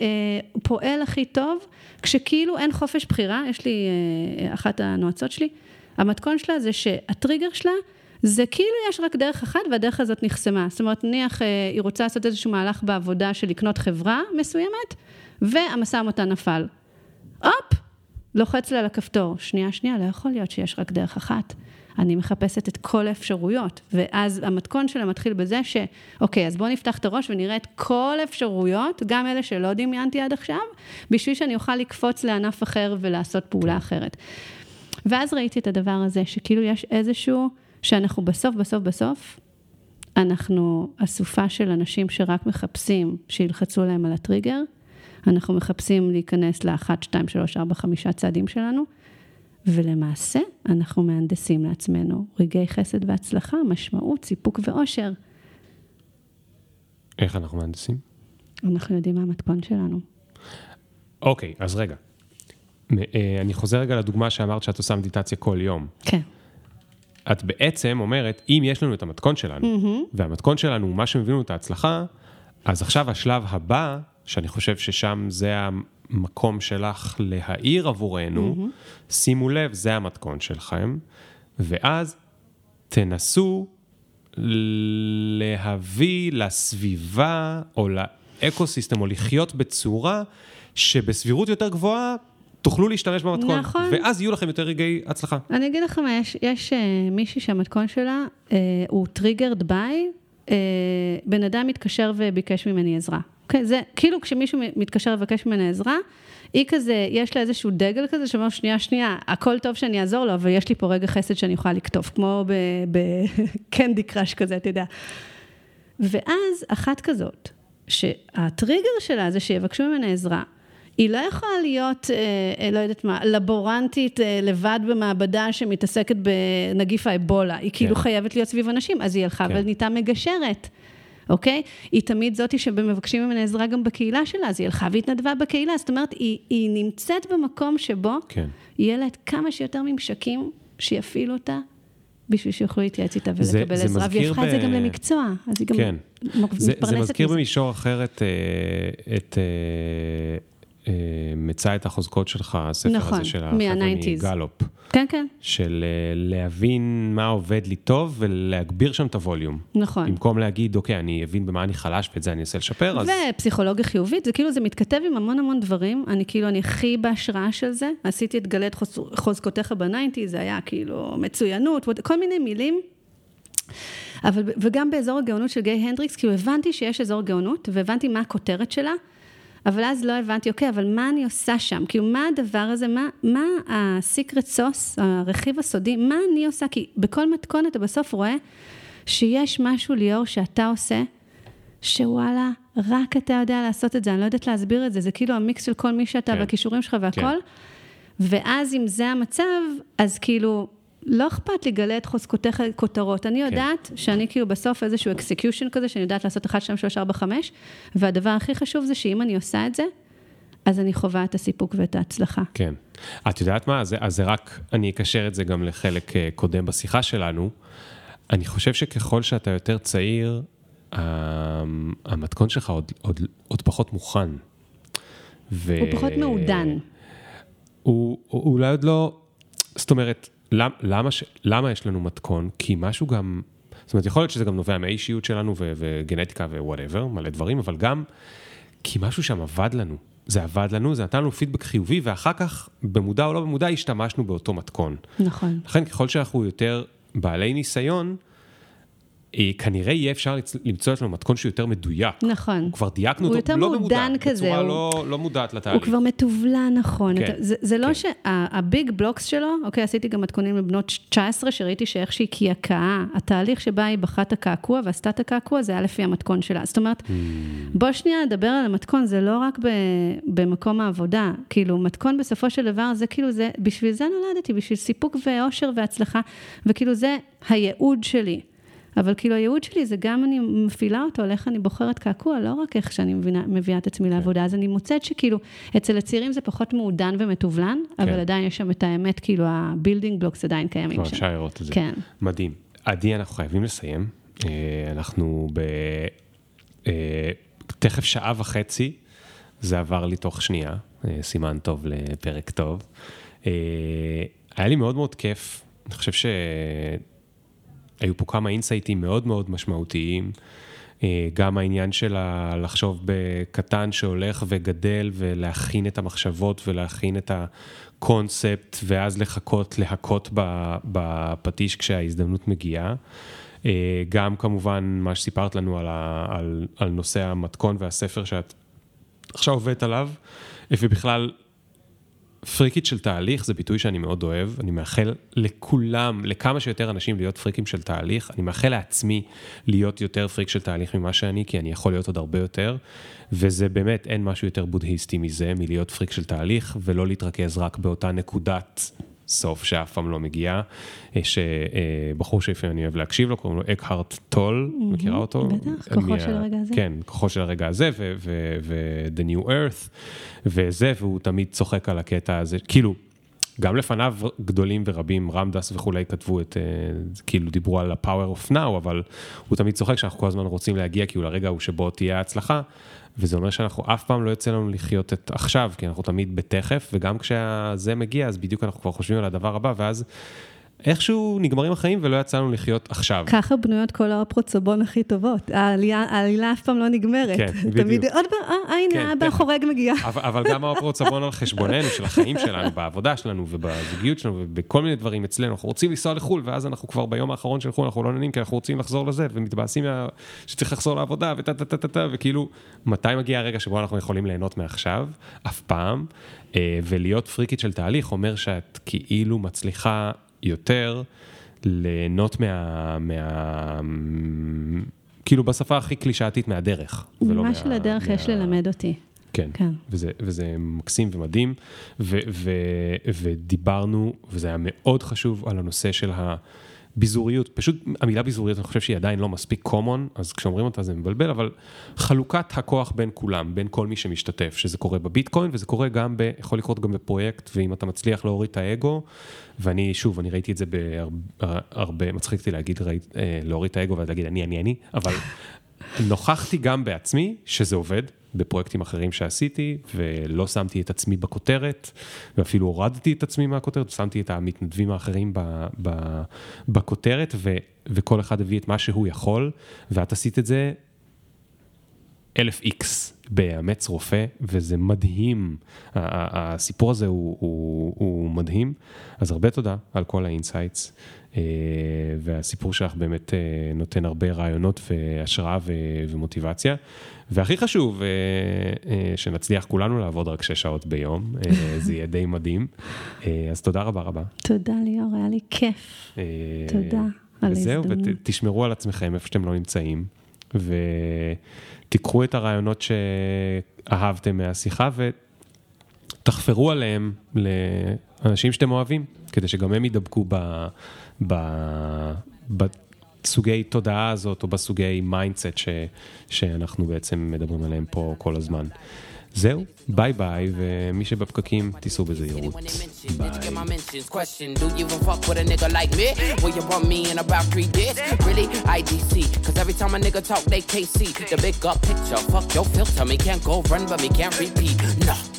אה, פועל הכי טוב, כשכאילו אין חופש בחירה, יש לי, אה, אחת הנועצות שלי, המתכון שלה זה שהטריגר שלה זה כאילו יש רק דרך אחת והדרך הזאת נחסמה. זאת אומרת, נניח אה, היא רוצה לעשות איזשהו מהלך בעבודה של לקנות חברה מסוימת, והמשא ומתן נפל. הופ, לוחץ לה על הכפתור. שנייה, שנייה, לא יכול להיות שיש רק דרך אחת. אני מחפשת את כל האפשרויות, ואז המתכון שלה מתחיל בזה ש, אוקיי, אז בואו נפתח את הראש ונראה את כל האפשרויות, גם אלה שלא דמיינתי עד עכשיו, בשביל שאני אוכל לקפוץ לענף אחר ולעשות פעולה אחרת. ואז ראיתי את הדבר הזה, שכאילו יש איזשהו, שאנחנו בסוף, בסוף, בסוף, אנחנו אסופה של אנשים שרק מחפשים שילחצו להם על הטריגר, אנחנו מחפשים להיכנס לאחת, שתיים, שלוש, ארבע, חמישה צעדים שלנו, ולמעשה אנחנו מהנדסים לעצמנו רגעי חסד והצלחה, משמעות, סיפוק ואושר.
איך אנחנו מהנדסים?
אנחנו יודעים מה המתכון שלנו.
אוקיי, אז רגע. אה, אני חוזר רגע לדוגמה שאמרת שאת עושה מדיטציה כל יום.
כן.
את בעצם אומרת, אם יש לנו את המתכון שלנו, mm-hmm. והמתכון שלנו הוא מה שמביא לנו את ההצלחה, אז עכשיו השלב הבא, שאני חושב ששם זה המקום שלך להעיר עבורנו, mm-hmm. שימו לב, זה המתכון שלכם, ואז תנסו להביא לסביבה או ל eco-system, או לחיות בצורה שבסבירות יותר גבוהה תוכלו להשתמש במתכון, נכון. ואז יהיו לכם יותר רגעי הצלחה.
אני אגיד לך מה, יש, יש uh, מישהי שהמתכון שלה uh, הוא triggered by, uh, בן אדם מתקשר וביקש ממני עזרה. אוקיי? זה כאילו כשמישהו מתקשר ובקש ממני עזרה, היא כזה, יש לה איזשהו דגל כזה שאומר, שנייה, שנייה, הכל טוב שאני אעזור לו, אבל יש לי פה רגע חסד שאני יכולה לקטוף, כמו בקנדי קראש כזה, אתה יודע. ואז אחת כזאת, שהטריגר שלה זה שיבקשו ממנה עזרה, היא לא יכולה להיות, אה, אה, לא יודעת מה, לבורנטית אה, לבד במעבדה שמתעסקת בנגיף האבולה. היא כאילו כן. חייבת להיות סביב אנשים, אז היא הלכה כן. ונהייתה מגשרת. אוקיי? היא תמיד זאתי שמבקשים ממנה עזרה גם בקהילה שלה, אז היא הלכה והתנדבה בקהילה. זאת אומרת, היא, היא נמצאת במקום שבו כן. יהיה לה את כמה שיותר ממשקים שיפעילו אותה, בשביל שיוכלו להתייעץ איתה ולקבל זה, עזרה. והיא הפכה ב... את זה גם למקצוע, אז היא גם כן. מתפרנסת
מזה. זה מזכיר במישור אחר את, את, מצא את החוזקות שלך, הספר
נכון,
הזה של החבר'ה
מה-90s.
מגלופ,
כן, כן,
של אה, להבין מה עובד לי טוב ולהגביר שם את הווליום.
נכון.
במקום להגיד, אוקיי, אני אבין במה אני חלש ואת זה אני אנסה לשפר, אז...
ופסיכולוגיה חיובית, זה כאילו, זה מתכתב עם המון המון דברים. אני כאילו, אני הכי בהשראה של זה. עשיתי את גלה את חוז- חוזקותיך בניינטי, זה היה כאילו מצוינות, כל מיני מילים. אבל, וגם באזור הגאונות של גיי הנדריקס, כאילו הבנתי שיש אזור גאונות, והבנתי מה הכותרת שלה, אבל אז לא הבנתי, אוקיי, אבל מה אני עושה שם? כאילו, מה הדבר הזה, מה, מה הסיקרט סוס, הרכיב הסודי, מה אני עושה? כי בכל מתכון אתה בסוף רואה שיש משהו, ליאור, שאתה עושה, שוואלה, רק אתה יודע לעשות את זה, אני לא יודעת להסביר את זה, זה כאילו המיקס של כל מי שאתה
כן.
והכישורים שלך והכל.
כן.
ואז אם זה המצב, אז כאילו, לא אכפת לי גלה את חוזקותיך כותרות. אני יודעת שאני כאילו בסוף איזשהו execution כזה, שאני יודעת לעשות 1, 2, 3, 4, 5, והדבר הכי חשוב זה שאם אני עושה את זה, אז אני חווה את הסיפוק ואת ההצלחה.
כן. את יודעת מה? אז, אז זה רק, אני אקשר את זה גם לחלק אה, קודם בשיחה שלנו. אני חושב שככל שאתה יותר צעיר, ה- המתכון שלך עוד, עוד, עוד פחות מוכן. ו...
הוא פחות מעודן.
הוא, הוא אולי עוד לא, זאת אומרת, למ, למה, ש, למה יש לנו מתכון? כי משהו גם, זאת אומרת, יכול להיות שזה גם נובע מהאישיות שלנו ו, וגנטיקה ו whatever, מלא דברים, אבל גם כי משהו שם עבד לנו. זה עבד לנו, זה נתן לנו פידבק חיובי, ואחר כך, במודע או לא במודע, השתמשנו באותו מתכון.
נכון.
לכן, ככל שאנחנו יותר בעלי ניסיון, כנראה יהיה אפשר למצוא אצלנו מתכון שהוא יותר מדויק.
נכון.
כבר דייקנו
הוא
אותו,
יותר
לא
מעודן כזה,
בצורה
הוא-
לא, לא מודעת
הוא
לתהליך.
כבר מתובלן נכון.
כן,
זה, זה לא
כן.
שהביג בלוקס שלו, אוקיי, עשיתי גם מתכונים לבנות 19, שראיתי שאיך שהיא קעקעה, התהליך שבה היא בחרה את הקעקוע ועשתה את הקעקוע, זה היה לפי המתכון שלה. זאת אומרת,
Hmm.
בוא שנייה נדבר על המתכון, זה לא רק ב, במקום העבודה. כאילו, מתכון בסופו של דבר, זה כאילו, זה, בשביל זה נולדתי, בשביל סיפוק ואושר והצלחה, וכאילו זה הייעוד שלי. אבל כאילו הייעוד שלי זה גם אני מפעילה אותו על איך אני בוחרת קעקוע, לא רק איך שאני מבינה, מביאה את עצמי לעבודה. אז אני מוצאת שכאילו, אצל הצעירים זה פחות מעודן ומתובלן, אבל עדיין יש שם את האמת, כאילו ה building blocks עדיין קיימים שם.
אפשר לראות את זה.
כן.
מדהים. עדי, אנחנו חייבים לסיים. אה, אנחנו ב... אה, תכף שעה וחצי, זה עבר לי תוך שנייה, אה, סימן טוב לפרק טוב. היה לי מאוד מאוד כיף, אני חושב שהיו פה כמה אינסייטים מאוד מאוד משמעותיים. אה, גם העניין של לחשוב בקטן שהולך וגדל ולהכין את המחשבות ולהכין את הקונספט ואז לחכות, להכות בפטיש כשההזדמנות מגיעה. אה, גם כמובן מה שסיפרת לנו על, על, על נושא המתכון והספר שאת עכשיו עובדת עליו, ובכלל פריקית של תהליך זה ביטוי שאני מאוד אוהב, אני מאחל לכולם, לכמה שיותר אנשים להיות פריקים של תהליך, אני מאחל לעצמי להיות יותר פריק של תהליך ממה שאני, כי אני יכול להיות עוד הרבה יותר, וזה באמת, אין משהו יותר בודהיסטי מזה, מלהיות פריק של תהליך, ולא להתרכז רק באותה נקודת סוף שאף פעם לא מגיעה. יש אה, בחור שלפעמים אני אוהב להקשיב לו, קוראים לו אקהרט טול, מכירה אותו?
בטח, כוחו
מה-
של הרגע הזה.
כן, כוחו של הרגע הזה, ו-The New Earth, וזה, והוא תמיד צוחק על הקטע הזה, כאילו, גם לפניו גדולים ורבים, רמדס וכולי, כתבו את, אה, כאילו דיברו על ה-power of now, אבל הוא תמיד צוחק שאנחנו כל הזמן רוצים להגיע כאילו לרגע ההוא שבו תהיה ההצלחה, וזה אומר שאנחנו אף פעם לא יוצא לנו לחיות את עכשיו, כי אנחנו תמיד בתכף, וגם כשזה מגיע, אז בדיוק אנחנו כבר חושבים על הדבר הבא, ואז איכשהו נגמרים החיים ולא יצא לנו לחיות עכשיו.
ככה בנויות כל האופרות סבון הכי טובות. העלייה, העלילה אף פעם לא נגמרת.
כן,
תמיד,
בדיוק.
עוד פעם, אה, הנה,
כן,
האבא
תכף.
החורג מגיע.
אבל, אבל גם האופרות סבון על חשבוננו, של החיים שלנו, בעבודה שלנו ובזוגיות שלנו ובכל מיני דברים אצלנו. אנחנו רוצים לנסוע לחו"ל, ואז אנחנו כבר ביום האחרון של חו"ל, אנחנו לא נהנים כי אנחנו רוצים לחזור לזה, ומתבאסים מה... שצריך לחזור לעבודה, וטה טה טה טה טה, וכאילו, מתי מגיע הרגע שבו אנחנו יכולים ליהנות מעכשיו? אף פעם. אה, ולהיות פריקית של תהליך אומר שאת כאילו מצליחה יותר ליהנות מה... מה... כאילו בשפה הכי קלישאתית מהדרך.
מה
מה-
שלדרך יש
מה-
ללמד אותי.
כן,
כן.
וזה, וזה מקסים ומדהים, ו, ו, ודיברנו, וזה היה מאוד חשוב, על הנושא של הביזוריות, פשוט המילה ביזוריות, אני חושב שהיא עדיין לא מספיק common, אז כשאומרים אותה זה מבלבל, אבל חלוקת הכוח בין כולם, בין כל מי שמשתתף, שזה קורה בביטקוין, וזה קורה גם, ב, יכול לקרות גם בפרויקט, ואם אתה מצליח להוריד את האגו, ואני, שוב, אני ראיתי את זה בהרבה, מצחיק אותי להגיד, ראית, אה, להוריד את האגו ואז להגיד אני, אני, אני, אבל נוכחתי גם בעצמי שזה עובד. בפרויקטים אחרים שעשיתי, ולא שמתי את עצמי בכותרת, ואפילו הורדתי את עצמי מהכותרת, שמתי את המתנדבים האחרים ב, ב, בכותרת, ו, וכל אחד הביא את מה שהוא יכול, ואת עשית את זה אלף איקס באמץ רופא, וזה מדהים. הסיפור הזה הוא, הוא, הוא מדהים, אז הרבה תודה על כל ה insights, אה, והסיפור שלך באמת אה, נותן הרבה רעיונות והשראה ומוטיבציה. והכי חשוב, אה, שנצליח כולנו לעבוד רק שש שעות ביום, זה יהיה די מדהים. אז תודה רבה רבה.
תודה ליאור, היה לי כיף. תודה על ההזדמנות.
וזהו, ותשמרו על עצמכם איפה שאתם לא נמצאים. ותיקחו את הרעיונות שאהבתם מהשיחה ותחפרו עליהם לאנשים שאתם אוהבים, כדי שגם הם ידבקו ב, ב, בסוגי תודעה הזאת או בסוגי mindset שאנחנו בעצם מדברים עליהם פה כל הזמן. זהו, ביי ביי, ומי שבפקקים, תיסעו בזהירות. ביי.